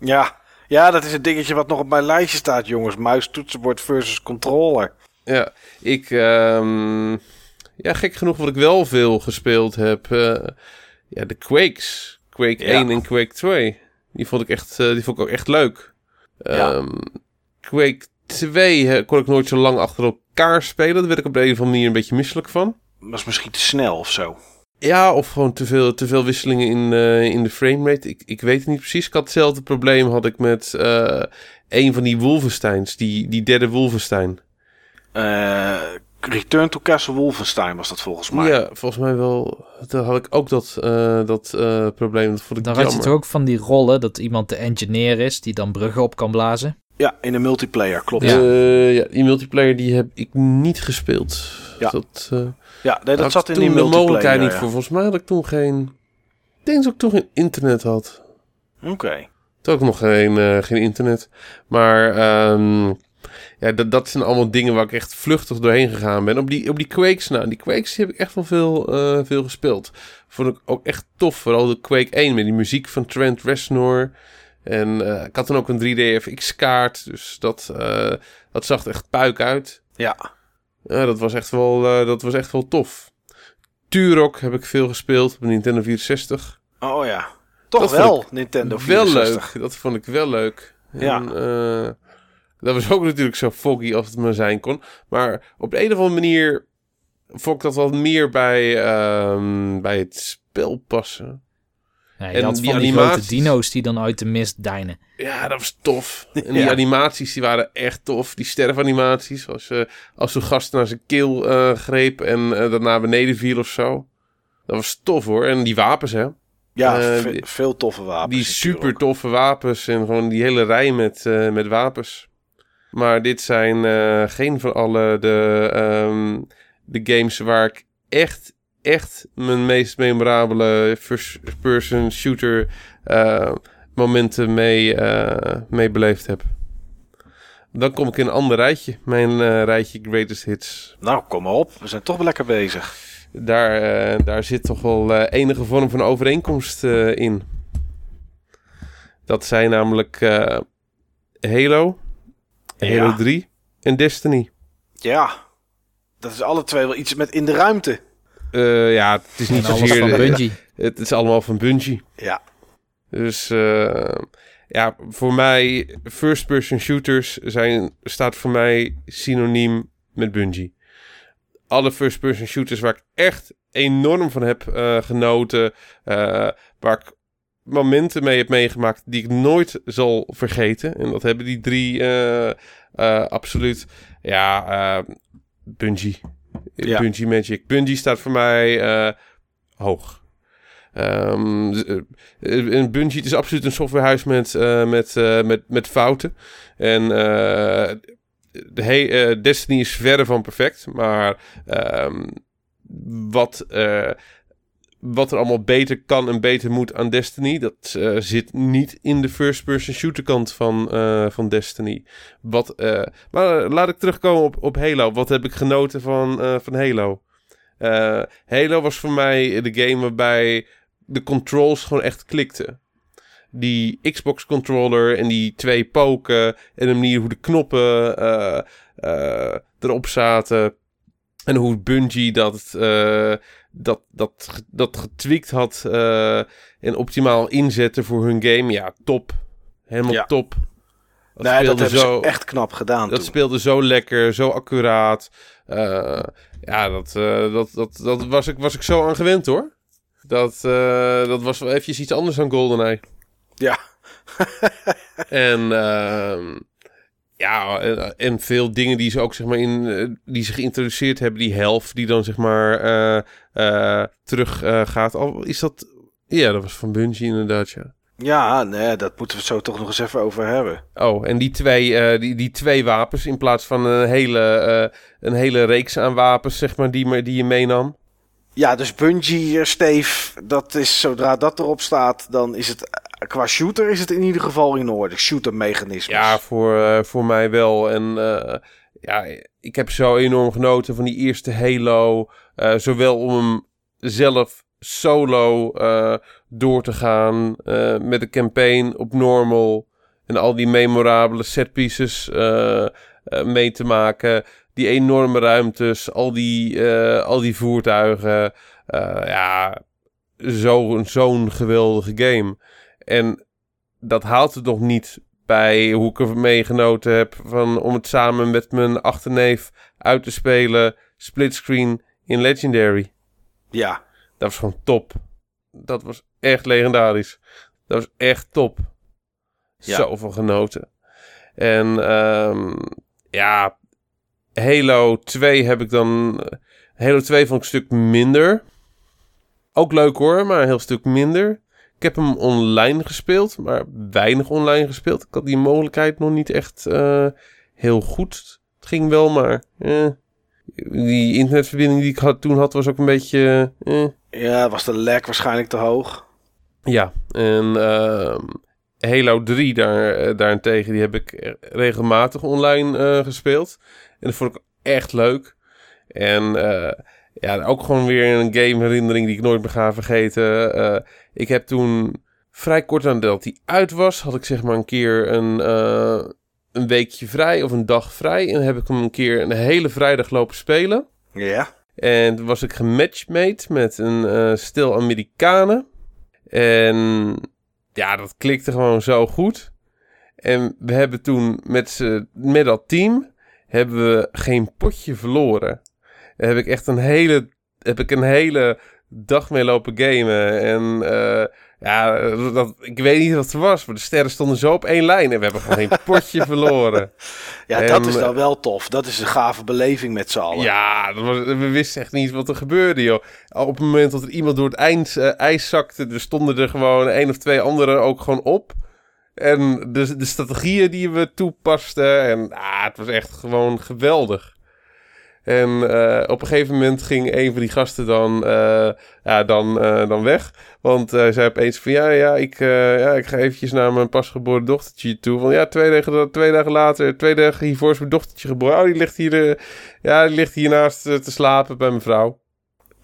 Ja. Ja, dat is het dingetje wat nog op mijn lijstje staat, jongens. Muis, toetsenbord versus controller. Ja, ik... ehm, ja, gek genoeg wat ik wel veel gespeeld heb. eh, ja, de Quakes. Quake Ja. 1 en Quake 2. Die vond ik echt, eh, die vond ik ook echt leuk. Ja. Ehm, Quake 2 eh, kon ik nooit zo lang achter elkaar spelen. Daar werd ik op de een of andere manier een beetje misselijk van. Was misschien te snel of zo. Ja, of gewoon te veel, te veel wisselingen in, eh, in de framerate. Ik, ik weet het niet precies. Ik had hetzelfde probleem had ik met eh, een van die Wolfensteins. Die, die derde Wolfenstein. Eh, Return to Castle Wolfenstein was dat volgens mij. Ja, volgens mij wel. Daar had ik ook dat, eh, dat eh, probleem. Dat vond ik Dan had je toch ook van die rollen dat iemand de engineer is die dan bruggen op kan blazen. Ja, in de multiplayer, klopt. Ja. Ja, Eh, ja, die multiplayer die heb ik niet gespeeld. Ja. Dat, nee, dat zat in die toen de multiplayer. mogelijkheid niet ja. voor. Volgens mij had ik toen geen... Ik denk dat ik toen geen internet had. Oké. Toen had ik nog geen, eh, geen internet. Maar ehm, ja, dat, dat zijn allemaal dingen waar ik echt vluchtig doorheen gegaan ben. Op die, op die Quakes, nou, die Quakes die heb ik echt wel veel, eh, veel gespeeld. Vond ik ook echt tof. Vooral de Quake 1 met die muziek van Trent Reznor. En eh, ik had dan ook een 3DFX kaart. Dus dat, dat zag er echt puik uit. Ja. Ja, dat was echt wel, eh, dat was echt wel tof. Turok heb ik veel gespeeld op Nintendo 64. Oh ja. Toch Dat wel, Nintendo 64. Wel leuk. Dat vond ik wel leuk. Ja. En, eh, dat was ook natuurlijk zo foggy als het maar zijn kon. Maar op de een of andere manier vond ik dat wel meer bij, ehm, bij het spel passen. En had die van die animaties- grote dino's die dan uit de mist deinen. Ja, dat was tof. En die Ja. animaties die waren echt tof. Die sterfanimaties. Als, eh als zo'n gast naar zijn keel eh, greep en eh, dan naar beneden viel of zo. Dat was tof hoor. En die wapens hè. Ja, ve- veel toffe wapens. Die super toffe wapens en gewoon die hele rij met, eh, met wapens. Maar dit zijn eh, geen van alle de, ehm, de games waar ik echt, echt mijn meest memorabele first-person shooter eh, momenten mee, eh, mee beleefd heb. Dan kom ik in een ander rijtje. Mijn eh, rijtje Greatest Hits. Nou, kom maar op. We zijn toch wel lekker bezig. Daar, daar zit toch wel enige vorm van overeenkomst in. Dat zijn namelijk Halo, Halo Ja. 3 en Destiny. Ja. Dat is alle twee wel iets met in de ruimte. Eh, ja, het is niet zozeer... van Bungie. Het is allemaal van Bungie. Ja. Dus eh, ja, voor mij, first-person shooters zijn, staat voor mij synoniem met Bungie. Alle first-person shooters waar ik echt enorm van heb eh, genoten, eh, waar ik momenten mee heb meegemaakt die ik nooit zal vergeten. En dat hebben die drie eh, eh, absoluut. Ja, eh, Bungie. Ja. Magic. Bungie staat voor mij eh, hoog. Ehm, z- eh, en Bungie is absoluut een softwarehuis met, met, met, fouten. En eh, de he- Destiny is verre van perfect. Maar ehm, wat, wat er allemaal beter kan en beter moet aan Destiny... dat eh, zit niet in de first-person shooter kant van, eh, van Destiny. Wat, eh, maar laat ik terugkomen op, op Halo. Wat heb ik genoten van, van Halo? Halo was voor mij de game waarbij de controls gewoon echt klikten. Die Xbox controller en die twee poken en de manier hoe de knoppen erop zaten. En hoe Bungie dat, dat, dat, dat getweakt had eh, en optimaal inzetten voor hun game. Ja, top. Helemaal Ja. top. Dat nee, speelde zo- ze echt knap gedaan dat toen. speelde zo lekker, zo accuraat. Eh, ja, dat, eh, dat, dat, dat was, ik, was ik zo aan gewend hoor. Dat, dat was wel eventjes iets anders dan GoldenEye. Ja. En, ehm, ja, en, en veel dingen die ze ook zeg maar in, eh, die ze geïntroduceerd hebben. Die helft die dan zeg maar eh, eh, terug eh, gaat. Al is dat, ja, dat was van Bungie inderdaad, ja. Ja, nee, dat moeten we het zo toch nog eens even over hebben. Oh, en die twee, eh, die, die twee wapens in plaats van een hele, eh, een hele reeks aan wapens, zeg maar, die, die je meenam. Ja, dus Bungie, eh, Steve, dat is zodra dat erop staat, dan is het eh, qua shooter is het in ieder geval in orde. Shooter mechanismes. Ja, voor, eh, voor mij wel. En eh, ja, ik heb zo enorm genoten van die eerste Halo. eh, zowel om hem zelf solo door te gaan met de campaign op normal. En al die memorabele setpieces mee te maken. Die enorme ruimtes, al die, al die voertuigen. Ja, zo- zo'n geweldige game. En dat haalt het nog niet bij hoe ik er meegenoten heb van om het samen met mijn achterneef uit te spelen. Splitscreen in Legendary. Ja, Dat was gewoon top. Dat was echt legendarisch. Dat was echt top. Ja. Zoveel genoten. En ehm, ja, Halo 2 heb ik dan... Halo 2 vond ik een stuk minder. Ook leuk hoor, maar een heel stuk minder. Ik heb hem online gespeeld, maar weinig online gespeeld. Ik had die mogelijkheid nog niet echt eh, heel goed. Het ging wel, maar... eh, die internetverbinding die ik had, toen had, was ook een beetje... eh, ja, was de lag waarschijnlijk te hoog. ja, en ehm, Halo 3 daar, eh, daarentegen, die heb ik regelmatig online eh, gespeeld. En dat vond ik echt leuk. En eh, ja, ook gewoon weer een game herinnering die ik nooit meer ga vergeten. Eh, ik heb toen vrij kort nadat die uit was, had ik zeg maar een keer een, eh, een weekje vrij of een dag vrij. En heb ik hem een keer een hele vrijdag lopen spelen. Ja. En was ik gematchmade met een eh, stel Amerikanen. En ja, dat klikte gewoon zo goed. En we hebben toen met, met dat team hebben we geen potje verloren. Heb ik echt een hele, heb ik een hele dag mee lopen gamen. En eh, ja, dat, ik weet niet wat het was, maar de sterren stonden zo op één lijn. En we hebben gewoon geen potje verloren. Ja, En, dat is dan wel tof. Dat is een gave beleving met z'n allen. Ja, dat was, we wisten echt niet wat er gebeurde, joh. Op het moment dat er iemand door het eind, eh, ijs zakte, er stonden er gewoon één of twee anderen ook gewoon op. En de, de strategieën die we toepasten, en ah, het was echt gewoon geweldig. En eh, op een gegeven moment ging een van die gasten dan, eh, ja, dan, eh, dan weg. Want hij zei opeens van ja, ja, ik, eh, ja, ik ga eventjes naar mijn pasgeboren dochtertje toe. Van ja, twee dagen, twee dagen later, twee dagen hiervoor is mijn dochtertje geboren. Oh, die ligt hier, eh, ja, die ligt hiernaast te slapen bij mijn vrouw.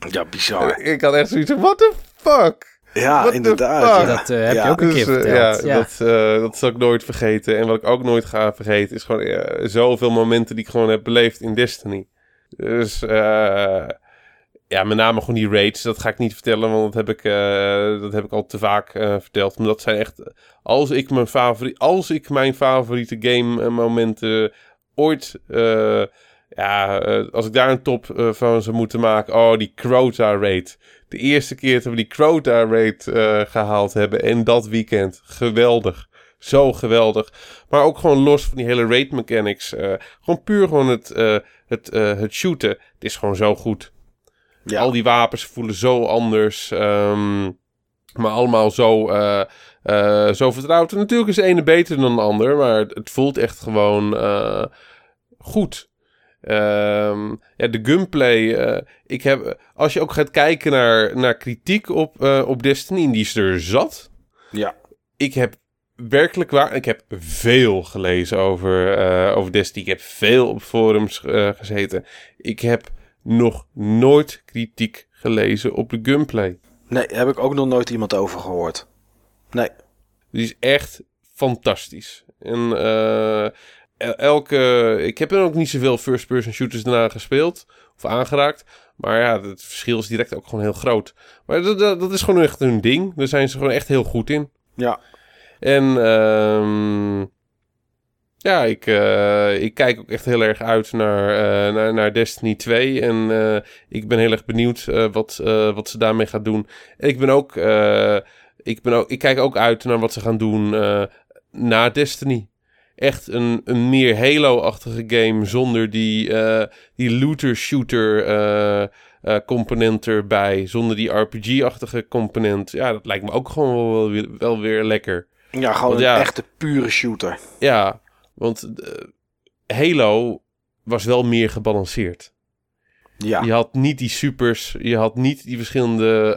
Ja, bizar. Ik had echt zoiets van, what the fuck? Ja, What inderdaad. Dat eh, heb Ja, je ook een Dus, keer verteld. ja, Ja, Dat, eh, dat zal ik nooit vergeten. En wat ik ook nooit ga vergeten is gewoon eh, zoveel momenten die ik gewoon heb beleefd in Destiny. Dus eh, ja, met name gewoon die raids. Dat ga ik niet vertellen, want dat heb ik, eh, dat heb ik al te vaak eh, verteld. Maar dat zijn echt... Als ik mijn, favori als ik mijn favoriete game momenten ooit... ja, als ik daar een top van zou moeten maken... Oh, die Crota raid. De eerste keer dat we die Crota raid eh, gehaald hebben. En dat weekend. Geweldig. Zo geweldig. Maar ook gewoon los van die hele raid mechanics. eh, gewoon puur gewoon het, het, eh, het shooten. Het is gewoon zo goed. Ja. Al die wapens voelen zo anders. ehm, maar allemaal zo, eh, eh, zo vertrouwd. En natuurlijk is de ene beter dan de ander. Maar het, het voelt echt gewoon goed. Ehm, ja, de gunplay. ik heb, als je ook gaat kijken naar, naar kritiek op, op Destiny, die is er zat. Ja. Ik heb werkelijk waar. Ik heb veel gelezen over, eh, over Destiny. Ik heb veel op forums eh, gezeten. Ik heb nog nooit kritiek gelezen op de gunplay. Nee, heb ik ook nog nooit iemand over gehoord. Nee. Die is echt fantastisch. En eh, el- elke. Ik heb er ook niet zoveel first-person shooters daarna gespeeld of aangeraakt. Maar ja, het verschil is direct ook gewoon heel groot. Maar dat, dat, dat is gewoon echt hun ding. Daar zijn ze gewoon echt heel goed in. Ja. En ehm, ja, ik, eh, ik kijk ook echt heel erg uit naar, eh, naar, naar Destiny 2. En eh, ik ben heel erg benieuwd wat, wat ze daarmee gaat doen. En ik ben ook, ik ben ook, ik kijk ook uit naar wat ze gaan doen na Destiny. echt een, een meer Halo-achtige game zonder die, die looter-shooter component erbij. Zonder die RPG-achtige component. Ja, dat lijkt me ook gewoon wel, wel weer lekker. Ja, gewoon Want een echte pure shooter. Ja, want eh, Halo was wel meer gebalanceerd. Ja, Je had niet die supers, je had niet die verschillende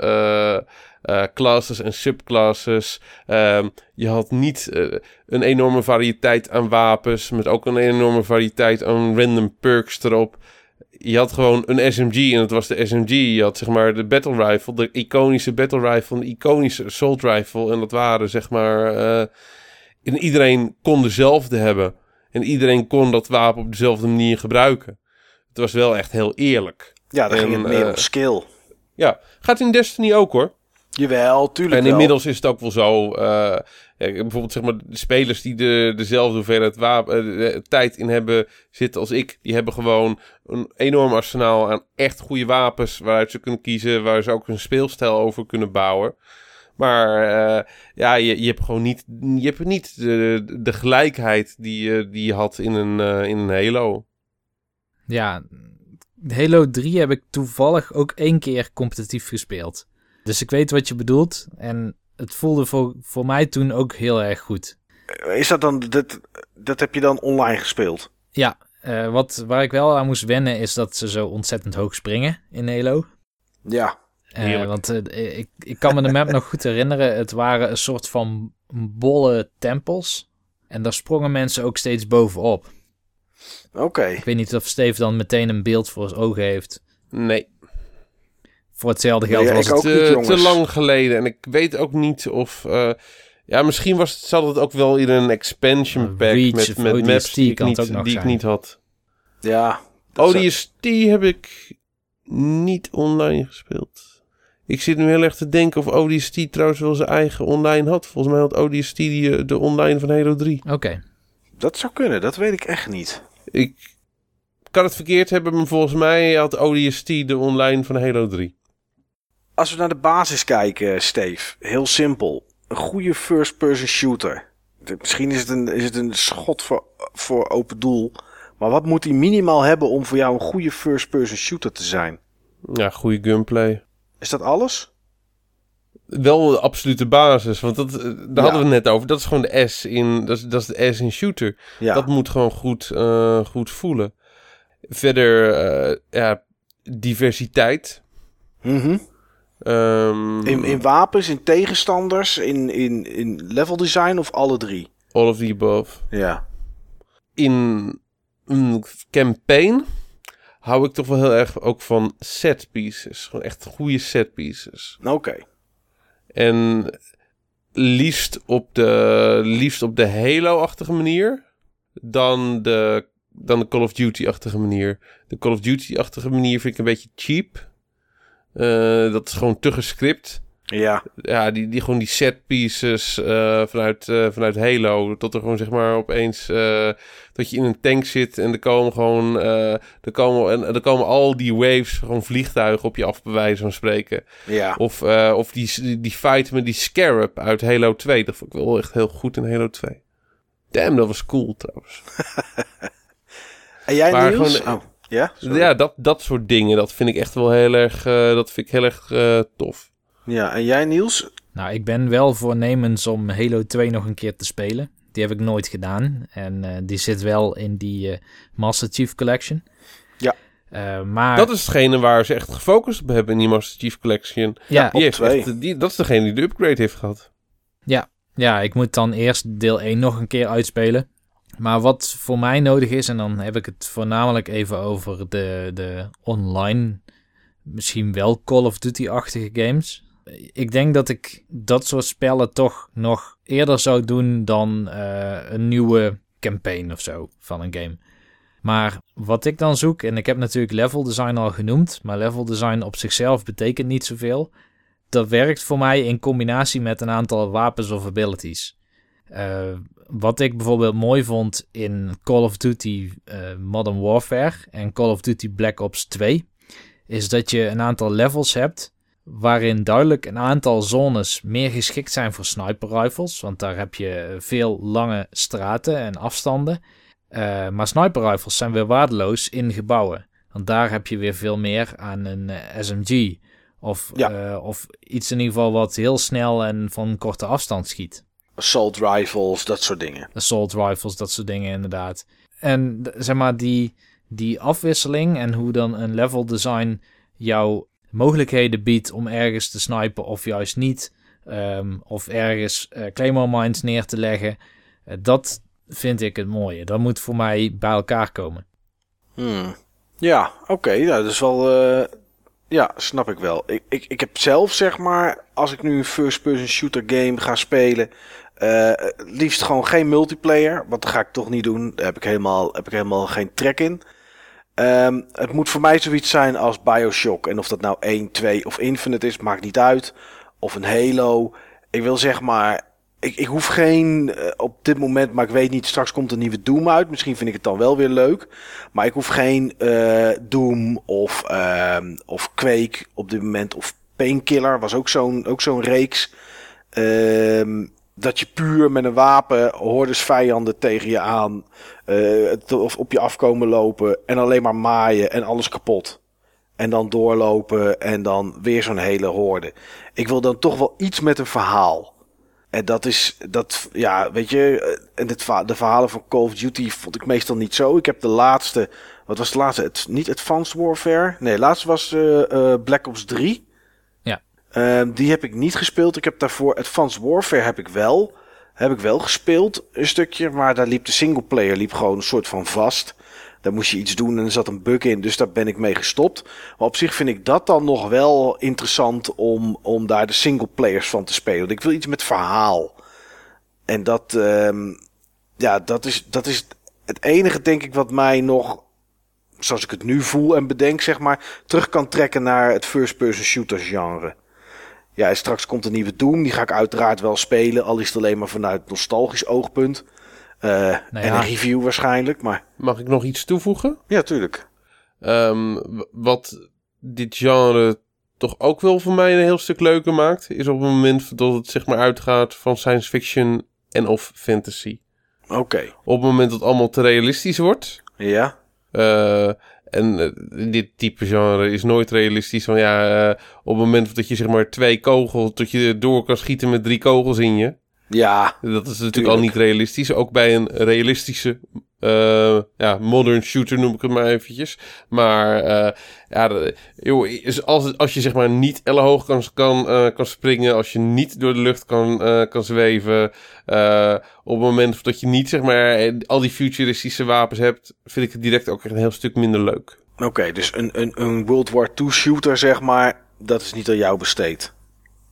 eh, classes en subclasses. Ehm, je had niet een enorme variëteit aan wapens, met ook een enorme variëteit aan random perks erop. Je had gewoon een SMG en het was de SMG. Je had zeg maar de battle rifle, de iconische battle rifle, de iconische assault rifle. En dat waren zeg maar... eh, en iedereen kon dezelfde hebben. En iedereen kon dat wapen op dezelfde manier gebruiken. Het was wel echt heel eerlijk. ja daar ging het meer eh, om skill. Ja, gaat in Destiny ook hoor. Jawel, tuurlijk En wel. inmiddels is het ook wel zo. eh, bijvoorbeeld zeg maar de spelers die de, dezelfde hoeveelheid wapen, eh, tijd in hebben zitten als ik. Die hebben gewoon een enorm arsenaal aan echt goede wapens. Waaruit ze kunnen kiezen. Waar ze ook een speelstijl over kunnen bouwen. Maar eh, ja, je, je hebt gewoon niet, je hebt niet de, de gelijkheid die, je- die je had in een, eh, in een Halo. Ja, Halo 3 heb ik toevallig ook één keer competitief gespeeld. Dus ik weet wat je bedoelt. En het voelde voor, voor mij toen ook heel erg goed. Is dat dan, dat, dat heb je dan online gespeeld? Ja, eh, wat, waar ik wel aan moest wennen is dat ze zo ontzettend hoog springen in Halo. Ja, Eh, Heerlijk. want eh, ik, ik kan me de map nog goed herinneren. Het waren een soort van bolle tempels. En daar sprongen mensen ook steeds bovenop. oké. Ik weet niet of Steve dan meteen een beeld voor zijn ogen heeft. Nee. Voor hetzelfde Nee, geld ja, was ik het... te, lang geleden. En ik weet ook niet of... eh, ja, misschien was het, zat het ook wel in een expansion pack Reach met, met ODST maps die ik, niet, die ik niet had. Ja. ODST heb ik niet online gespeeld. Ik zit nu heel erg te denken of ODST trouwens wel zijn eigen online had. Volgens mij had ODST die, eh, de online van Halo 3. Oké. Dat zou kunnen, dat weet ik echt niet. Ik kan het verkeerd hebben, maar volgens mij had ODST de online van Halo 3. Als we naar de basis kijken, Steve, heel simpel. Een goede first-person shooter. Misschien is het een, is het een schot voor, voor open doel. Maar wat moet hij minimaal hebben om voor jou een goede first-person shooter te zijn? Ja, goede gunplay. Is dat alles? wel de absolute basis. Want dat, eh, daar Ja. hadden we het net over. Dat is gewoon de S in, dat is, dat is de S in shooter. Ja. Dat moet gewoon goed, eh, goed voelen. Verder, eh, ja, diversiteit. Mhm. Ehm, in, in wapens, in tegenstanders, in, in, in level design of alle drie? all of the above. Ja. In een campaign hou ik toch wel heel erg ook van set pieces. Gewoon echt goede set pieces. Oké. En liefst op de, liefst op de Halo-achtige manier dan de, dan de Call of Duty-achtige manier. De Call of Duty-achtige manier vind ik een beetje cheap. Eh, dat is gewoon te gescript. Ja. Ja, die, die gewoon die set pieces eh, vanuit, eh, vanuit Halo. Tot er gewoon zeg maar opeens dat je in een tank zit en er komen gewoon er komen, en, er komen al die waves, gewoon vliegtuigen op je af, bij wijze van spreken. Ja. Of, of die, die, fight met die Scarab uit Halo 2. Dat vond ik wel echt heel goed in Halo 2. Damn, dat was cool trouwens. En jij Maar gewoon- oh, ja? Sorry. Ja, dat, dat soort dingen, dat vind ik echt wel heel erg, eh, dat vind ik heel erg eh, tof. Ja, en jij Niels? Nou, ik ben wel voornemens om Halo 2 nog een keer te spelen. Die heb ik nooit gedaan. En eh, die zit wel in die Master Chief Collection. Ja. Eh, maar Dat is degene waar ze echt gefocust op hebben in die Master Chief Collection. ja, Die heeft twee. echt, die, dat is degene die de upgrade heeft gehad. ja, ik moet dan eerst deel 1 nog een keer uitspelen. Maar wat voor mij nodig is, en dan heb ik het voornamelijk even over de, de online, misschien wel Call of Duty-achtige games. Ik denk dat ik dat soort spellen toch nog eerder zou doen dan eh, een nieuwe campaign of zo van een game. Maar wat ik dan zoek, en ik heb natuurlijk level design al genoemd, maar level design op zichzelf betekent niet zoveel. Dat werkt voor mij in combinatie met een aantal wapens of abilities. Eh, wat ik bijvoorbeeld mooi vond in Call of Duty eh, Modern Warfare en Call of Duty Black Ops 2, is dat je een aantal levels hebt waarin duidelijk een aantal zones meer geschikt zijn voor sniper rifles, want daar heb je veel lange straten en afstanden. Uh, maar sniper rifles zijn weer waardeloos in gebouwen, want daar heb je weer veel meer aan een uh, SMG of, Ja. uh, of iets in ieder geval wat heel snel en van korte afstand schiet. Assault rifles, dat soort dingen. Assault rifles, dat soort dingen inderdaad. En zeg maar die, die afwisseling en hoe dan een level design jou mogelijkheden biedt om ergens te snipen of juist niet. ehm, of ergens eh, claymore mines neer te leggen. eh, dat vind ik het mooie. Dat moet voor mij bij elkaar komen. Hmm. Ja, oké. nou, dat is wel. eh, ja, snap ik wel. Ik, ik, ik heb zelf, zeg maar, als ik nu een first-person shooter game ga spelen. Eh, liefst gewoon geen multiplayer. Want dat ga ik toch niet doen. Daar heb ik helemaal, heb ik helemaal geen trek in. Ehm, het moet voor mij zoiets zijn als Bioshock. En of dat nou 1, 2 of Infinite is, maakt niet uit. Of een Halo. Ik wil zeg maar. Ik, ik hoef geen eh, op dit moment, maar ik weet niet. Straks komt een nieuwe Doom uit. Misschien vind ik het dan wel weer leuk. Maar ik hoef geen eh, Doom of, ehm, of Quake op dit moment. Of Painkiller was ook zo'n zo'n reeks. Ehm, dat je puur met een wapen hordes vijanden tegen je aan. eh, of op je afkomen lopen. En alleen maar maaien en alles kapot. En dan doorlopen en dan weer zo'n hele horde. Ik wil dan toch wel iets met een verhaal. En dat is, dat, ja, weet je, eh, en verha- de verhalen van Call of Duty vond ik meestal niet zo. Ik heb de laatste, wat was de laatste? Het, niet Advanced Warfare? Nee, laatste was eh, Black Ops 3. Ehm, die heb ik niet gespeeld. Ik heb daarvoor Advanced Warfare heb ik wel. Heb ik wel gespeeld, een stukje. Maar daar liep de singleplayer liep gewoon een soort van vast. Daar moest je iets doen en er zat een bug in. Dus daar ben ik mee gestopt. Maar op zich vind ik dat dan nog wel interessant om, om daar de singleplayers van te spelen. Want ik wil iets met verhaal. En dat, ehm, ja, dat is, dat is het enige, denk ik, wat mij nog, zoals ik het nu voel en bedenk, zeg maar, terug kan trekken naar het first-person shooters genre. Ja, en straks komt een nieuwe Doom. Die ga ik uiteraard wel spelen. Al is het alleen maar vanuit nostalgisch oogpunt. Eh, En ja. een review waarschijnlijk. Maar Mag ik nog iets toevoegen? ja, tuurlijk. Ehm, wat dit genre toch ook wel voor mij een heel stuk leuker maakt, is op het moment dat het zeg maar uitgaat van science fiction en of fantasy. Oké. Op het moment dat het allemaal te realistisch wordt. Ja. eh, en eh, dit type genre is nooit realistisch. Van ja, eh, op het moment dat je zeg maar twee kogels, dat je door kan schieten met drie kogels in je. Ja. Dat is natuurlijk Tuurlijk. al niet realistisch. Ook bij een realistische eh, ja, modern shooter noem ik het maar eventjes. Maar eh, ja, joh, als, als je zeg maar niet ellenhoog kan, kan, eh, kan springen, als je niet door de lucht kan, kan zweven, op het moment dat je niet zeg maar al die futuristische wapens hebt, vind ik het direct ook echt een heel stuk minder leuk. Oké, dus een, een, een World War II shooter, zeg maar, dat is niet aan jou besteed.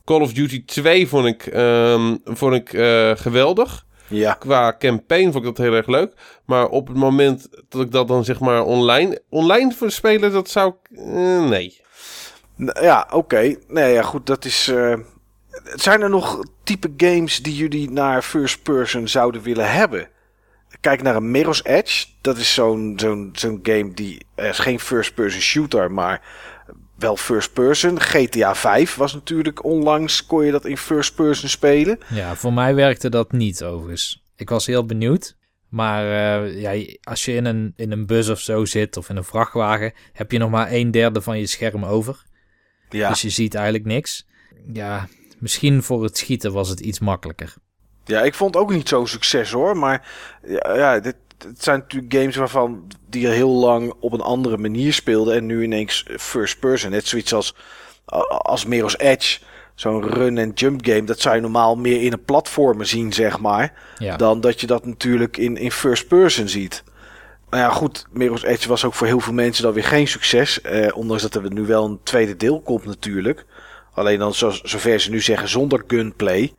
Call of Duty 2 vond ik, ehm, vond ik eh, geweldig. Ja. qua campaign vond ik dat heel erg leuk. Maar op het moment dat ik dat dan zeg maar online, online voor spelen, dat zou ik... eh, nee. Ja, oké. Nee, ja, goed, dat is... eh, Zijn er nog type games die jullie naar first person zouden willen hebben? Kijk naar een Mirror's Edge. Dat is zo'n zo'n zo'n game die... is geen first person shooter, maar wel first person. GTA 5 was natuurlijk onlangs... kon je dat in first person spelen. Ja, voor mij werkte dat niet overigens. Ik was heel benieuwd. Maar eh, ja, als je in een, in een bus of zo zit of in een vrachtwagen, heb je nog maar een derde van je scherm over. Ja, Dus je ziet eigenlijk niks. Ja, misschien voor het schieten was het iets makkelijker. ja ik vond het ook niet zo'n succes hoor. Maar ja, ja dit, het zijn natuurlijk games waarvan die er heel lang op een andere manier speelden. En nu ineens first person. Net zoiets als, als Mirror's Edge. Zo'n run-and-jump game. Dat zou je normaal meer in een platformen zien, zeg maar. Ja, Dan dat je dat natuurlijk in, in first person ziet. Nou ja, goed. Mirror's Edge was ook voor heel veel mensen dan weer geen succes. Eh, ondanks dat er nu wel een tweede deel komt natuurlijk. Alleen dan zo, zover ze nu zeggen zonder gunplay.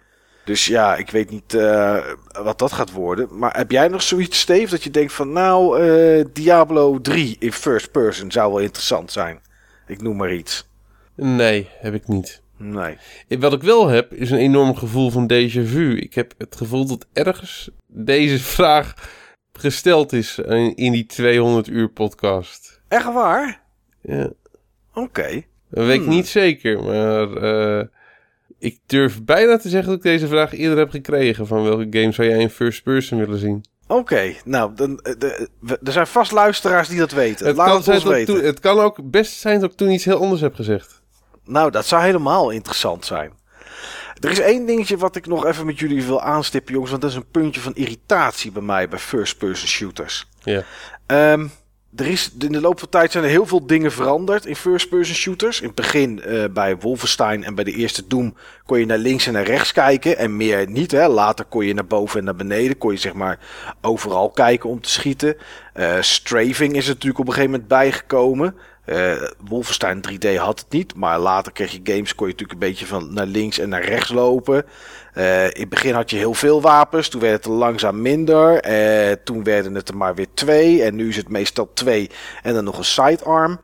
Dus ja, ik weet niet eh, wat dat gaat worden. Maar heb jij nog zoiets, Steve, dat je denkt van... Nou, eh, Diablo 3 in first person zou wel interessant zijn. Ik noem maar iets. Nee, heb ik niet. Nee. Wat ik wel heb, is een enorm gevoel van déjà vu. Ik heb het gevoel dat ergens deze vraag gesteld is in die 200 uur podcast. Echt waar? Ja. Oké. Dat weet ik Hmm. niet zeker, maar eh, ik durf bijna te zeggen dat ik deze vraag eerder heb gekregen. Van welke game zou jij in first person willen zien? Oké, nou, dan, eh, de- we- er zijn vast luisteraars die dat weten. Het Laat kan, het ons weten. toen- het kan ook best zijn dat ik toen iets heel anders heb gezegd. Nou, dat zou helemaal interessant zijn. Er is één dingetje wat ik nog even met jullie wil aanstippen, jongens. Want dat is een puntje van irritatie bij mij bij first-person shooters. Ja. Ehm, er is, in de loop van tijd zijn er heel veel dingen veranderd in first-person shooters. In het begin eh, bij Wolfenstein en bij de eerste Doom kon je naar links en naar rechts kijken. En meer niet. Hè. Later kon je naar boven en naar beneden. Kon je zeg maar overal kijken om te schieten. Eh, strafing is natuurlijk op een gegeven moment bijgekomen. Eh Wolfenstein 3D had het niet. Maar later kreeg je games, kon je natuurlijk een beetje van naar links en naar rechts lopen. Eh, in het begin had je heel veel wapens. Toen werd het er langzaam minder. Eh, toen werden het er maar weer twee. En nu is het meestal twee en dan nog een sidearm.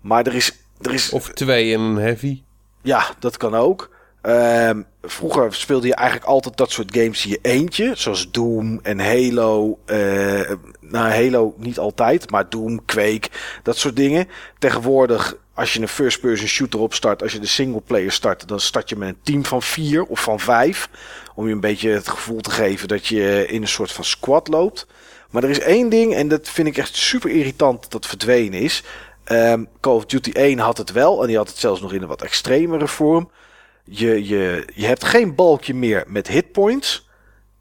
Maar er is... Er is Of twee en een heavy. ja, dat kan ook. Ehm, vroeger speelde je eigenlijk altijd dat soort games in je eentje. Zoals Doom en Halo. eh nou, Halo niet altijd, maar Doom, Quake, dat soort dingen. Tegenwoordig, als je een first-person shooter opstart, als je de singleplayer start, dan start je met een team van vier of van vijf. Om je een beetje het gevoel te geven dat je in een soort van squad loopt. Maar er is één ding, en dat vind ik echt super irritant dat dat verdwenen is. Ehm, Call of Duty 1 had het wel, en die had het zelfs nog in een wat extremere vorm. Je, je, je hebt geen balkje meer met hitpoints.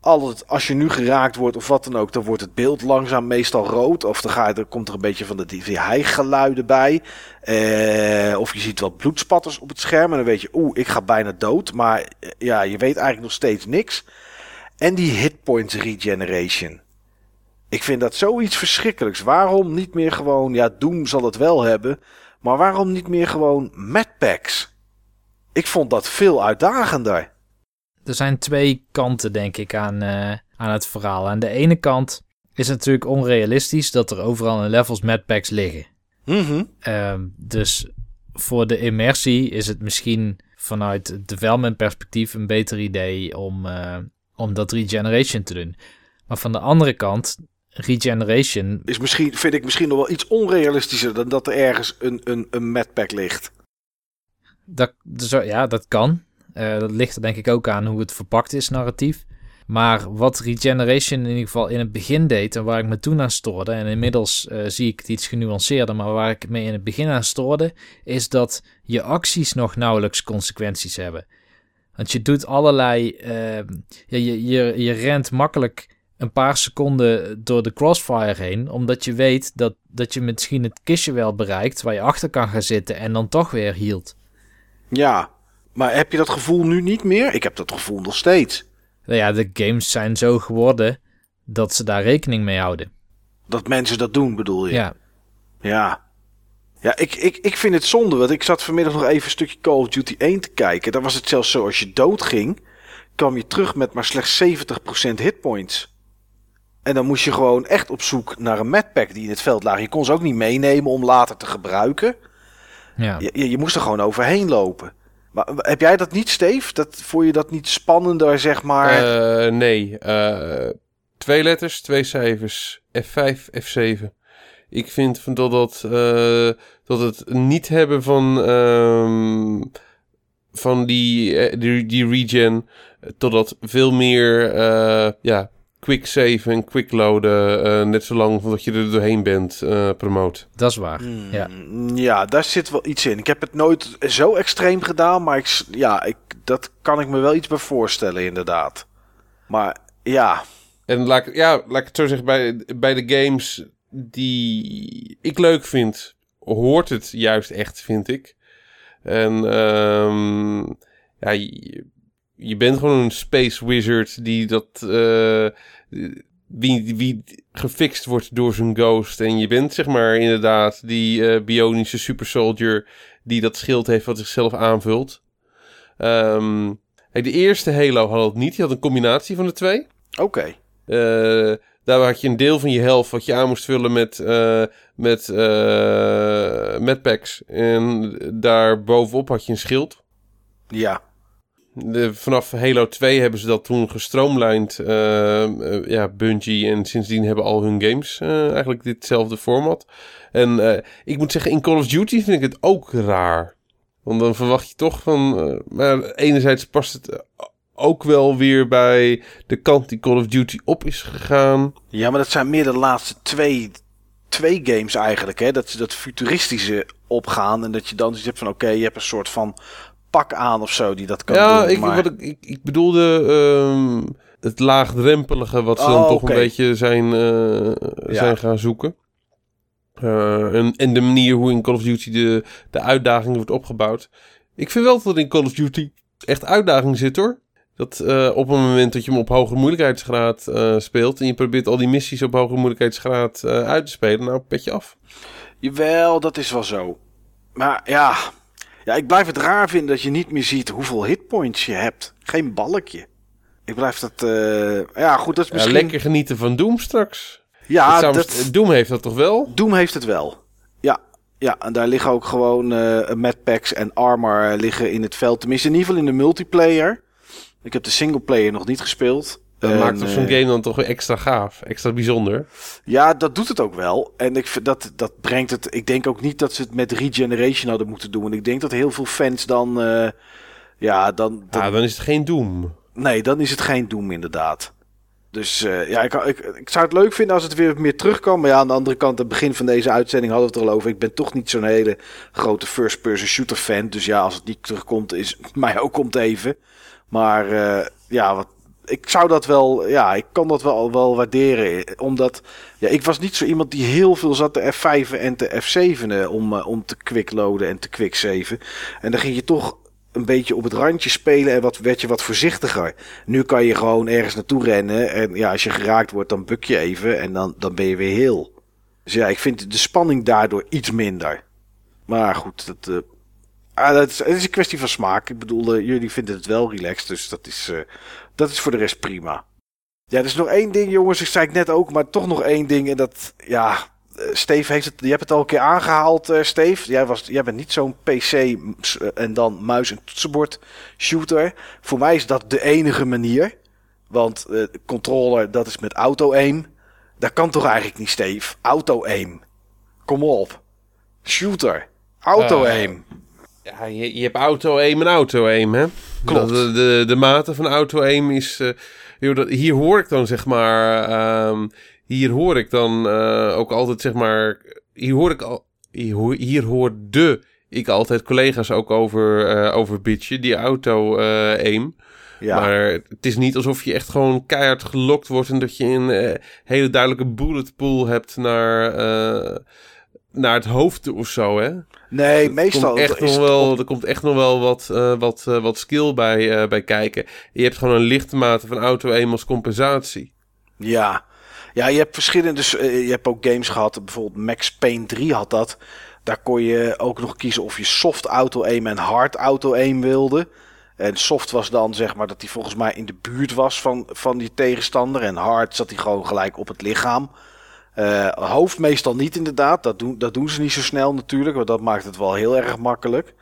Altijd, als je nu geraakt wordt of wat dan ook, dan wordt het beeld langzaam meestal rood. Of dan, ga je, komt er een beetje van de hijgeluiden bij. Eh, of je ziet wat bloedspatters op het scherm. En dan weet je, oeh, ik ga bijna dood. Maar eh, ja, je weet eigenlijk nog steeds niks. En die hitpoints regeneration. Ik vind dat zoiets verschrikkelijks. Waarom niet meer gewoon, ja, Doom zal het wel hebben. Maar waarom niet meer gewoon medpacks? Ik vond dat veel uitdagender. Er zijn twee kanten, denk ik, aan, eh, aan het verhaal. Aan de ene kant is het natuurlijk onrealistisch dat er overal in levels medpacks liggen. Mhm. Ehm, dus voor de immersie is het misschien vanuit het development perspectief een beter idee om, eh, om dat regeneration te doen. Maar van de andere kant, regeneration, Is misschien, vind ik misschien nog wel iets onrealistischer dan dat er ergens een, een, een medpack ligt. dat, zo, ja, dat kan. Eh, dat ligt er denk ik ook aan hoe het verpakt is, narratief. Maar wat Regeneration in ieder geval in het begin deed en waar ik me toen aan stoorde, en inmiddels eh, zie ik het iets genuanceerder, maar waar ik me in het begin aan stoorde, is dat je acties nog nauwelijks consequenties hebben. Want je doet allerlei. eh, ja, je, je, je rent makkelijk een paar seconden door de crossfire heen, omdat je weet dat, dat je misschien het kistje wel bereikt waar je achter kan gaan zitten en dan toch weer hield. Ja, maar heb je dat gevoel nu niet meer? Ik heb dat gevoel nog steeds. Nou ja, de games zijn zo geworden dat ze daar rekening mee houden. Dat mensen dat doen, bedoel je? Ja, Ja. Ja, ik, ik, ik vind het zonde, want ik zat vanmiddag nog even een stukje Call of Duty 1 te kijken. Daar was het zelfs zo, als je doodging, kwam je terug met maar slechts 70% hitpoints. En dan moest je gewoon echt op zoek naar een medpack die in het veld lag. Je kon ze ook niet meenemen om later te gebruiken. ja. Je, je moest er gewoon overheen lopen. Heb jij dat niet, Steve? Dat, vond je dat niet spannender, zeg maar? Eh, nee, eh, twee letters, twee cijfers. F5, F7. Ik vind van dat, dat, eh, dat het niet hebben van, ehm, van die, die, die regen, totdat veel meer ja, quick save en quick loaden, eh, net zo lang voordat je er doorheen bent, eh promoot. Dat is waar. Hmm, Ja. ja, daar zit wel iets in. Ik heb het nooit zo extreem gedaan, maar ik, ja, ik, dat kan ik me wel iets bij voorstellen, inderdaad. Maar ja, En laat, ik- ja, laat ik het zo zeggen, bij, bij de games die ik leuk vind, hoort het juist echt, vind ik. En ehm, ja, je, bent gewoon een space wizard die dat... eh, wie, wie gefixt wordt door zijn ghost. En je bent zeg maar inderdaad die eh, bionische super soldier die dat schild heeft wat zichzelf aanvult. Ehm, hey, de eerste Halo had het niet. Die had een combinatie van de twee. oké. Eh, daar had je een deel van je helft wat je aan moest vullen met, eh met, met packs. En daar bovenop had je een schild. Ja, De, vanaf Halo 2 hebben ze dat toen gestroomlijnd. eh, eh, ja, Bungie. En sindsdien hebben al hun games eh, eigenlijk ditzelfde format. En ik moet zeggen, in Call of Duty vind ik het ook raar. Want dan verwacht je toch van... maar enerzijds past het ook wel weer bij de kant die Call of Duty op is gegaan. Ja, maar dat zijn meer de laatste twee, twee games eigenlijk. Hè? Dat ze dat futuristische opgaan. En dat je dan zit van oké, je hebt een soort van pak aan of zo die dat kan ja, doen. ik, maar... wat ik, ik, bedoelde ehm, het laagdrempelige wat ze dan Oh, toch een beetje zijn, eh, zijn gaan zoeken. Eh, en, en de manier hoe in Call of Duty de, de uitdaging wordt opgebouwd. Ik vind wel dat er in Call of Duty echt uitdaging zit hoor. Dat eh, op het moment dat je hem op hoge moeilijkheidsgraad speelt... en je probeert al die missies op hoge moeilijkheidsgraad uit te spelen... nou, petje af. Jawel, dat is wel zo. Maar ja, ja, ik blijf het raar vinden dat je niet meer ziet hoeveel hitpoints je hebt. Geen balkje. Ik blijf dat... eh, Ja, goed, dat is Ja, misschien... lekker genieten van Doom straks. Ja, Dat zou- dat... Doom heeft dat toch wel? Doom heeft het wel. Ja, ja en daar liggen ook gewoon eh medpacks en armor liggen in het veld. Tenminste, in ieder geval in de multiplayer. Ik heb de singleplayer nog niet gespeeld. Dat En, maakt zo'n eh, game dan toch weer extra gaaf, extra bijzonder. Ja, dat doet het ook wel. En ik vind dat, dat brengt het. Ik denk ook niet dat ze het met regeneration hadden moeten doen. En ik denk dat heel veel fans dan. eh, ja, dan. dan Ja, dan is het geen Doom. Nee, dan is het geen Doom inderdaad. Dus eh, ja, ik, ik, ik zou het leuk vinden als het weer meer terugkwam. Maar ja, aan de andere kant, het begin van deze uitzending hadden we het er al over. Ik ben toch niet zo'n hele grote first-person shooter fan. Dus ja, als het niet terugkomt, is mij ook komt even. Maar ja, wat, ik zou dat wel, ja, ik kan dat wel, wel waarderen. Omdat, ja, ik was niet zo iemand die heel veel zat te F5 en te F7 om, eh, om te quickloaden en te quicksaven. En dan ging je toch een beetje op het randje spelen en wat, werd je wat voorzichtiger. Nu kan je gewoon ergens naartoe rennen en ja, als je geraakt wordt, dan buk je even en dan, dan ben je weer heel. Dus ja, ik vind de spanning daardoor iets minder. Maar goed, dat, eh, ah, dat is, het is een kwestie van smaak. Ik bedoel, eh, jullie vinden het wel relaxed, dus dat is, eh, dat is voor de rest prima. Ja, er is nog één ding, jongens. Ik zei het net ook, maar toch nog één ding. En dat, ja, eh, Steve heeft het, je hebt het al een keer aangehaald, eh Steve. Jij, was, jij bent niet zo'n PC eh, en dan muis en toetsenbord shooter. Voor mij is dat de enige manier. Want controller, dat is met auto-aim. Dat kan toch eigenlijk niet, Steve? Auto-aim. Kom op. Shooter. Auto-aim. Ja, je, je hebt auto-aim en auto-aim, hè? Klopt. De, de, de mate van auto-aim is... eh, joh, dat, hier hoor ik dan, zeg maar... ehm, hier hoor ik dan eh, ook altijd, zeg maar... Hier hoor ik al... Hier, hoor- hier hoorde ik altijd collega's ook over, eh over bitchen, die auto-aim. ja. Maar het is niet alsof je echt gewoon keihard gelokt wordt... en dat je een hele duidelijke bullet pool hebt naar... naar het hoofd toe of zo, hè? nee, meestal komt echt is nog wel, er komt echt nog wel wat, eh, wat, eh, wat skill bij, eh, bij kijken. Je hebt gewoon een lichte mate van auto-aim als compensatie. Ja. ja, je hebt verschillende. Je hebt ook games gehad. Bijvoorbeeld Max Payne 3 had dat. Daar kon je ook nog kiezen of je soft auto-aim en hard auto-aim wilde. En soft was dan zeg maar dat hij volgens mij in de buurt was van, van die tegenstander. En hard zat hij gewoon gelijk op het lichaam. Eh, hoofd meestal niet inderdaad. Dat doen, dat doen ze niet zo snel natuurlijk. Want dat maakt het wel heel erg makkelijk.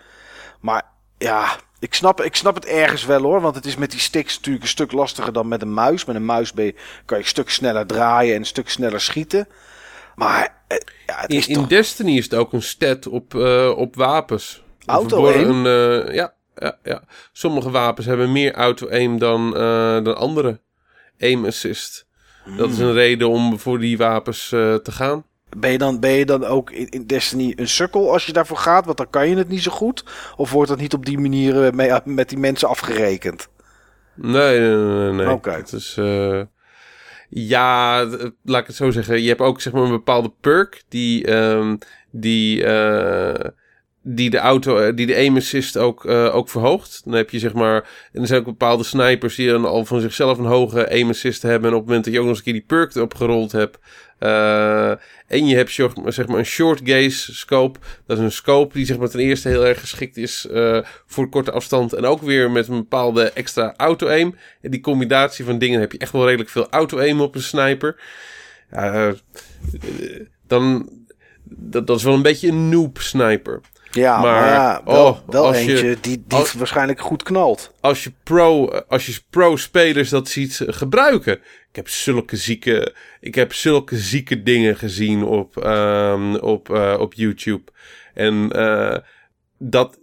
Maar ja, ik snap, ik snap het ergens wel hoor. Want het is met die sticks natuurlijk een stuk lastiger dan met een muis. Met een muis ben je, kan je een stuk sneller draaien en een stuk sneller schieten. Maar eh, ja, het In, is in toch... Destiny is het ook een stat op, eh, op wapens. Auto-aim? ja, ja, ja. Sommige wapens hebben meer auto-aim dan, dan andere. Aim assist. Dat is een reden om voor die wapens eh, te gaan. Ben je dan, ben je dan ook in, in Destiny een sukkel als je daarvoor gaat? Want dan kan je het niet zo goed. Of wordt dat niet op die manier eh, mee, met die mensen afgerekend? Nee, nee, nee. nee. Oké. Is... eh, ja, laat ik het zo zeggen. Je hebt ook zeg maar een bepaalde perk die, ehm, die, eh, die de auto, eh, die de aim assist ook, eh, ook verhoogt. Dan heb je zeg maar, en er zijn ook bepaalde snipers die dan al van zichzelf een hoge aim assist hebben. En op het moment dat je ook nog eens een keer die perk erop gerold hebt. eh, en je hebt zeg maar een short gaze scope. Dat is een scope die zeg maar ten eerste heel erg geschikt is voor korte afstand. En ook weer met een bepaalde extra auto-aim. En die combinatie van dingen heb je echt wel redelijk veel auto-aim op een sniper. Dan, dat, dat is wel een beetje een noob sniper. Ja, maar, Maar, ja, wel, oh, wel als je- die, die als- waarschijnlijk goed knalt. Als je pro, als je pro-spelers dat ziet eh, gebruiken. Ik heb zulke zieke, ik heb zulke zieke dingen gezien op, ehm, op, eh, op YouTube. En eh, dat,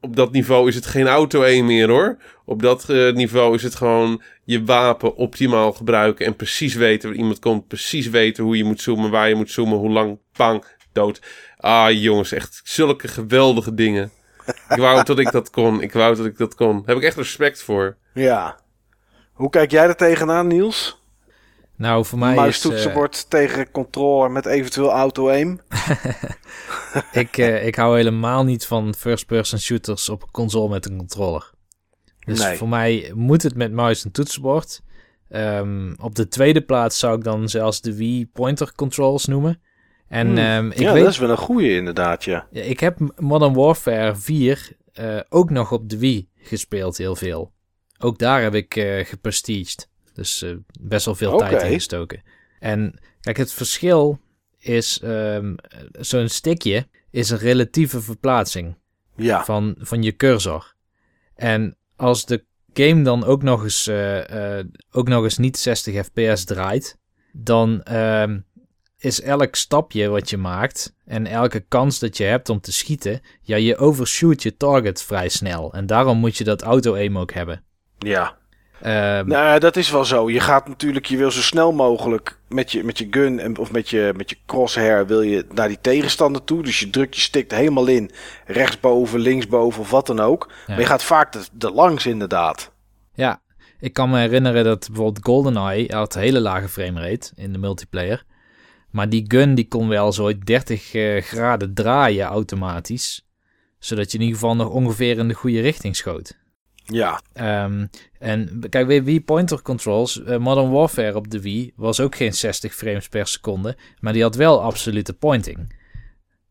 op dat niveau is het geen auto 1 meer hoor. Op dat niveau is het gewoon je wapen optimaal gebruiken en precies weten waar iemand komt. Precies weten hoe je moet zoomen, waar je moet zoomen, hoe lang, pang, dood. Ah jongens, echt zulke geweldige dingen. Ik wou dat ik dat kon. Ik wou dat ik dat kon. Daar heb ik echt respect voor. Ja. Hoe kijk jij er tegenaan, Niels? Nou, voor mij Muis is... eh, toetsenbord tegen controller met eventueel auto-aim. ik, eh, ik hou helemaal niet van first-person shooters op een console met een controller. Dus Nee. voor mij moet het met muis en toetsenbord. Ehm, op de tweede plaats zou ik dan zelfs de Wii pointer controls noemen. En Hmm. ehm, ik ja, weet, dat is wel een goeie inderdaad, ja. ja, ik heb Modern Warfare 4 eh, ook nog op de Wii gespeeld heel veel. Ook daar heb ik eh geprestiged. Dus eh, best wel veel tijd in gestoken. En kijk, het verschil is ehm, zo'n stickje is een relatieve verplaatsing Ja, van, van je cursor. En als de game dan ook nog eens, eh, eh, ook nog eens niet 60 fps draait, dan ehm, is elk stapje wat je maakt en elke kans dat je hebt om te schieten, ja, je overshoot je target vrij snel. En daarom moet je dat auto-aim ook hebben. ja. Ehm, Nou, dat is wel zo. Je gaat natuurlijk, je wil zo snel mogelijk met je, met je gun en, of met je, met je crosshair wil je naar die tegenstander toe. Dus je drukt je stick er helemaal in. Rechtsboven, linksboven of wat dan ook. Ja. Maar je gaat vaak er, er langs inderdaad. Ja, ik kan me herinneren dat bijvoorbeeld GoldenEye had een hele lage framerate in de multiplayer. Maar die gun die kon wel zo 30 eh, graden draaien automatisch. Zodat je in ieder geval nog ongeveer in de goede richting schoot. Ja, Ehm, en kijk, Wii pointer controls. eh, Modern Warfare op de Wii was ook geen 60 frames per seconde. Maar die had wel absolute pointing.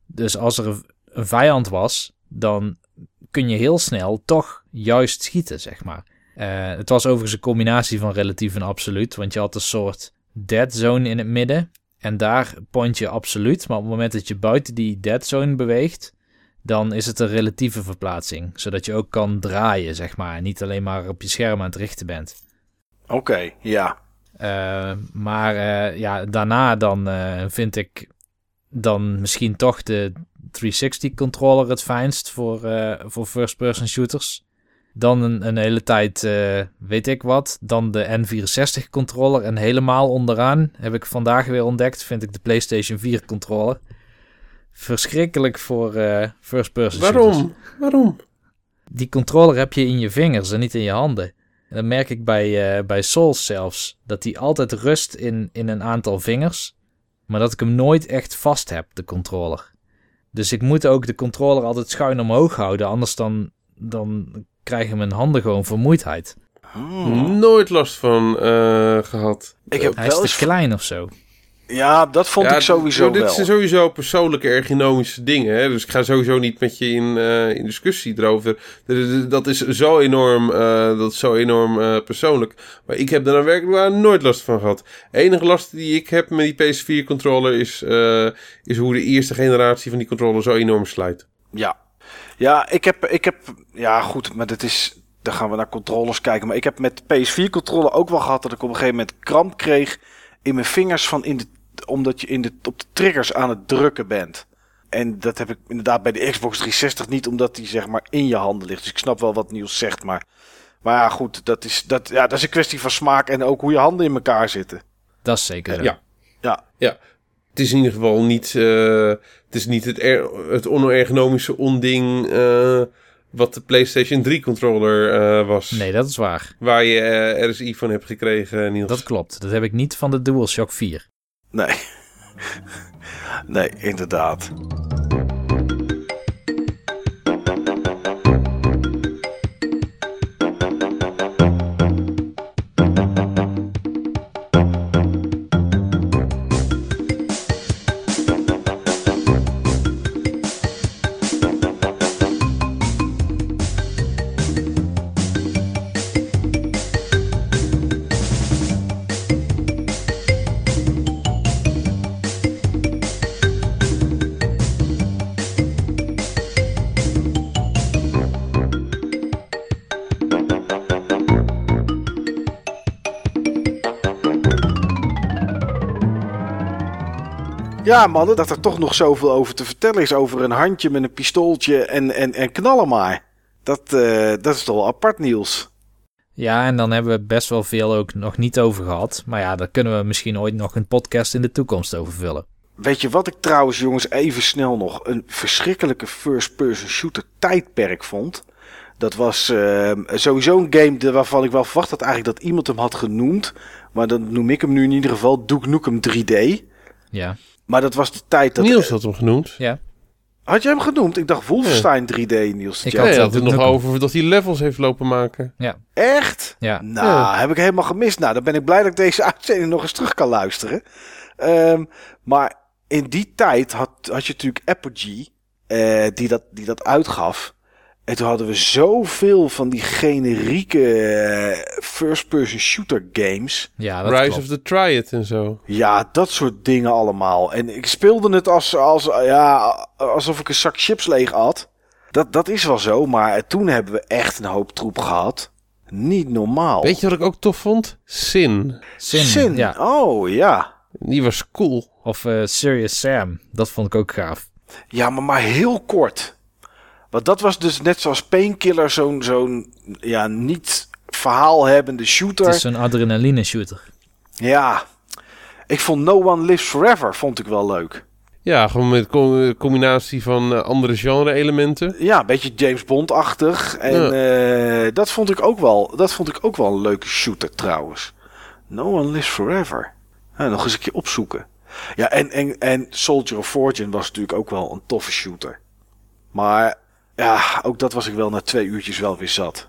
Dus als er een- een vijand was, dan kun je heel snel toch juist schieten, zeg maar. Eh, het was overigens een combinatie van relatief en absoluut. Want je had een soort dead zone in het midden. En daar point je absoluut. Maar op het moment dat je buiten die dead zone beweegt, dan is het een relatieve verplaatsing. Zodat je ook kan draaien, zeg maar. En niet alleen maar op je scherm aan het richten bent. oké, ja. Eh, maar eh, ja, daarna dan eh, vind ik dan misschien toch de 360 controller het fijnst voor, voor first-person shooters. Dan een, een hele tijd, eh, weet ik wat, dan de N64 controller. En helemaal onderaan, heb ik vandaag weer ontdekt, vind ik de PlayStation 4 controller. Verschrikkelijk voor eh, first-person shooters. Waarom? Waarom? Die controller heb je in je vingers en niet in je handen. En dat merk ik bij, eh, bij Souls zelfs. Dat die altijd rust in, in een aantal vingers. Maar dat ik hem nooit echt vast heb, de controller. Dus ik moet ook de controller altijd schuin omhoog houden. Anders dan, dan krijgen mijn handen gewoon vermoeidheid. Hmm. Nooit last van eh, gehad. Ik heb Hij is wel te eens... klein of zo. Ja, dat vond Ja, ik sowieso joh, dit wel. zijn sowieso persoonlijke ergonomische dingen. Hè? Dus ik ga sowieso niet met je in, eh, in discussie erover. Dat is zo enorm, eh, dat is zo enorm eh, persoonlijk. Maar ik heb daar nou werkelijk waar nooit last van gehad. De enige last die ik heb met die PS4-controller is, eh, is hoe de eerste generatie van die controller zo enorm slijt. Ja. Ja, ik heb, ik heb... Ja, goed, maar dat is... Dan gaan we naar controllers kijken. Maar ik heb met de PS4-controller ook wel gehad dat ik op een gegeven moment kramp kreeg in mijn vingers van in de, omdat je in de, op de triggers aan het drukken bent. En dat heb ik inderdaad bij de Xbox 360 niet, omdat die zeg maar in je handen ligt. Dus ik snap wel wat Niels zegt, maar... Maar ja, goed, dat is, dat, ja, dat is een kwestie van smaak en ook hoe je handen in elkaar zitten. Dat is zeker zo. Ja. Ja, Het is in ieder geval niet, eh, het, is niet het, er, het onergonomische onding eh, wat de PlayStation 3-controller eh, was. Nee, dat is waar. Waar je eh, RSI van hebt gekregen, Niels. Dat klopt. Dat heb ik niet van de DualShock 4. nee. nee, inderdaad. Ja, mannen, dat er toch nog zoveel over te vertellen is over een handje met een pistooltje en, en, en knallen maar. Dat, eh, dat is toch wel apart, Niels. Ja, en dan hebben we best wel veel ook nog niet over gehad. Maar ja, daar kunnen we misschien ooit nog een podcast in de toekomst over vullen. Weet je wat ik trouwens, jongens, even snel nog een verschrikkelijke first-person shooter tijdperk vond? Dat was uh, sowieso een game waarvan ik wel verwacht had eigenlijk dat iemand hem had genoemd. Maar dan noem ik hem nu in ieder geval Duke Nukem 3D. Ja. Maar dat was de tijd dat... Niels had hem genoemd. Ja. Had je hem genoemd? Ik dacht Wolfenstein 3D, Niels. Ik Ja. had had het nog over dat hij levels heeft lopen maken. Echt? Ja. Nou, Ja. heb ik helemaal gemist. Nou, dan ben ik blij dat ik deze uitzending nog eens terug kan luisteren. Ehm, maar in die tijd had, had je natuurlijk Apogee, eh, die, dat, die dat uitgaf. En toen hadden we zoveel van die generieke eh, first-person shooter games. Ja, dat Rise klopt. of the Triad en zo. Ja, dat soort dingen allemaal. En ik speelde het als, als, ja, alsof ik een zak chips leeg had. Dat, dat is wel zo, maar toen hebben we echt een hoop troep gehad. Niet normaal. Weet je wat ik ook tof vond? Sin. Sin, Sin. Ja. Oh, ja. Die was cool. Of eh, Serious Sam. Dat vond ik ook gaaf. Ja, maar maar heel kort. Want dat was dus net zoals Painkiller zo'n zo'n ja, niet verhaalhebbende shooter. Het is een adrenaline shooter. Ja. Ik vond No One Lives Forever vond ik wel leuk. Ja, gewoon met co- combinatie van eh, andere genre-elementen. Ja, een beetje James Bond-achtig. En eh, dat vond ik ook wel. Dat vond ik ook wel een leuke shooter trouwens. No One Lives Forever. Ja, nog eens een keer opzoeken. Ja, en, en, en Soldier of Fortune was natuurlijk ook wel een toffe shooter. Maar ja, ook dat was ik wel na twee uurtjes wel weer zat.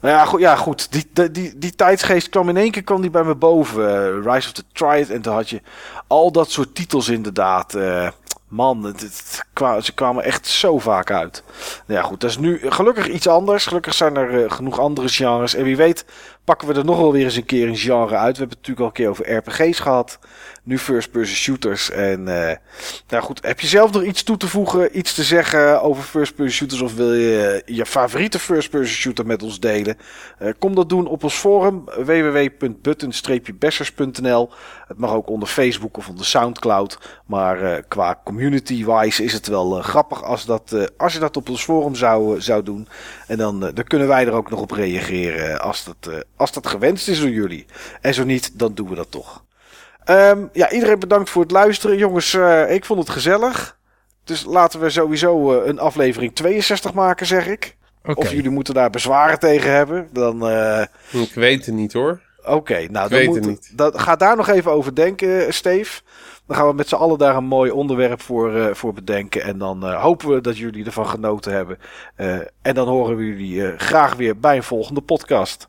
Nou ja, goed, ja, goed. Die, die, die, tijdsgeest kwam in één keer kwam die bij me boven. Eh, Rise of the Triad. En toen had je al dat soort titels inderdaad. eh, man, het, ze kwamen echt zo vaak uit. Nou ja, goed. Dat is nu gelukkig iets anders. Gelukkig zijn er eh, genoeg andere genres. En wie weet pakken we er nog wel weer eens een keer een genre uit. We hebben het natuurlijk al een keer over RPG's gehad. Nu first-person shooters. En eh, nou goed, heb je zelf nog iets toe te voegen, iets te zeggen over first-person shooters? Of wil je je favoriete first-person shooter met ons delen? Eh, kom dat doen op ons forum www.button-bessers.nl. Het mag ook onder Facebook of onder Soundcloud. Maar eh, qua community-wise is het wel eh, grappig als, dat, eh, als je dat op ons forum zou, eh, zou doen. En dan, eh, dan kunnen wij er ook nog op reageren als dat, eh, als dat gewenst is door jullie. En zo niet, dan doen we dat toch. Ehm, ja, iedereen bedankt voor het luisteren. Jongens, eh, ik vond het gezellig. Dus laten we sowieso eh, een aflevering 62 maken, zeg ik. Of jullie moeten daar bezwaren tegen hebben. Dan, eh, Ik weet het niet hoor. oké. nou, dan weet moet, het niet. Dat, ga daar nog even over denken, Steef. Dan gaan we met z'n allen daar een mooi onderwerp voor, eh, voor bedenken. En dan eh, hopen we dat jullie ervan genoten hebben. Eh, en dan horen we jullie graag weer bij een volgende podcast.